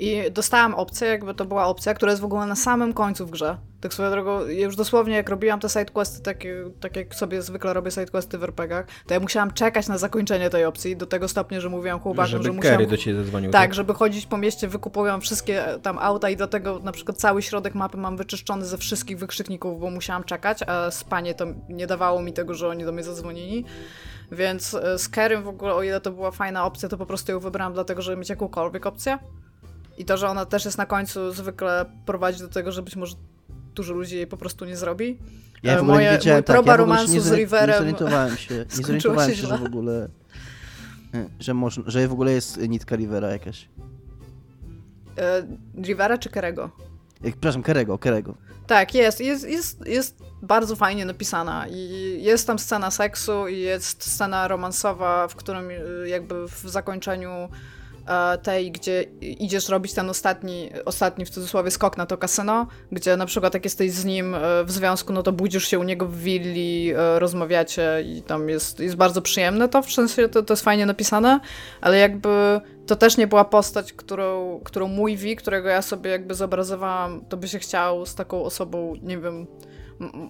I dostałam opcję, jakby to była opcja, która jest w ogóle na samym końcu w grze. Tak swoją drogą, ja już dosłownie jak robiłam te sidequesty, tak, tak jak sobie zwykle robię sidequesty w RPGach, to ja musiałam czekać na zakończenie tej opcji do tego stopnia, że mówiłam chłopakom, Żeby że Kerry musiałam... do ciebie zadzwonił. Tak, żeby chodzić po mieście, wykupują wszystkie e, tam auta i do tego na przykład cały środek mapy mam wyczyszczony ze wszystkich wykrzykników, bo musiałam czekać, a spanie to nie dawało mi tego, że oni do mnie zadzwonili. Więc e, z Kerem w ogóle, o ile to była fajna opcja, to po prostu ją wybrałam dlatego, żeby mieć jakąkolwiek opcję. I to, że ona też jest na końcu zwykle prowadzi do tego, że być może dużo ludzi jej po prostu nie zrobi. Ja w E, ogóle moje- nie wiedziałem, tak, próba ja romansu nie, z Riverem nie zorientowałem się, nie zorientowałem się się, że w ogóle... E, Że, można, że w ogóle jest nitka Rivera jakaś. E, Rivera czy Kerego? Przepraszam, Kerego, Kerego. Tak, jest, jest, jest, jest bardzo fajnie napisana i jest tam scena seksu i jest scena romansowa, w którym jakby w zakończeniu tej, gdzie idziesz robić ten ostatni, ostatni w cudzysłowie skok na to kasyno, gdzie na przykład jak jesteś z nim e, w związku, no to budzisz się u niego w willi, e, rozmawiacie i tam jest, jest bardzo przyjemne to, w sensie to, to jest fajnie napisane, ale jakby to też nie była postać, którą, którą mój Wi, którego ja sobie jakby zobrazowałam, to by się chciał z taką osobą, nie wiem,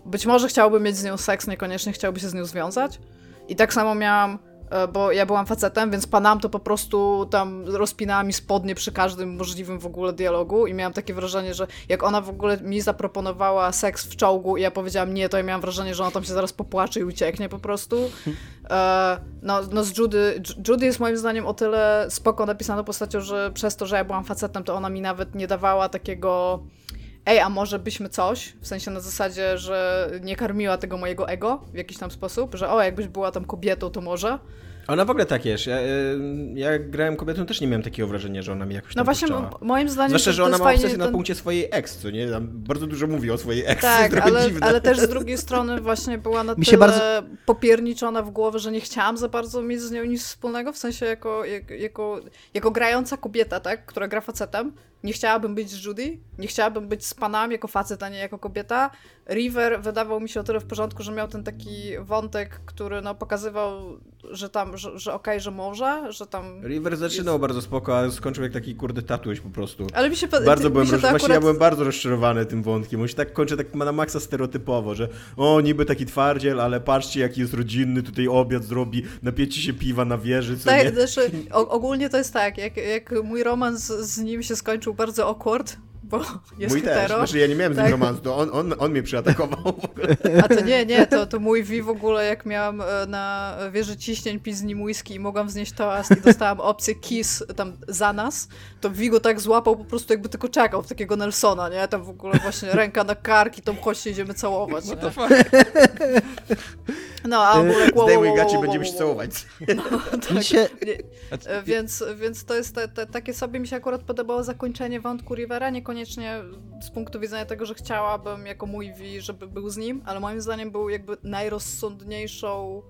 być może chciałby mieć z nią seks, niekoniecznie chciałby się z nią związać. I tak samo miałam, e, bo ja byłam facetem, więc panam to po prostu tam rozpinała mi spodnie przy każdym możliwym w ogóle dialogu i miałam takie wrażenie, że jak ona w ogóle mi zaproponowała seks w czołgu i ja powiedziałam nie, to ja miałam wrażenie, że ona tam się zaraz popłacze i ucieknie po prostu. E, no, no z Judy, Ju- Judy jest moim zdaniem o tyle spoko napisaną postacią, że przez to, że ja byłam facetem, to ona mi nawet nie dawała takiego ej, a może byśmy coś, w sensie na zasadzie, że nie karmiła tego mojego ego w jakiś tam sposób, że o, jakbyś była tam kobietą, to może. Ona w ogóle tak jest. Ja, y, ja jak grałem kobietą, też nie miałem takiego wrażenia, że ona mi jakoś No tam właśnie, puszczała. mo- moim zdaniem Zwłaszcza, że to ona jest ma obsesję na ten- punkcie swojej ex, co nie? Tam bardzo dużo mówi o swojej ex, Tak, jest trochę ale, dziwne. ale też z drugiej strony właśnie była na Mi się tyle bardzo- popierniczona w głowę, że nie chciałam za bardzo mieć z nią nic wspólnego, w sensie jako, jak, jako, jako grająca kobieta, tak, która gra facetem. Nie chciałabym być z Judy, nie chciałabym być z panami jako facet, a nie jako kobieta. River wydawał mi się o tyle w porządku, że miał ten taki wątek, który no, pokazywał, że tam, że, że okej, że może, że tam... River zaczynał bardzo spoko, ale skończył jak taki kurde tatuś po prostu. Ale mi się, Bardzo mi byłem, się roz... to właśnie akurat... ja byłem bardzo rozczarowany tym wątkiem. On się tak kończy tak na maksa stereotypowo, że o, niby taki twardziel, ale patrzcie jaki jest rodzinny, tutaj obiad zrobi, napiecie się piwa na wieży, co Tak, nie? znaczy, ogólnie to jest tak, jak, jak mój romans z nim się skończył bardzo awkward, bo jest Mój też, hetero. znaczy ja nie miałem z nim Tak. romansu, to on, on, on mnie przyatakował w ogóle. A to nie, nie, to, to mój wi w ogóle, jak miałam e, na wieży ciśnień pić z nim whisky i mogłam wznieść toast i dostałam opcję kiss tam za nas, to wi go tak złapał po prostu jakby tylko czekał w takiego Nelsona, nie? Tam w ogóle właśnie ręka na kark i tam chodźcie idziemy całować, nie? No, a w ogóle wow, Zdejmuj gaci, będziemy się całować. Mi się, Nie, E, Więc, więc to jest te, te, takie sobie mi się akurat podobało zakończenie wątku Rivera, niekoniecznie z punktu widzenia tego, że chciałabym jako mój wi, żeby był z nim, ale moim zdaniem był jakby najrozsądniejszą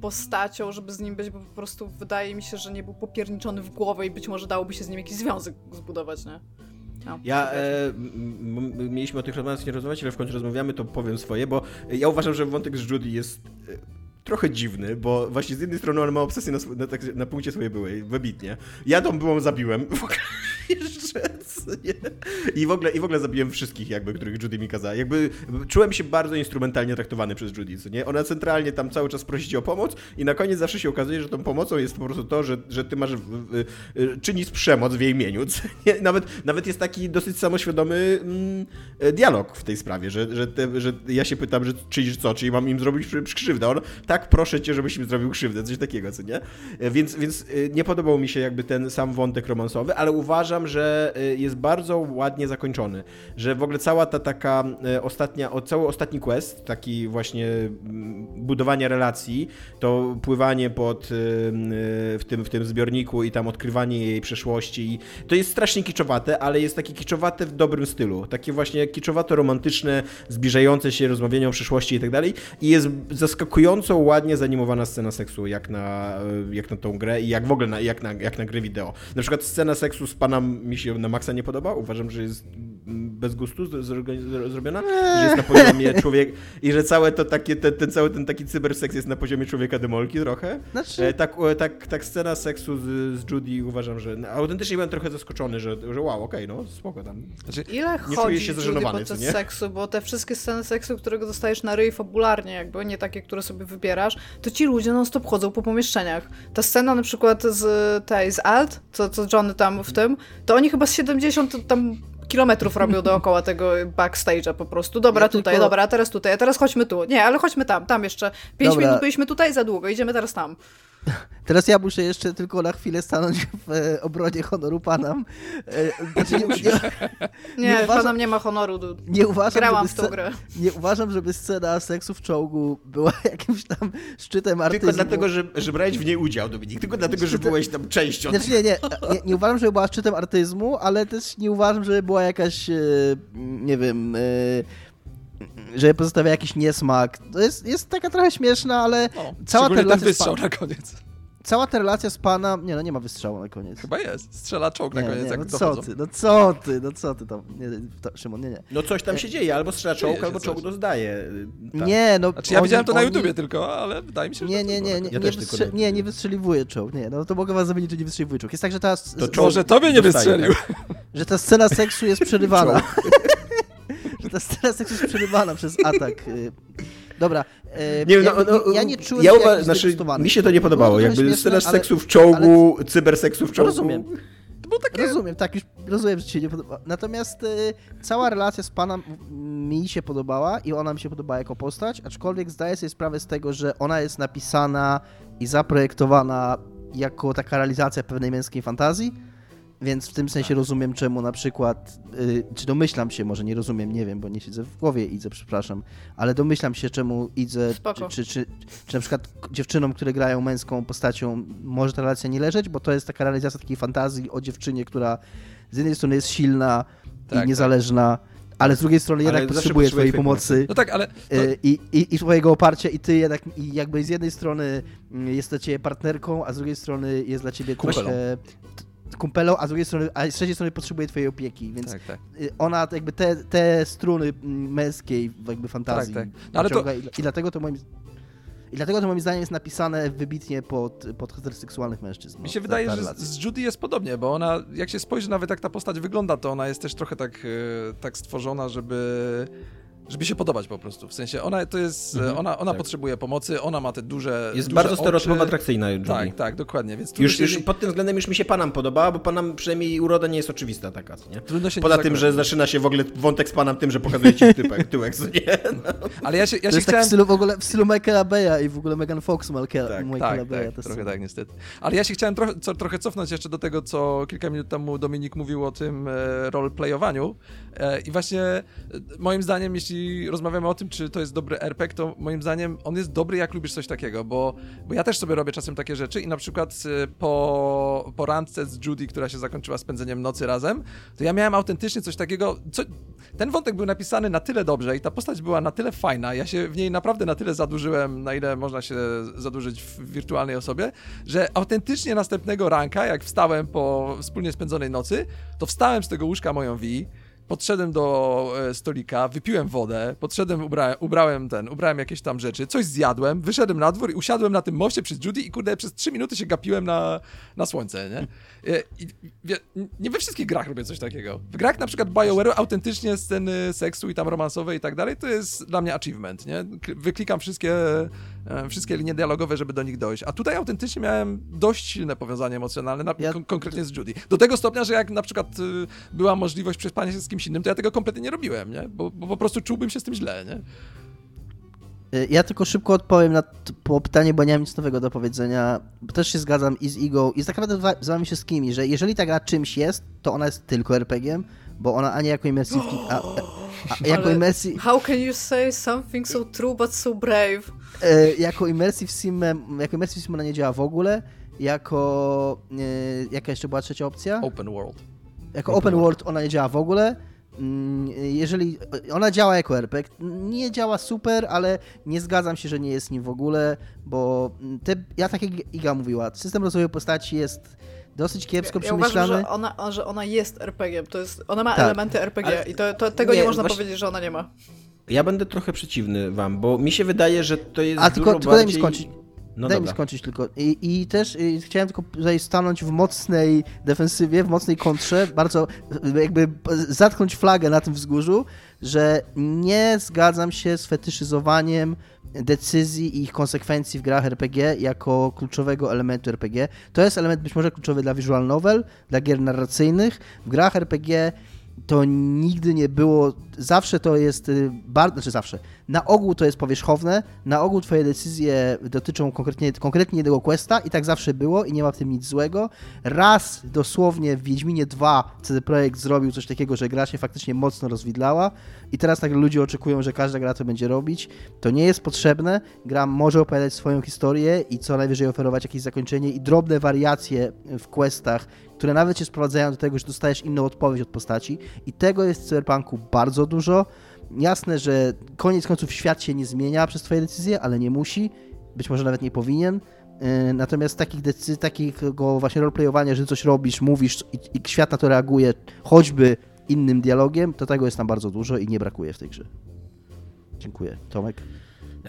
postacią, żeby z nim być, bo po prostu wydaje mi się, że nie był popierniczony w głowę i być może dałoby się z nim jakiś związek zbudować, nie? No, Ja, e, mieliśmy o tych romansach nie rozmawiać, ale w końcu rozmawiamy, to powiem swoje, bo ja uważam, że wątek z Judy jest e, trochę dziwny, bo właśnie z jednej strony on ma obsesję na, na, tak, na punkcie swojej byłej, wybitnie. Ja tą byłą zabiłem w ogóle I w ogóle, I w ogóle zabiłem wszystkich jakby, których Judy mi kazała. Jakby czułem się bardzo instrumentalnie traktowany przez Judy, co nie? Ona centralnie tam cały czas prosi cię o pomoc i na koniec zawsze się okazuje, że tą pomocą jest po prostu to, że, że ty masz, w, w, w, czynisz przemoc w jej imieniu, co nie? Nawet, nawet jest taki dosyć samoświadomy mm, dialog w tej sprawie, że, że, te, że ja się pytam, że czynisz co, czyli mam im zrobić krzywdę. On, tak, proszę cię, żebyś mi zrobił krzywdę, coś takiego, co nie? E, Więc, więc e, nie podobał mi się jakby ten sam wątek romansowy, ale uważam, że e, jest bardzo ładnie zakończony, że w ogóle cała ta taka e, ostatnia, cały ostatni quest, taki właśnie mm, budowanie relacji, to pływanie pod e, w tym, w tym zbiorniku i tam odkrywanie jej przeszłości, to jest strasznie kiczowate, ale jest takie kiczowate w dobrym stylu, takie właśnie kiczowato-romantyczne, zbliżające się rozmawianie o przyszłości i tak dalej. I jest zaskakująco ładnie zanimowana scena seksu, jak na, jak na tą grę i jak w ogóle na, jak, na, jak na gry wideo. Na przykład scena seksu z panem mi się na maksa nie podoba, uważam, że jest bez gustu zrobiona, że jest na poziomie człowiek i że całe to takie, ten, ten cały ten taki cyberseks jest na poziomie człowieka demolki trochę. znaczy, E, tak, e, tak, tak scena seksu z, z Judy uważam, że autentycznie byłem trochę zaskoczony, że, że wow, okej, no spoko tam. Znaczy, Ile nie czuję się zażenowany, podczas nie? seksu, bo te wszystkie sceny seksu, którego dostajesz na ryj fabularnie jakby, nie takie, które sobie wybierasz, to ci ludzie non stop chodzą po pomieszczeniach. Ta scena na przykład z tej, z Alt, co, co Johnny tam w tym, to oni chyba z 70 tam kilometrów robią dookoła tego backstage'a po prostu. Dobra, Ja tutaj, tylko- dobra, teraz tutaj, a teraz chodźmy tu. Nie, ale chodźmy tam, tam jeszcze. Pięć Dobra. minut byliśmy tutaj, za długo, idziemy teraz tam. Teraz ja muszę jeszcze tylko na chwilę stanąć w e, obronie honoru Panam. E, Znaczy nie, nie, Nie, Nie uważam- Panam nie ma honoru. nie uważam, Grałam w tą grę. nie uważam, żeby scena seksu w czołgu była jakimś tam szczytem artyzmu. Tylko dlatego, że, że brałeś w niej udział, Dominik. Tylko dlatego, że byłeś tam częścią. Znaczy nie, nie, nie, nie uważam, żeby była szczytem artyzmu, ale też nie uważam, żeby była jakaś, e, nie wiem, e, żeby pozostawia jakiś niesmak. To jest, jest taka trochę śmieszna, ale No, cała, ta ten relacja z wystrzał na koniec. Cała ta relacja z pana... Nie, no nie ma wystrzału na koniec. Chyba jest. Strzela czołg na Nie, koniec, nie, jak no co dochodzą. ty, no co ty, no co ty tam, nie, to, Szymon, nie, nie. No coś tam się dzieje, albo strzela czołg, albo czołg dozdaje. Tak. Nie, no Znaczy ja oni- widziałem to na oni- YouTubie tylko, ale wydaje mi się, że Nie, nie, nie, na nie, Ja nie, wystrze- na nie, nie wystrzeliwuje czołg, nie, no to mogę was zamienić, że nie wystrzeliwuje czołg. Jest tak, że ta, To czołg- Może tobie nie wystrzelił. że ta scena seksu jest przerywana. że ta scena seksu jest przerywana przez atak. y. Dobra, e, Nie, ja, no, no, ja nie czułem ja się uwa- znaczy. Mi się to nie podobało. Jakby śmieszne, scena ale- seksu w czołgu, cyberseksu w No czołgu. rozumiem. Takie... Rozumiem, tak, już rozumiem, że ci się nie podoba. Natomiast y, cała relacja z panem mi się podobała i ona mi się podobała jako postać, aczkolwiek zdaję sobie sprawę z tego, że ona jest napisana i zaprojektowana jako taka realizacja pewnej męskiej fantazji, więc w tym sensie Tak. rozumiem, czemu na przykład, y, czy domyślam się, może nie rozumiem, nie wiem, bo nie siedzę w głowie Idze, przepraszam, ale domyślam się, czemu Idze, czy, czy, czy, czy na przykład dziewczynom, które grają męską postacią, może ta relacja nie leżeć, bo to jest taka realizacja takiej fantazji o dziewczynie, która z jednej strony jest silna Tak, i niezależna, ale z drugiej strony jednak potrzebuje twojej pomocy. No tak, ale... To... y, I, i, I twojego oparcia, i ty jednak, i jakby z jednej strony mm, jest dla ciebie partnerką, a z drugiej strony jest dla ciebie Kumpelą. trochę kumpelą, a z drugiej strony, a z trzeciej strony potrzebuje twojej opieki, więc Tak, tak. y, ona jakby te, te struny mm, męskiej jakby fantazji Tak, tak. No ale to- i, i dlatego to moim i dlatego to moim zdaniem jest napisane wybitnie pod, pod heteroseksualnych mężczyzn. Mi no, się ta- wydaje, że z, z Judy jest podobnie, bo ona, jak się spojrzy nawet jak ta postać wygląda, to ona jest też trochę tak, e, tak stworzona, żeby żeby się podobać po prostu. W sensie ona to jest, e, Mhm, ona, ona tak. potrzebuje pomocy, ona ma te duże Jest duże bardzo stereotypowo atrakcyjna, Judy. Tak, tak, dokładnie. Więc Już, się, już pod tym względem już mi się Panam podobała, bo Panam przynajmniej uroda nie jest oczywista taka, nie? trudno się Poza nie tym, że zaczyna się w ogóle wątek z Panam tym, że pokazuje ci typek, tyłek, co nie? No. Ale ja się, ja To się jest tak w chciałem... stylu w ogóle w stylu Michaela Beya i w ogóle Megan Fox Michaela, Tak, Michaela Tak, Beya. tak, to trochę tak niestety. Ale ja się chciałem trochę, co, trochę cofnąć jeszcze do tego, co kilka minut temu Dominik mówił o tym e, roleplayowaniu. E, I właśnie e, moim zdaniem, jeśli rozmawiamy o tym, czy to jest dobry RPG, to moim zdaniem on jest dobry, jak lubisz coś takiego, bo, bo ja też sobie robię czasem takie rzeczy i na przykład e, po, po randce z Judy, która się zakończyła spędzeniem nocy razem, to ja miałem autentycznie coś takiego, co, ten wątek był napisany na tyle dobrze i ta postać była na tyle fajna, ja się w niej naprawdę na tyle zadłużyłem, na ile można się zadłużyć w wirtualnej osobie, że autentycznie następnego ranka, jak wstałem po wspólnie spędzonej nocy, to wstałem z tego łóżka moją Wii, podszedłem do e, stolika, wypiłem wodę, podszedłem, ubrałem, ubrałem ten, ubrałem jakieś tam rzeczy, coś zjadłem, wyszedłem na dwór i usiadłem na tym moście przez Judy i kurde, przez trzy minuty się gapiłem na, na słońce, nie? E, I, wie, nie we wszystkich grach robię coś takiego. W grach na przykład BioWare autentycznie sceny seksu i tam romansowe i tak dalej, to jest dla mnie achievement, nie? Wyklikam wszystkie, wszystkie linie dialogowe, żeby do nich dojść. A tutaj autentycznie miałem dość silne powiązanie emocjonalne, na, Ja- kon- konkretnie z Judy. Do tego stopnia, że jak na przykład y, była możliwość przespania się z kimś innym, to ja tego kompletnie nie robiłem, nie? Bo, bo po prostu czułbym się z tym źle, nie? Y, Ja tylko szybko odpowiem na t- po pytanie, bo nie mam nic nowego do powiedzenia. Bo Też się zgadzam i z Igą, i z tak naprawdę z wami wszystkimi, że jeżeli ta gra czymś jest, to ona jest tylko RPG-iem, bo ona ani jako immersive... A, a, a, jako, immersive, How can you say something so true but so brave? E, jako immersive sim, jako immersive sim ona nie działa w ogóle, jako... E, jaka jeszcze była trzecia opcja? Open world. Jako Open open world ona nie działa w ogóle. Mm, Jeżeli ona działa jako RPG, nie działa super, ale nie zgadzam się, że nie jest nim w ogóle, bo te, ja tak jak Iga mówiła, system rozwoju postaci jest dosyć kiepsko Ja uważam, przemyślany. że ona, że ona jest RPG. To jest, ona ma Tak. elementy RPG Ale- i to, to, tego nie, nie, można właśnie- powiedzieć, że ona nie ma. Ja będę trochę przeciwny wam, bo mi się wydaje, że to jest A tylko, tylko daj mi bardziej... skończyć. No Daj dobra. mi skończyć tylko. I, i też y, chciałem tylko tutaj stanąć w mocnej defensywie, w mocnej kontrze, bardzo jakby zatknąć flagę na tym wzgórzu, że nie zgadzam się z fetyszyzowaniem decyzji i ich konsekwencji w grach RPG jako kluczowego elementu RPG. To jest element być może kluczowy dla visual novel, dla gier narracyjnych. W grach RPG to nigdy nie było, zawsze to jest y, bardzo, znaczy zawsze, na ogół to jest powierzchowne, na ogół twoje decyzje dotyczą konkretnie, konkretnie jednego questa i tak zawsze było i nie ma w tym nic złego. Raz dosłownie w Wiedźminie 2 CD Projekt zrobił coś takiego, że gra się faktycznie mocno rozwidlała i teraz nagle ludzie oczekują, że każda gra to będzie robić. To nie jest potrzebne, gra może opowiadać swoją historię i co najwyżej oferować jakieś zakończenie i drobne wariacje w questach, które nawet cię sprowadzają do tego, że dostajesz inną odpowiedź od postaci i tego jest w Cyberpunku bardzo dużo. Jasne, że koniec końców świat się nie zmienia przez twoje decyzje, ale nie musi, być może nawet nie powinien. Yy, Natomiast takich decyzji, takiego właśnie roleplayowania, że coś robisz, mówisz i, i świat na to reaguje choćby innym dialogiem, to tego jest tam bardzo dużo i nie brakuje w tej grze. Dziękuję. Tomek?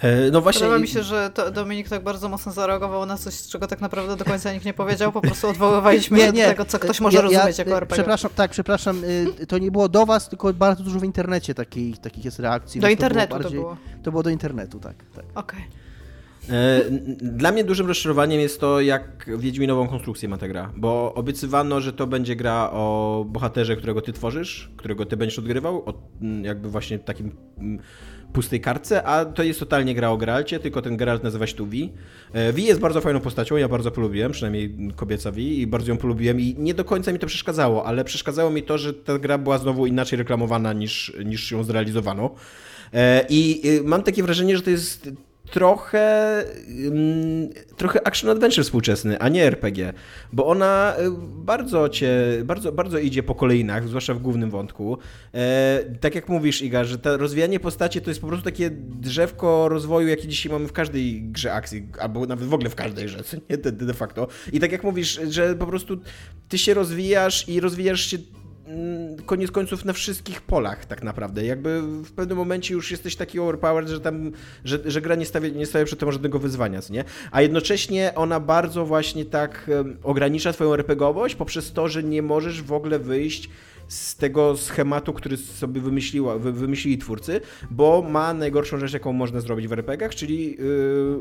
E, No właśnie. Podoba mi się, że to Dominik tak bardzo mocno zareagował na coś, z czego tak naprawdę do końca nikt nie powiedział, po prostu odwoływaliśmy się do tego, co ktoś może Ja- rozumieć ja, jako RPG. Przepraszam, tak, przepraszam, y, to nie było do was, tylko bardzo dużo w internecie takich, takich jest reakcji. Do internetu to było. to Bardziej, było. to było do internetu, tak. tak. Okej. E, n- Dla mnie dużym rozczarowaniem jest to, jak wiedźminową konstrukcję ma ta gra, bo obiecywano, że to będzie gra o bohaterze, którego ty tworzysz, którego ty będziesz odgrywał, o jakby właśnie takim pustej kartce, a to jest totalnie gra o Geralcie, tylko ten Geralt nazywa się tu Vi. E, Vi jest bardzo fajną postacią, ja bardzo polubiłem, przynajmniej kobieca Vi i bardzo ją polubiłem i nie do końca mi to przeszkadzało, ale przeszkadzało mi to, że ta gra była znowu inaczej reklamowana niż, niż ją zrealizowano. E, I y, mam takie wrażenie, że to jest trochę trochę action adventure współczesny, a nie RPG, bo ona y, bardzo cię, bardzo, bardzo idzie po kolejnach, zwłaszcza w głównym wątku. E, tak jak mówisz, Iga, że to rozwijanie postaci to jest po prostu takie drzewko rozwoju, jakie dzisiaj mamy w każdej grze akcji, albo nawet w ogóle w każdej grze, nie de, de facto. I tak jak mówisz, że po prostu ty się rozwijasz i rozwijasz się koniec końców na wszystkich polach tak naprawdę. Jakby w pewnym momencie już jesteś taki overpowered, że tam, że, że gra nie stawia, nie stawia przed tobą żadnego wyzwania, co nie? A jednocześnie ona bardzo właśnie tak ogranicza twoją RPGowość poprzez to, że nie możesz w ogóle wyjść z tego schematu, który sobie wymyśliła, wy, wymyślili twórcy, bo ma najgorszą rzecz, jaką można zrobić w RPGach, czyli yy,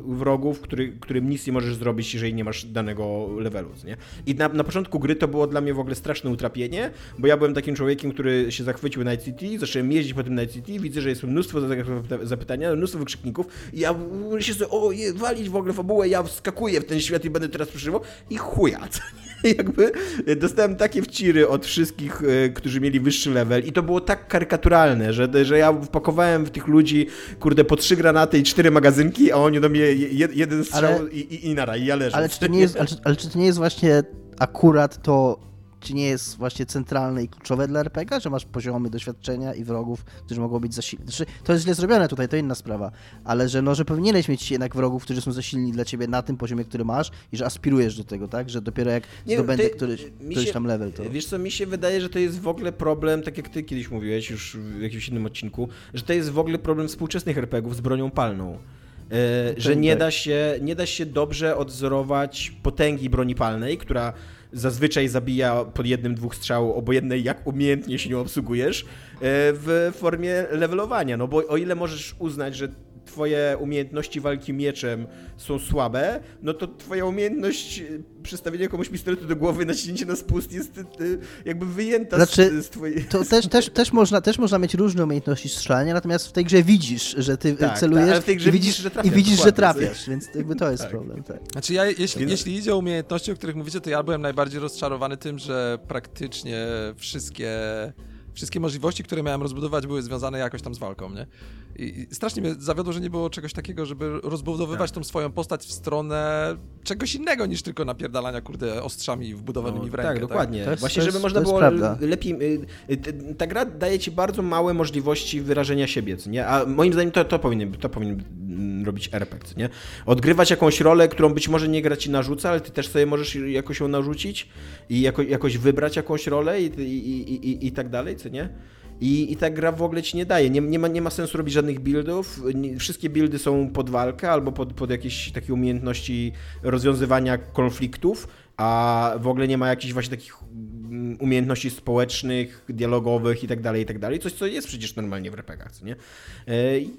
wrogów, który, którym nic nie możesz zrobić, jeżeli nie masz danego levelu, nie? I na, na początku gry to było dla mnie w ogóle straszne utrapienie, bo ja byłem takim człowiekiem, który się zachwycił Night City, zacząłem jeździć po tym Night City, widzę, że jest mnóstwo zapyta- zapytania, mnóstwo wykrzykników i ja się sobie, o, je, walić w ogóle fabułę, ja wskakuję w ten świat i będę teraz przeżywał i chuja, co nie? Jakby dostałem takie wciry od wszystkich, e, którzy mieli wyższy level i to było tak karykaturalne, że, że ja wpakowałem w tych ludzi, kurde, po trzy granaty i cztery magazynki, a oni do mnie je, jeden strzał Ale- i, i, i nara, i ja leżę. Ale czy, to nie jest, ale, ale czy to nie jest właśnie akurat to, czy nie jest właśnie centralne i kluczowe dla RPG, że masz poziomy doświadczenia i wrogów, którzy mogą być za silni? Znaczy, to jest źle zrobione tutaj, to inna sprawa, ale że no, że powinieneś mieć jednak wrogów, którzy są za silni dla ciebie na tym poziomie, który masz i że aspirujesz do tego, tak? Że dopiero jak Nie, zdobędę ty- któryś, mi któryś się- tam level, to... Wiesz co, mi się wydaje, że to jest w ogóle problem, tak jak ty kiedyś mówiłeś już w jakimś innym odcinku, że to jest w ogóle problem współczesnych RPGów z bronią palną. E, że nie tak. da, się, nie da się dobrze odzorować potęgi broni palnej, która zazwyczaj zabija pod jednym, dwóch strzał, obojętnie jak umiejętnie się nią obsługujesz, e, w formie levelowania. No bo o ile możesz uznać, że twoje umiejętności walki mieczem są słabe, no to twoja umiejętność e, przystawienia komuś pistoletu do głowy, naciśnięcie na spust jest e, e, jakby wyjęta Znaczy, z, z twojej... To też, też, też, można, też można mieć różne umiejętności strzelania, natomiast w tej grze widzisz, że ty Tak, celujesz tak, ale w tej grze i widzisz, że trafiasz, i widzisz że trafiasz, więc jakby to jest Tak. problem. Tak. Znaczy ja, jeśli, jeśli idzie o umiejętności, o których mówicie, to ja byłem najbardziej rozczarowany tym, że praktycznie wszystkie, wszystkie możliwości, które miałem rozbudować, były związane jakoś tam z walką, nie? I, i strasznie mnie zawiodło, że nie było czegoś takiego, żeby rozbudowywać Tak. tą swoją postać w stronę czegoś innego niż tylko napierdalania, kurde, ostrzami wbudowanymi w rękę. tak, dokładnie. To jest- Właśnie, to żeby jest- można było prawda. lepiej... y, y, Ta gra daje ci bardzo małe możliwości wyrażenia siebie, co nie? A moim zdaniem to, to, powinien, to powinien mm, robić RPG, co nie? Odgrywać jakąś rolę, którą być może nie gra ci narzuca, ale ty też sobie możesz jakoś ją narzucić i jako, jakoś wybrać jakąś rolę i, i, i, i, i tak dalej, nie? I, I ta gra w ogóle ci nie daje. Nie, nie, ma, nie ma sensu robić żadnych buildów. Nie, wszystkie buildy są pod walkę albo pod, pod jakieś takie umiejętności rozwiązywania konfliktów, a w ogóle nie ma jakichś właśnie takich mm, umiejętności społecznych, dialogowych i tak dalej, i tak dalej. Coś, co jest przecież normalnie w RPGach, nie? I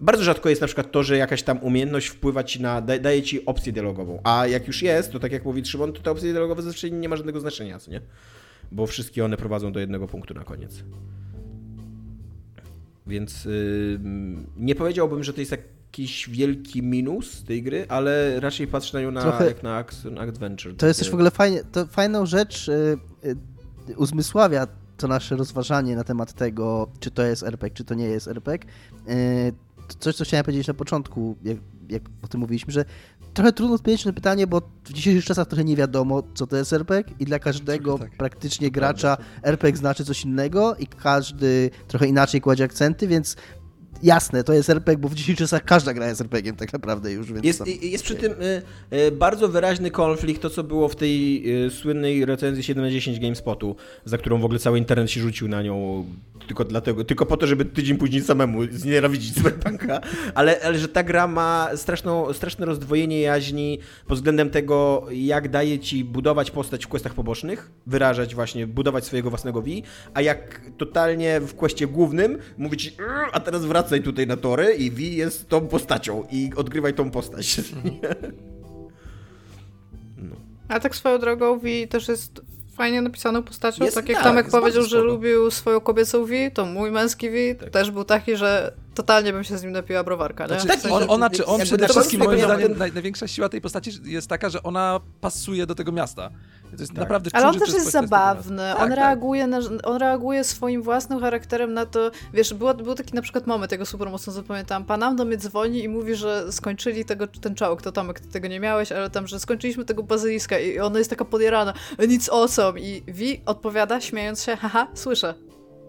Bardzo rzadko jest na przykład to, że jakaś tam umiejętność wpływa ci na, da, daje ci opcję dialogową, a jak już jest, to tak jak mówi Szymon, to ta opcja dialogowa zazwyczaj nie ma żadnego znaczenia, co nie? Bo wszystkie one prowadzą do jednego punktu na koniec. Więc yy, nie powiedziałbym, że to jest jakiś wielki minus tej gry, ale raczej patrzę na nią na, Trochę- jak na action adventure. To jest też w ogóle fajnie, to fajną rzecz y, y, uzmysławia to nasze rozważanie na temat tego, czy to jest RPG, czy to nie jest RPG. Y, to coś, co chciałem powiedzieć na początku, jak, jak o tym mówiliśmy, że trochę trudno odpowiedzieć na pytanie, bo w dzisiejszych czasach trochę nie wiadomo, co to jest RPG i dla każdego tak. praktycznie gracza RPG znaczy coś innego i każdy trochę inaczej kładzie akcenty, więc jasne, to jest RPG, bo w dzisiejszych czasach każda gra jest RPG-iem tak naprawdę już, więc Jest, tam- jest przy tym y, y, bardzo wyraźny konflikt, to co było w tej y, słynnej recenzji 7 na 10 GameSpotu, za którą w ogóle cały internet się rzucił na nią tylko dlatego, tylko po to, żeby tydzień później samemu znienawidzić Cyberpunka, ale, ale że ta gra ma straszną, straszne rozdwojenie jaźni pod względem tego, jak daje ci budować postać w questach pobocznych, wyrażać właśnie, budować swojego własnego Wii, a jak totalnie w questie głównym mówi ci, "Rrr, a teraz wracaj tutaj na tory i Wii jest tą postacią i odgrywaj tą postać. A tak swoją drogą, Vi też jest fajnie napisaną postacią. Jest- tak jak tak, Tomek powiedział, że lubił swoją kobiecą Vi, to mój męski Vi Tak. też był taki, że totalnie bym się z nim napiła browarka, nie? Znaczy, Tak, W sensie- on, ona czy on przede wszystkim moim zdaniem naj, największa siła tej postaci jest taka, że ona pasuje do tego miasta. I To jest Tak. naprawdę Ale on też jest zabawny, Tak, on, tak. reaguje na, on reaguje swoim własnym charakterem na to, wiesz, było, był taki na przykład moment, tego super mocno zapamiętam, pan do mnie dzwoni i mówi, że skończyli tego, ten czołg, to Tomek, ty tego nie miałeś, ale tam, że skończyliśmy tego bazyliska i ona jest taka podjarana, nic awesome i Vi odpowiada śmiejąc się, haha, słyszę.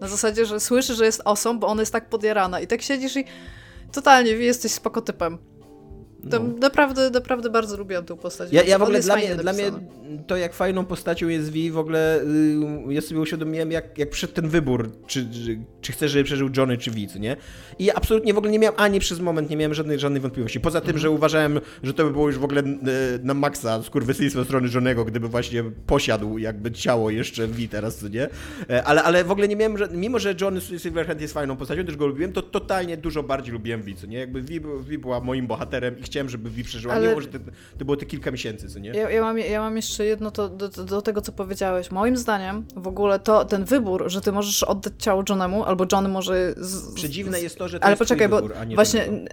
Na zasadzie, że słyszy, że jest awesome, bo ona jest tak podjarana i tak siedzisz i totalnie, jesteś spoko typem. To No. naprawdę, naprawdę bardzo lubiłam tę postać. Ja, ja w ogóle dla mnie, dla mnie to jak fajną postacią jest Vi w ogóle y, ja sobie uświadomiłem jak, jak przyszedł ten wybór, czy, czy, czy chcę, żeby przeżył Johnny czy Vi, nie? I absolutnie w ogóle nie miałem ani przez moment, nie miałem żadnej, żadnej wątpliwości. Poza tym, że uważałem, że to by było już w ogóle y, na maksa skurwysyństwo ze strony Johnnego, gdyby właśnie posiadł jakby ciało jeszcze Vi teraz, co nie? E, Ale, ale w ogóle nie miałem, że, mimo że Johnny Silverhand jest fajną postacią, też go lubiłem, to totalnie dużo bardziej lubiłem Vi, nie? Jakby Vi była moim bohaterem i chciałem, żeby Vi przeżyła, Ale- mimo że to, to było te kilka miesięcy, co nie? Ja, ja, mam, ja mam jeszcze jedno to, do, do, tego, co powiedziałeś. Moim zdaniem w ogóle to ten wybór, że ty możesz oddać ciało Johnemu, albo Johnny może... Z, Przedziwne jest to, że to Ale jest poczekaj, bo wybór, a nie właśnie... ten.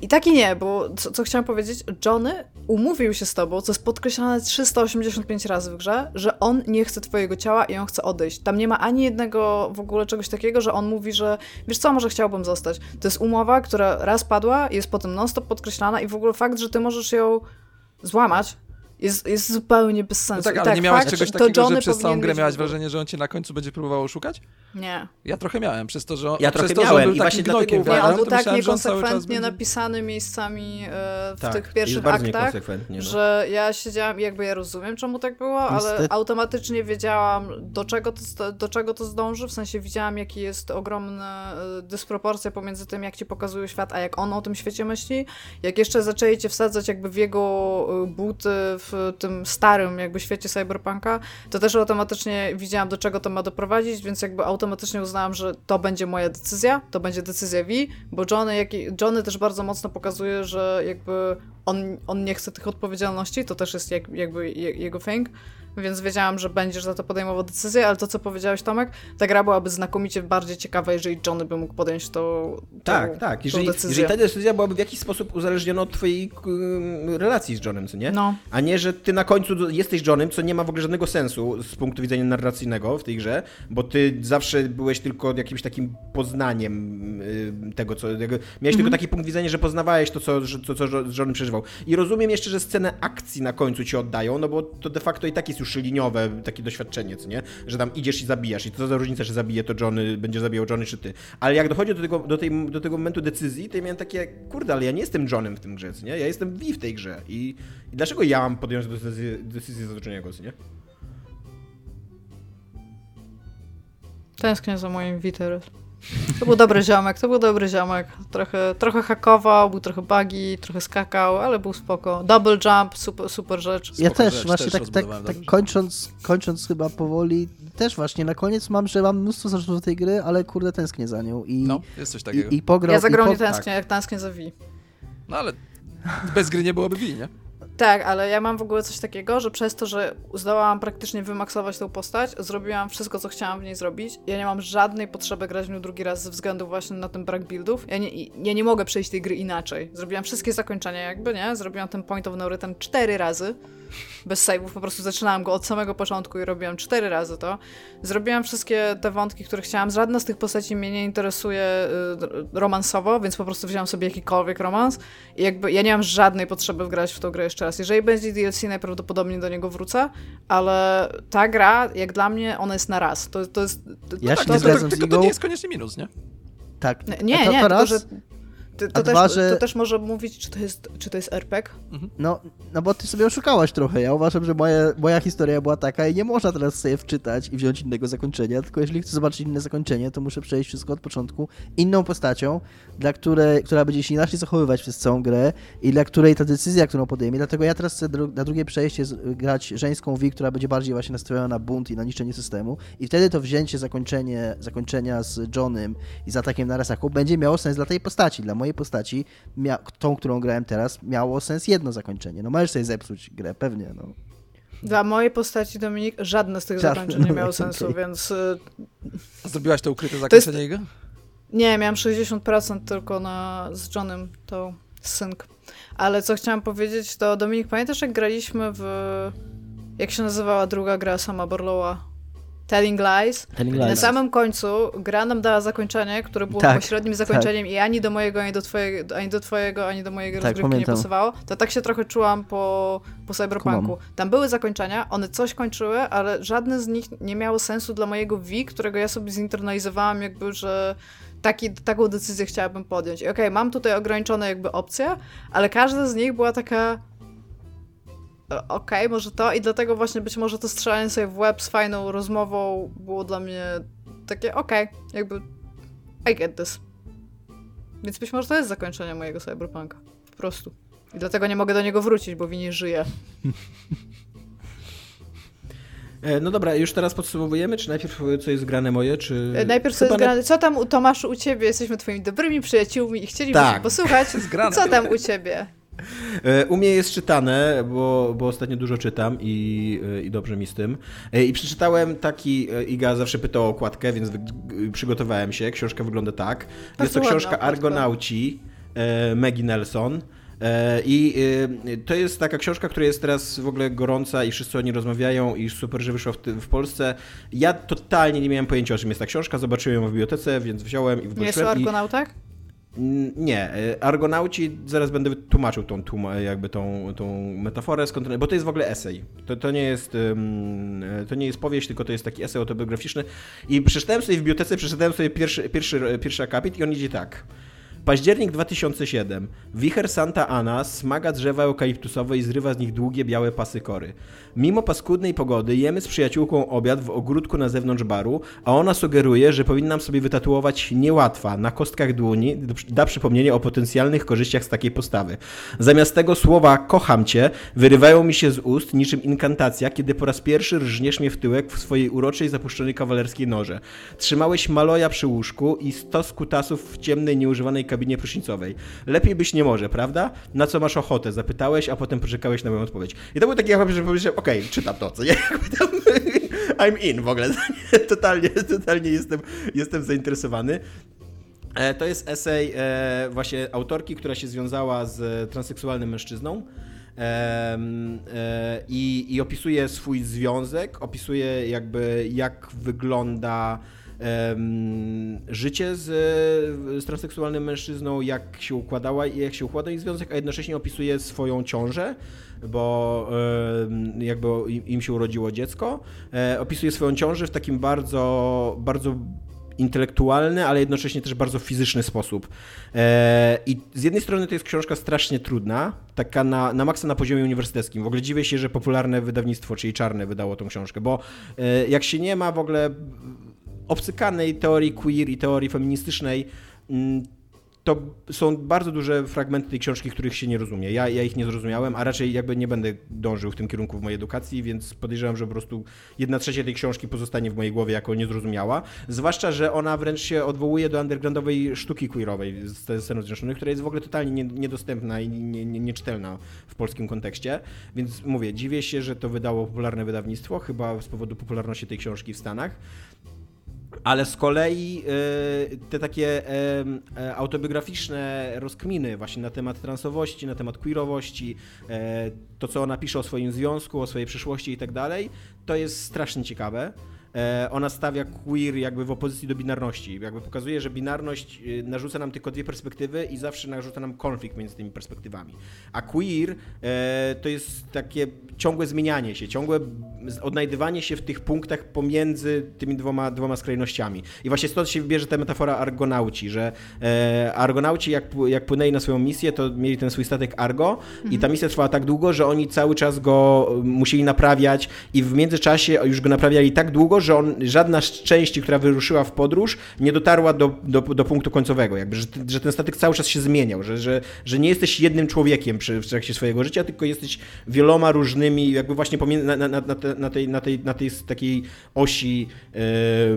I tak i nie, bo co, co chciałam powiedzieć, Johnny umówił się z tobą, co jest podkreślane 385 razy w grze, że on nie chce twojego ciała i on chce odejść. Tam nie ma ani jednego w ogóle czegoś takiego, że on mówi, że wiesz co, może chciałbym zostać. To jest umowa, która raz padła, jest potem non-stop podkreślana i w ogóle fakt, że ty możesz ją złamać, jest, jest zupełnie bez sensu. No tak, ale nie miałeś fakt, czegoś takiego, Johnny że przez całą grę wybór. wrażenie, że on cię na końcu będzie próbował oszukać? Nie. Ja trochę miałem, przez to, że on, Ja przez trochę to, że miałem i był właśnie takim dlatego gnokiem uważam- Nie, on był tak niekonsekwentnie będzie... napisany miejscami e, w Tak, tych pierwszych aktach. No. że ja siedziałam i jakby ja rozumiem, czemu tak było, ale Niestety- automatycznie wiedziałam, do czego, to, do czego to zdąży, w sensie widziałam, jaki jest ogromna e, dysproporcja pomiędzy tym, jak ci pokazują świat, a jak on o tym świecie myśli. Jak jeszcze zaczęli cię wsadzać jakby w jego e, buty w tym starym jakby świecie cyberpunka, to też automatycznie widziałam, do czego to ma doprowadzić, więc jakby automatycznie uznałam, że to będzie moja decyzja, to będzie decyzja Vi, bo Johnny, jak i, Johnny też bardzo mocno pokazuje, że jakby on, on nie chce tych odpowiedzialności, to też jest jak, jakby je, jego thing, więc wiedziałam, że będziesz za to podejmował decyzję, ale to, co powiedziałeś, Tomek, ta gra byłaby znakomicie bardziej ciekawa, jeżeli Johnny by mógł podjąć to, tą, Tak, tak. tą Jeżeli, decyzję. jeżeli ta decyzja byłaby w jakiś sposób uzależniona od twojej relacji z Johnem, co nie? No. A nie, że ty na końcu jesteś Johnem, co nie ma w ogóle żadnego sensu z punktu widzenia narracyjnego w tej grze, bo ty zawsze byłeś tylko jakimś takim poznaniem y, tego, co... Miałeś tylko taki punkt widzenia, że poznawałeś to, co, co Jo- John przeżywał. I rozumiem jeszcze, że scenę akcji na końcu ci oddają, no bo to de facto i tak jest już takie doświadczenie, co nie? Że tam idziesz i zabijasz i to za różnica, że zabije to Johnny, będzie zabijał Johnny czy ty. Ale jak dochodzi do tego, do, tej, do tego momentu decyzji, to ja miałem takie, kurde, ale ja nie jestem Johnem w tym grze, co nie? Ja jestem V w tej grze i, i dlaczego ja mam podjąć decyzję, decyzję za Johnny'ego, co nie? Tęsknię za moim Vi teraz. To był dobry ziomek, to był dobry ziomek. Trochę, trochę hakował, był trochę bugi, trochę skakał, ale był spoko. Double jump, super, super rzecz. Ja Spoko też, rzecz, właśnie też tak, tak, tak kończąc, kończąc chyba powoli, też właśnie na koniec mam, że mam mnóstwo zarzutów do tej gry, ale kurde tęsknię za nią i, No, jest coś takiego. i, i pograł... Ja za grą po- nie tęsknię, jak tęsknię za Vi. No ale bez gry nie byłoby Wii, nie? Tak, ale ja mam w ogóle coś takiego, że przez to, że zdołałam praktycznie wymaksować tą postać, zrobiłam wszystko, co chciałam w niej zrobić. Ja nie mam żadnej potrzeby grać w nią drugi raz ze względu właśnie na ten brak buildów. Ja nie, ja nie mogę przejść tej gry inaczej. Zrobiłam wszystkie zakończenia jakby, nie? Zrobiłam ten point of no return cztery razy bez save'ów, po prostu zaczynałam go od samego początku i robiłam cztery razy to. Zrobiłam wszystkie te wątki, które chciałam. Żadna z tych postaci mnie nie interesuje y, romansowo, więc po prostu wziąłam sobie jakikolwiek romans i jakby ja nie mam żadnej potrzeby wgrać w tą grę jeszcze raz. Jeżeli będzie DLC, najprawdopodobniej do niego wrócę, ale ta gra, jak dla mnie, ona jest na raz. To, to jest... To, ja się to, nie to, Tylko to Igą. nie jest koniecznie minus, nie? Tak. Nie, to, nie, to tylko raz, że... To, to, też, dwa, że- to też może mówić, czy to jest, czy to jest RPG. No, no bo ty sobie oszukałaś trochę. Ja uważam, że moja, moja historia była taka i nie można teraz sobie wczytać i wziąć innego zakończenia, tylko jeżeli chcę zobaczyć inne zakończenie, to muszę przejść wszystko od początku inną postacią, dla której, która będzie się inaczej zachowywać przez całą grę i dla której ta decyzja, którą podejmie, dlatego ja teraz chcę dru- na drugie przejście grać żeńską V, która będzie bardziej właśnie nastrojona na bunt i na niszczenie systemu i wtedy to wzięcie zakończenie, zakończenia z Johnem i z atakiem na Rasaku będzie miało sens dla tej postaci. Dla mojej postaci, mia- tą, którą grałem teraz, miało sens jedno zakończenie. No możesz sobie zepsuć grę, pewnie, no. Dla mojej postaci, Dominik, żadne z tych Żadne, zakończeń nie miało okej. sensu, więc y, zrobiłaś to ukryte jest- zakończenie jego? nie, miałam 60% tylko na, z Johnem, tą synk. Ale co chciałam powiedzieć, to Dominik, pamiętasz jak graliśmy w... Jak się nazywała druga gra sama Borlowa? Telling Lies. Telling I na Lies. samym końcu gra nam dała zakończenie, które było Tak, pośrednim zakończeniem i ani do mojego, ani do twojego, ani do twojego, ani do mojej Tak, rozgrywki nie pamiętam. pasowało. To tak się trochę czułam po, po Cyberpunku. Kumam. Tam były zakończenia, one coś kończyły, ale żadne z nich nie miało sensu dla mojego V, którego ja sobie zinternalizowałam jakby, że taki, taką decyzję chciałabym podjąć. I okej, mam tutaj ograniczone jakby opcje, ale każda z nich była taka okej, może to i dlatego właśnie być może to strzelanie sobie w łeb z fajną rozmową było dla mnie takie okej, jakby I get this. Więc być może to jest zakończenie mojego cyberpunka. Po prostu. I dlatego nie mogę do niego wrócić, bo Wini żyje. E, No dobra, już teraz podsumowujemy, czy najpierw co jest grane moje, czy... E, Najpierw co jest grane. Co tam u Tomaszu u ciebie? Jesteśmy twoimi dobrymi przyjaciółmi i chcielibyśmy Tak. posłuchać. Co tam u ciebie? E, U mnie jest czytane, bo, bo ostatnio dużo czytam i, e, i dobrze mi z tym. E, I przeczytałem taki, Iga zawsze pytał o okładkę, więc przygotowałem się. Książka wygląda tak. Jest to książka. Argonauci Maggie Nelson. I to jest taka książka, która jest teraz w ogóle gorąca i wszyscy o niej rozmawiają i super, że wyszła w, w Polsce. Ja totalnie nie miałem pojęcia, o czym jest ta książka. Zobaczyłem ją w bibliotece, więc wziąłem i Nie jest o. I, Argonautach? Mm, Nie, e, Argonauci, zaraz będę tłumaczył tą, tłuma- jakby tą, tą metaforę, skąd, bo to jest w ogóle esej. To, to, nie jest, e, to nie jest powieść, tylko to jest taki esej autobiograficzny. I przeczytałem sobie w bibliotece, przeczytałem sobie pierwszy, pierwszy, pierwszy akapit i on idzie tak. Październik 2007. Wicher Santa Ana smaga drzewa eukaliptusowe i zrywa z nich długie, białe pasy kory. Mimo paskudnej pogody jemy z przyjaciółką obiad w ogródku na zewnątrz baru, a ona sugeruje, że powinnam sobie wytatuować niełatwa na kostkach dłoni da przypomnienie o potencjalnych korzyściach z takiej postawy. Zamiast tego słowa kocham cię wyrywają mi się z ust niczym inkantacja, kiedy po raz pierwszy rżniesz mnie w tyłek w swojej uroczej zapuszczonej kawalerskiej noże. Trzymałeś Maloja przy łóżku i stos kutasów w ciemnej, nieużywanej kabinie prysznicowej. Lepiej byś nie może, prawda? Na co masz ochotę? Zapytałeś, a potem poczekałeś na moją odpowiedź. I to był taki jak że powiedziałem, okej, czytam to, co nie? I'm in w ogóle. totalnie, totalnie jestem, jestem zainteresowany. E, To jest esej e, właśnie autorki, która się związała z transseksualnym mężczyzną. E, I, I opisuje swój związek, opisuje jakby jak wygląda życie z, z transseksualnym mężczyzną, jak się układała i jak się układa ich związek, a jednocześnie opisuje swoją ciążę, bo jakby im, im się urodziło dziecko. E, opisuje swoją ciążę w takim bardzo, bardzo intelektualny, ale jednocześnie też bardzo fizyczny sposób. E, I z jednej strony to jest książka strasznie trudna, taka na, na maksa na poziomie uniwersyteckim. W ogóle dziwię się, że popularne wydawnictwo, czyli Czarne, wydało tą książkę, bo e, jak się nie ma w ogóle obcykanej teorii queer i teorii feministycznej, mm, to są bardzo duże fragmenty tej książki, których się nie rozumie. Ja, ja ich nie zrozumiałem, a raczej jakby nie będę dążył w tym kierunku w mojej edukacji, więc podejrzewam, że po prostu jedna trzecia tej książki pozostanie w mojej głowie jako niezrozumiała. Zwłaszcza, że ona wręcz się odwołuje do undergroundowej sztuki queerowej z Stanów Zjednoczonych, która jest w ogóle totalnie niedostępna i nie, nie, nieczytelna w polskim kontekście. Więc mówię, dziwię się, że to wydało popularne wydawnictwo, chyba z powodu popularności tej książki w Stanach. Ale z kolei e, te takie e, autobiograficzne rozkminy właśnie na temat transowości, na temat queerowości, to co ona pisze o swoim związku, o swojej przyszłości i tak dalej, to jest strasznie ciekawe. E, ona stawia queer jakby w opozycji do binarności. Jakby pokazuje, że binarność e, narzuca nam tylko dwie perspektywy i zawsze narzuca nam konflikt między tymi perspektywami. A queer e, to jest takie ciągłe zmienianie się, ciągłe odnajdywanie się w tych punktach pomiędzy tymi dwoma, dwoma skrajnościami. I właśnie stąd się bierze ta metafora argonauci, że argonauci jak, jak płynęli na swoją misję, to mieli ten swój statek Argo mhm. i ta misja trwała tak długo, że oni cały czas go musieli naprawiać i w międzyczasie już go naprawiali tak długo, że on, żadna z części, która wyruszyła w podróż, nie dotarła do, do, do punktu końcowego. Jakby, że, że ten statek cały czas się zmieniał, że, że, że nie jesteś jednym człowiekiem przy, w trakcie swojego życia, tylko jesteś wieloma różnymi, jakby właśnie na, na, na, na, tej, na, tej, na tej takiej osi e,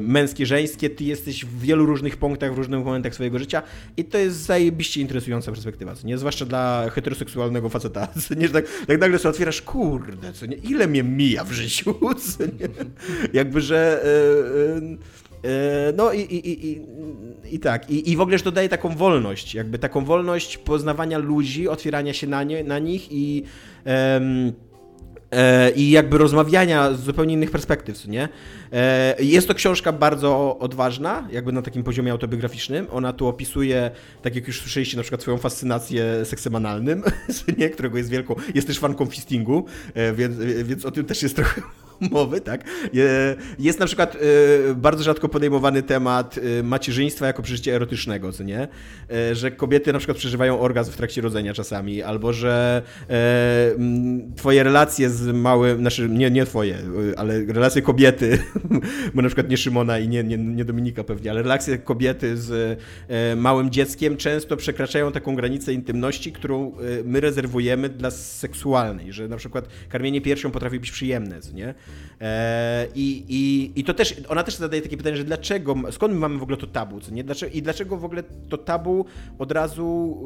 męskie-żeńskie, ty jesteś w wielu różnych punktach, w różnych momentach swojego życia i to jest zajebiście interesująca perspektywa, co nie? Zwłaszcza dla heteroseksualnego faceta, co nie? Tak, tak nagle sobie otwierasz, kurde, co nie? Ile mnie mija w życiu, co nie? Jakby, że że y, y, y, no i, i, i, i tak. I, I w ogóle, że to daje taką wolność, jakby taką wolność poznawania ludzi, otwierania się na, nie, na nich i, um, i jakby rozmawiania z zupełnie innych perspektyw, nie? E, jest to książka bardzo odważna, jakby na takim poziomie autobiograficznym. Ona tu opisuje, tak jak już słyszeliście, na przykład swoją fascynację seksem analnym, nie? którego jest wielką, jest też fanką fistingu, e, więc, więc o tym też jest trochę mowy, tak? Jest na przykład e, bardzo rzadko podejmowany temat e, macierzyństwa jako przeżycia erotycznego, co nie? E, że kobiety na przykład przeżywają orgazm w trakcie rodzenia czasami, albo że twoje relacje z małym, znaczy nie, nie twoje, ale relacje kobiety, bo na przykład nie Szymona i nie, nie, nie Dominika pewnie, ale relacje kobiety z małym dzieckiem często przekraczają taką granicę intymności, którą my rezerwujemy dla seksualnej, że na przykład karmienie piersią potrafi być przyjemne, nie? E, I, i, I to też, ona też zadaje takie pytanie, że dlaczego, skąd my mamy w ogóle to tabu, co nie? Dlaczego, I dlaczego w ogóle to tabu od razu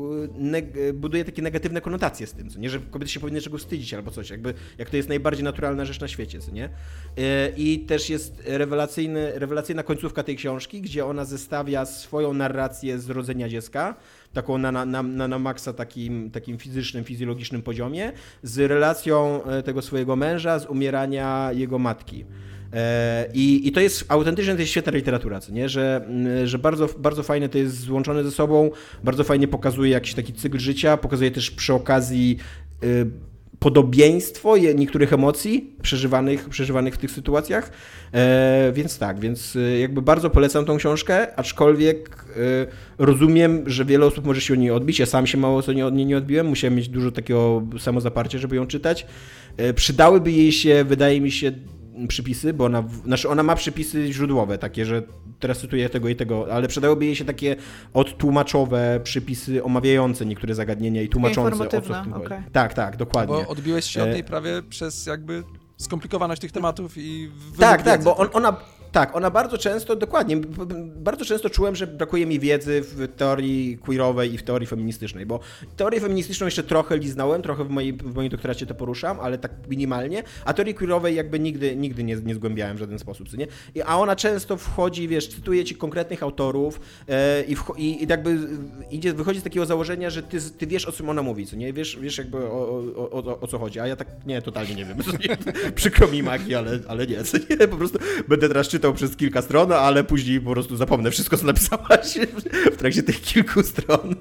y, buduje takie negatywne konotacje z tym, co nie? Że kobiety się powinny czego wstydzić albo coś, jakby, jak to jest najbardziej naturalna rzecz na świecie, co nie? E, I też jest rewelacyjny, rewelacyjna końcówka tej książki, gdzie ona zestawia swoją narrację z rodzenia dziecka, taką na, na, na, na maksa takim, takim fizycznym, fizjologicznym poziomie, z relacją e, tego swojego męża, z umierania jego matki. E, I, I to jest autentycznie to jest świetna literatura, co nie? Że, że bardzo, bardzo fajnie to jest złączone ze sobą, bardzo fajnie pokazuje jakiś taki cykl życia, pokazuje też przy okazji y, podobieństwo niektórych emocji przeżywanych, przeżywanych w tych sytuacjach. E, więc tak, więc e, jakby bardzo polecam tą książkę, aczkolwiek e, rozumiem, że wiele osób może się o niej odbić. Ja sam się mało co nie, od niej nie odbiłem, musiałem mieć dużo takiego samozaparcia, żeby ją czytać. E, przydałyby jej się, wydaje mi się, przypisy, bo ona, znaczy ona ma przypisy źródłowe, takie, że teraz cytuję tego i tego, ale przydałyby jej się takie odtłumaczowe przypisy omawiające niektóre zagadnienia i tłumaczące o co w tym okay. Tak, tak, dokładnie. Bo odbiłeś się od niej prawie przez jakby skomplikowaność tych tematów i... Tak, tak, bo on, ona tak, ona bardzo często, dokładnie, bardzo często czułem, że brakuje mi wiedzy w teorii queerowej i w teorii feministycznej, bo teorię feministyczną jeszcze trochę liznałem, trochę w, mojej, w moim doktoracie to poruszam, ale tak minimalnie, a teorii queerowej jakby nigdy, nigdy nie, nie zgłębiałem w żaden sposób, nie? I, a ona często wchodzi, wiesz, cytuje ci konkretnych autorów e, i, w, i, i jakby idzie, wychodzi z takiego założenia, że ty, ty wiesz, o czym ona mówi, co nie? Wiesz, wiesz jakby o, o, o, o co chodzi, a ja tak, nie, totalnie nie wiem, przykro mi magii, ale, ale nie, co nie? Po prostu będę teraz czytał przez kilka stron, ale później po prostu zapomnę wszystko, co napisałaś w trakcie tych kilku stron.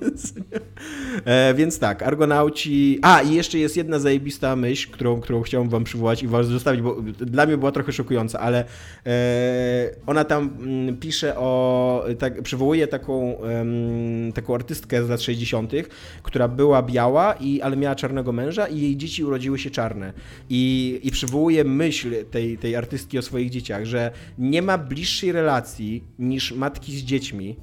E, więc tak, Argonauci... A, i jeszcze jest jedna zajebista myśl, którą, którą chciałbym wam przywołać i was zostawić, bo dla mnie była trochę szokująca, ale e, ona tam mm, pisze o... Tak, przywołuje taką, taką artystkę z lat 60., która była biała, i, ale miała czarnego męża i jej dzieci urodziły się czarne. I, i przywołuje myśl tej, tej artystki o swoich dzieciach, że nie ma bliższej relacji niż matki z dziećmi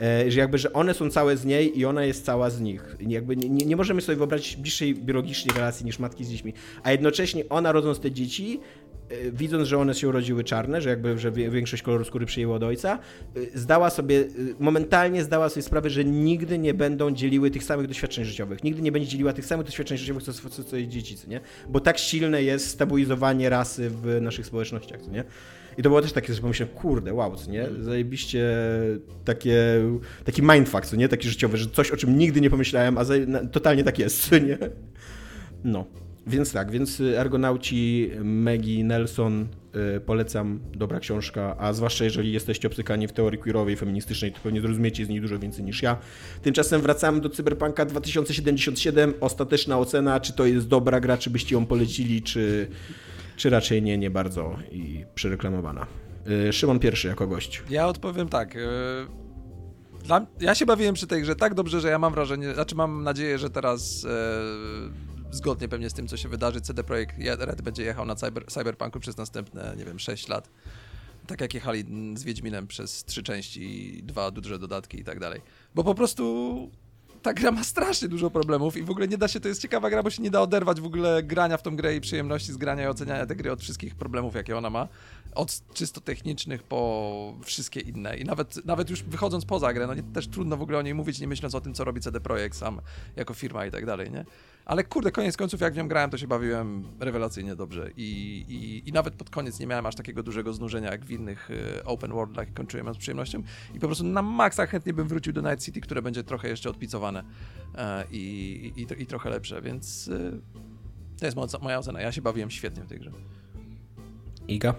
E, że jakby, że one są całe z niej i ona jest cała z nich. Jakby nie, nie możemy sobie wyobrazić bliższej biologicznej relacji niż matki z dziećmi. A jednocześnie ona rodząc te dzieci, e, widząc, że one się urodziły czarne, że jakby, że większość koloru skóry przyjęło od ojca, e, zdała sobie, momentalnie zdała sobie sprawę, że nigdy nie będą dzieliły tych samych doświadczeń życiowych. Nigdy nie będzie dzieliła tych samych doświadczeń życiowych, co, co, co jej dzieci, co nie? Bo tak silne jest stabilizowanie rasy w naszych społecznościach, co nie? I to było też takie, że pomyślałem, kurde, wow, co nie? Zajebiście takie, taki mindfuck, co nie? Taki życiowy, że coś, o czym nigdy nie pomyślałem, a za, totalnie tak jest, co nie? No. Więc tak, więc Argonauci Maggie Nelson y, polecam, dobra książka, a zwłaszcza jeżeli jesteście obcykani w teorii queerowej, feministycznej, to pewnie zrozumiecie z niej dużo więcej niż ja. Tymczasem wracamy do Cyberpunka 2077, ostateczna ocena, czy to jest dobra gra, czy byście ją polecili, czy czy raczej nie, nie bardzo i przereklamowana. Y, Szymon pierwszy jako gość. Ja odpowiem tak. Y, ja się bawiłem przy tej grze tak dobrze, że ja mam wrażenie, znaczy mam nadzieję, że teraz e, zgodnie pewnie z tym, co się wydarzy, CD Projekt Red będzie jechał na cyber, Cyberpunku przez następne, nie wiem, 6 lat. Tak jak jechali z Wiedźminem przez trzy części, dwa duże dodatki i tak dalej. Bo po prostu ta gra ma strasznie dużo problemów i w ogóle nie da się, to jest ciekawa gra, bo się nie da oderwać w ogóle grania w tą grę i przyjemności z grania i oceniania tej gry od wszystkich problemów, jakie ona ma. Od czysto technicznych po wszystkie inne. I nawet, nawet już wychodząc poza grę, no nie, też trudno w ogóle o niej mówić, nie myśląc o tym, co robi CD Projekt sam jako firma i tak dalej, nie? Ale kurde, koniec końców, jak w nią grałem, to się bawiłem rewelacyjnie dobrze. I, i, i nawet pod koniec nie miałem aż takiego dużego znużenia jak w innych y, open worldach, kończyłem ją z przyjemnością. I po prostu na maksa chętnie bym wrócił do Night City, które będzie trochę jeszcze odpicowane e, i, i, i, trochę lepsze, więc y, to jest moja ocena. Ja się bawiłem świetnie w tej grze. Iga?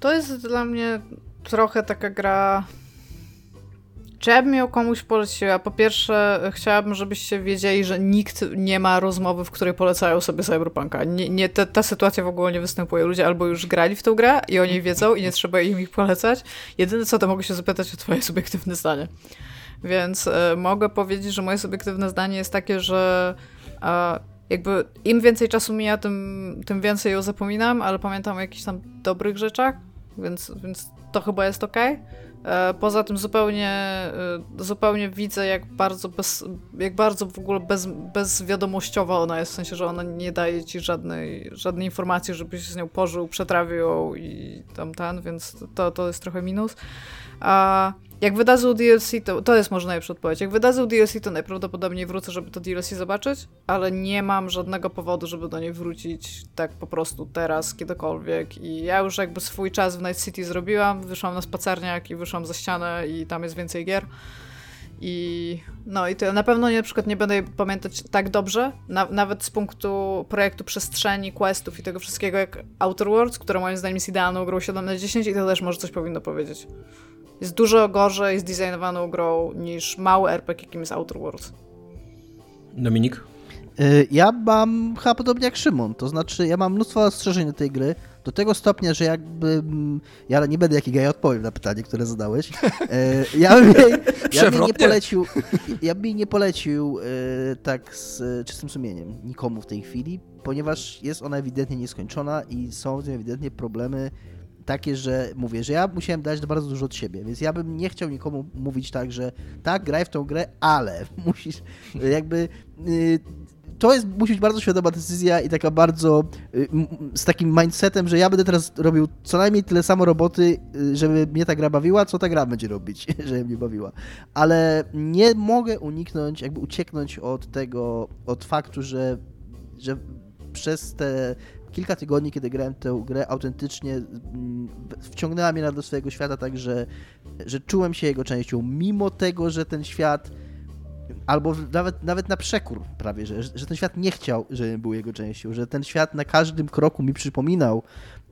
To jest dla mnie trochę taka gra czy ją komuś poleciła? Po pierwsze, chciałabym, żebyście wiedzieli, że nikt nie ma rozmowy, w której polecają sobie Cyberpunka. Nie, nie ta, ta, sytuacja w ogóle nie występuje. Ludzie albo już grali w tę grę i o niej wiedzą i nie trzeba im ich polecać. Jedyne co, to mogę się zapytać o twoje subiektywne zdanie. Więc e, mogę powiedzieć, że moje subiektywne zdanie jest takie, że e, jakby im więcej czasu mija, tym, tym więcej ją zapominam, ale pamiętam o jakichś tam dobrych rzeczach, więc, więc to chyba jest ok. E, poza tym zupełnie, e, zupełnie widzę, jak bardzo, bez, jak bardzo w ogóle bez, bezwiadomościowa ona jest, w sensie, że ona nie daje ci żadnej, żadnej informacji, żebyś z nią pożył, przetrawił i tam ten, więc to, to jest trochę minus. A jak wydadzą DLC, to, to jest może najlepsza odpowiedź. Jak wydadzą DLC, to najprawdopodobniej wrócę, żeby to DLC zobaczyć, ale nie mam żadnego powodu, żeby do niej wrócić tak po prostu teraz, kiedykolwiek. I ja już jakby swój czas w Night City zrobiłam, wyszłam na spacerniak i wyszłam za ścianę i tam jest więcej gier. I no i to na pewno nie, na przykład nie będę pamiętać tak dobrze, na, nawet z punktu projektu przestrzeni, questów i tego wszystkiego jak Outer Worlds, które moim zdaniem jest idealną grą 7 na 10 i to też może coś powinno powiedzieć jest dużo gorzej zdesignowaną grą niż mały RPG, jakim jest Outer Worlds. Dominik? Y, ja mam chyba podobnie jak Szymon, to znaczy ja mam mnóstwo ostrzeżeń do tej gry, do tego stopnia, że jakby, mm, ja nie będę jaki gej odpowiem na pytanie, które zadałeś, y, ja bym jej, ja bym nie polecił, ja bym jej nie polecił y, tak z czystym sumieniem nikomu w tej chwili, ponieważ jest ona ewidentnie nieskończona i są z nią ewidentnie problemy takie, że mówię, że ja musiałem dać bardzo dużo od siebie, więc ja bym nie chciał nikomu mówić tak, że tak, graj w tą grę, ale musisz jakby... To jest, musi być bardzo świadoma decyzja i taka bardzo y, z takim mindsetem, że ja będę teraz robił co najmniej tyle samo roboty, y, żeby mnie ta gra bawiła, co ta gra będzie robić, żeby mnie bawiła. Ale nie mogę uniknąć, jakby ucieknąć od tego, od faktu, że, że przez te kilka tygodni, kiedy grałem tę grę, autentycznie wciągnęła mnie do swojego świata tak, że, że czułem się jego częścią, mimo tego, że ten świat albo nawet, nawet na przekór prawie, że, że ten świat nie chciał, żebym był jego częścią, że ten świat na każdym kroku mi przypominał,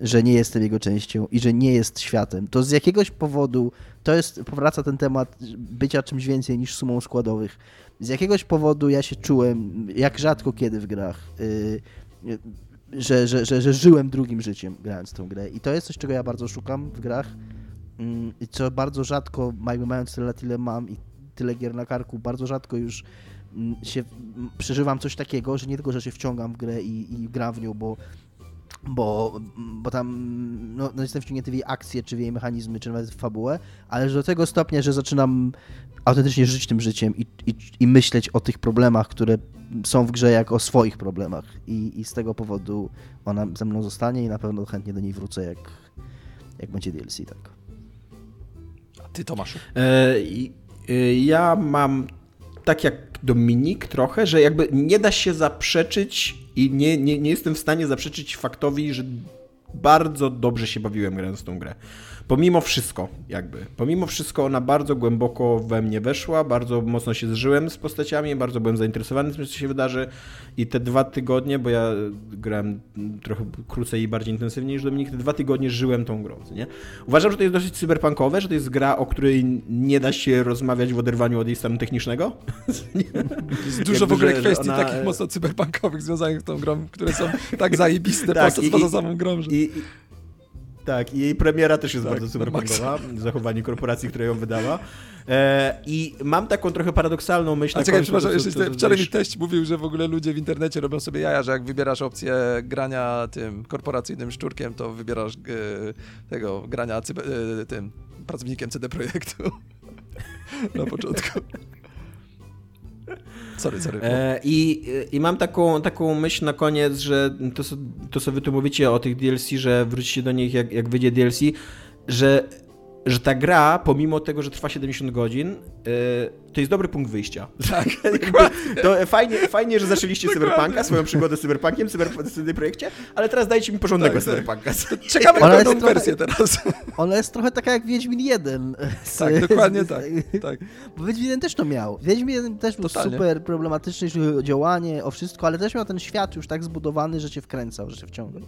że nie jestem jego częścią i że nie jest światem. To z jakiegoś powodu, to jest, powraca ten temat bycia czymś więcej niż sumą składowych. Z jakiegoś powodu ja się czułem, jak rzadko kiedy w grach, yy, że, że, że, że żyłem drugim życiem grając tą grę. I to jest coś, czego ja bardzo szukam w grach. Mm, I co bardzo rzadko, mając tyle lat, ile mam i tyle gier na karku, bardzo rzadko już mm, się przeżywam coś takiego, że nie tylko, że się wciągam w grę i, i gram w nią, bo bo, bo tam no, no jestem wciągnięty w jej akcje, czy w jej mechanizmy, czy nawet w fabułę, ale że do tego stopnia, że zaczynam autentycznie żyć tym życiem i, i, i myśleć o tych problemach, które są w grze jak o swoich problemach i, i z tego powodu ona ze mną zostanie i na pewno chętnie do niej wrócę, jak, jak będzie DLC, tak. A ty, Tomaszu? E, i- ja mam tak jak Dominik trochę, że jakby nie da się zaprzeczyć i nie, nie, nie jestem w stanie zaprzeczyć faktowi, że bardzo dobrze się bawiłem grając w tą grę. Pomimo wszystko, jakby. Pomimo wszystko ona bardzo głęboko we mnie weszła, bardzo mocno się zżyłem z postaciami, bardzo byłem zainteresowany tym, co się wydarzy i te dwa tygodnie, bo ja grałem trochę krócej i bardziej intensywnie niż Dominik, te dwa tygodnie żyłem tą grą, nie? Uważam, że to jest dosyć cyberpunkowe, że to jest gra, o której nie da się rozmawiać w oderwaniu od jej stanu technicznego. Jest dużo w Jakby, ogóle że- że kwestii ona- takich mocno cyberpunkowych związanych z tą grą, które są tak zajebiste Tak, poza i- samą grą, że... I, i, tak, i jej premiera też jest Tak, bardzo cyberpunkowa w zachowaniu korporacji, która ją wydała. E, I mam taką trochę paradoksalną myśl A czekaj, przepraszam, jeszcze wczoraj mi teść mówił, że w ogóle ludzie w internecie robią sobie jaja, że jak wybierasz opcję grania tym korporacyjnym szczurkiem, to wybierasz e, tego grania cyber, e, tym pracownikiem CD Projektu na początku. Sorry, sorry. E, I, I mam taką, taką myśl na koniec, że to, to co wy tu mówicie o tych DLC, że wrócicie do nich jak, jak wyjdzie DLC, że, że ta gra, pomimo tego, że trwa 70 godzin, e, to jest dobry punkt wyjścia. Tak, to fajnie, fajnie, że zaczęliście Cyberpunka, swoją przygodę z Cyberpunkiem, cyber, w Projekcie, ale teraz dajcie mi porządnego Tak, tak. Cyberpunka. Czekamy na tą trochę- wersję teraz. Ona jest trochę taka jak Wiedźmin 1. z- Tak, dokładnie z- tak. tak. Bo Wiedźmin 1 też to miał. Wiedźmin 1 też był Totalnie. super problematyczny, jeśli chodzi o działanie, o wszystko, ale też miał ten świat już tak zbudowany, że cię wkręcał, że cię wciągał.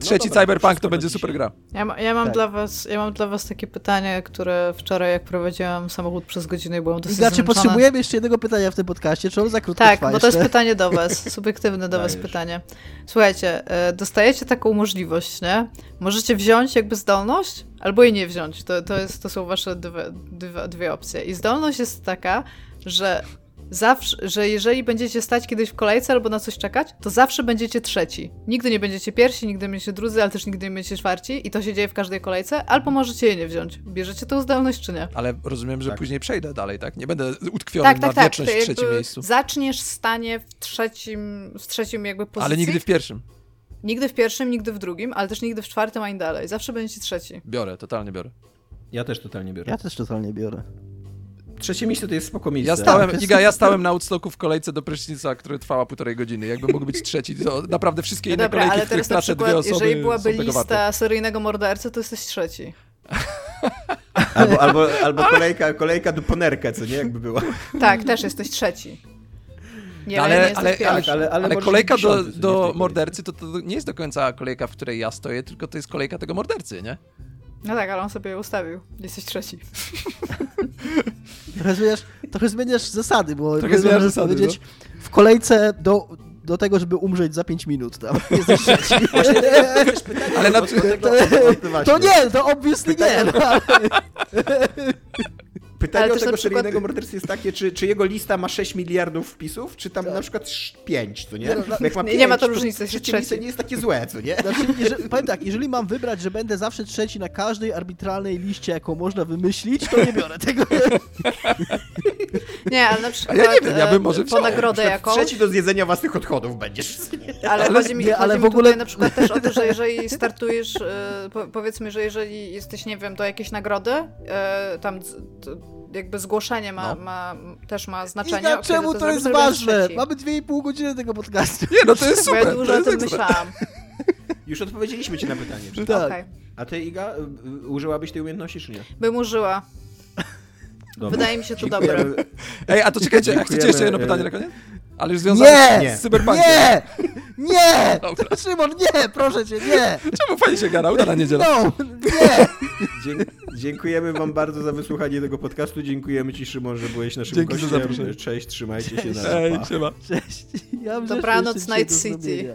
Trzeci dobra, Cyberpunk to będzie dzisiaj. super gra. Ja, ma, ja, mam Tak. dla was, ja mam dla was takie pytanie, które wczoraj jak prowadziłam samochód przez godzinę i byłam dosyć Iga, czy zmęczona. potrzebujemy jeszcze jednego pytania w tym podcaście? Czy on za krótko Tak, trwa bo to jest pytanie do was, subiektywne do was Dajesz. pytanie. Słuchajcie, e, dostajecie taką możliwość, nie? Możecie wziąć jakby zdolność, albo jej nie wziąć. To, to, jest, to są wasze dwie, dwie, dwie opcje. I zdolność jest taka, że zawsze, że jeżeli będziecie stać kiedyś w kolejce albo na coś czekać, to zawsze będziecie trzeci. Nigdy nie będziecie pierwsi, nigdy nie będziecie drudzy, ale też nigdy nie będziecie czwarci i to się dzieje w każdej kolejce, albo możecie jej nie wziąć. Bierzecie tą zdolność czy nie? Ale rozumiem, że Tak. później przejdę dalej, tak? Nie będę utkwiony Tak, na tak, tak. wieczność Ty w trzecim miejscu. Zaczniesz stanie w trzecim, w trzecim jakby pozycji. Ale nigdy w pierwszym. Nigdy w pierwszym, nigdy w drugim, ale też nigdy w czwartym ani dalej. Zawsze będziecie trzeci. Biorę, totalnie biorę. Ja też totalnie biorę. Ja też totalnie biorę. Trzecie miejsce to jest spoko miejsce. Ja stałem, jest- Iga, ja stałem na Woodstocku w kolejce do prysznica, która trwała półtorej godziny. Jakby mógł być trzeci, to naprawdę wszystkie No inne dobra, kolejki, ale w których teraz na przykład, osoby jeżeli byłaby warte. lista seryjnego mordercy, to jesteś trzeci. Albo, albo, albo kolejka, kolejka do ponerka, co nie? Jakby była. Tak, też jesteś trzeci. Nie, ale, nie ale, ale, ale, kolejka do, do mordercy to, to nie jest do końca kolejka, w której ja stoję, tylko to jest kolejka tego mordercy, nie? No tak, ale on sobie ustawił. Jesteś trzeci. Trochę zmieniasz, trochę zmieniasz zasady, bo Trochę zmieniasz możesz zasady, no. powiedzieć w kolejce do, do tego, żeby umrzeć za 5 minut tam. Jesteś trzeci. Ale na, To, właśnie. to nie, to obviously nie. No, ale- Pytanie Ale o tego przykład- seryjnego mordercy jest takie, czy, czy jego lista ma 6 miliardów wpisów, czy tam na przykład 5, co nie? Nie, no, jak ma nie- nie ma to pięć, różnicy, miejsce trzeci. nie jest takie złe, co nie? Znaczy, jeżeli, powiem tak, jeżeli mam wybrać, że będę zawsze trzeci na każdej arbitralnej liście, jaką można wymyślić, to nie biorę tego. Nie, ale na przykład ja nie wiem, ja bym e, może po nagrodę jakąś. Trzeci do zjedzenia własnych odchodów będziesz. co nie? Ale, Ale- chodzi mi, nie, ale chodzi w mi ogóle- tutaj na przykład też o to, że jeżeli startujesz, e, po, powiedzmy, że jeżeli jesteś, nie wiem, do jakiejś nagrody, e, tam jakby zgłoszenie ma, No. ma, też ma znaczenie. I na czemu to, jest będziesz ważne? Mamy 2,5 godziny tego podcastu. nie, no to jest Bo super. ja dużo o tym myślałam. Już odpowiedzieliśmy ci na pytanie. Tak. Okej. A ty, Iga, y, y, użyłabyś tej umiejętności, czy nie? Bym użyła. Dobra. Wydaje mi się to dobre. Ej, a to czekajcie, a chcecie jeszcze jedno pytanie na koniec? Ale już związane Nie! Nie. z cyberpunkiem. Nie! Nie! Dobra. Szymon, nie! Proszę cię, nie! Czemu fajnie się gada? Udana niedziela. No! Nie! Dzie- dziękujemy wam bardzo za wysłuchanie tego podcastu. Dziękujemy ci, Szymon, że byłeś naszym Dzięki za gościem. zaproszenie. Cześć, trzymajcie się. Cześć. Na Ej, siema. Cześć. Ja Dobranoc, Night City.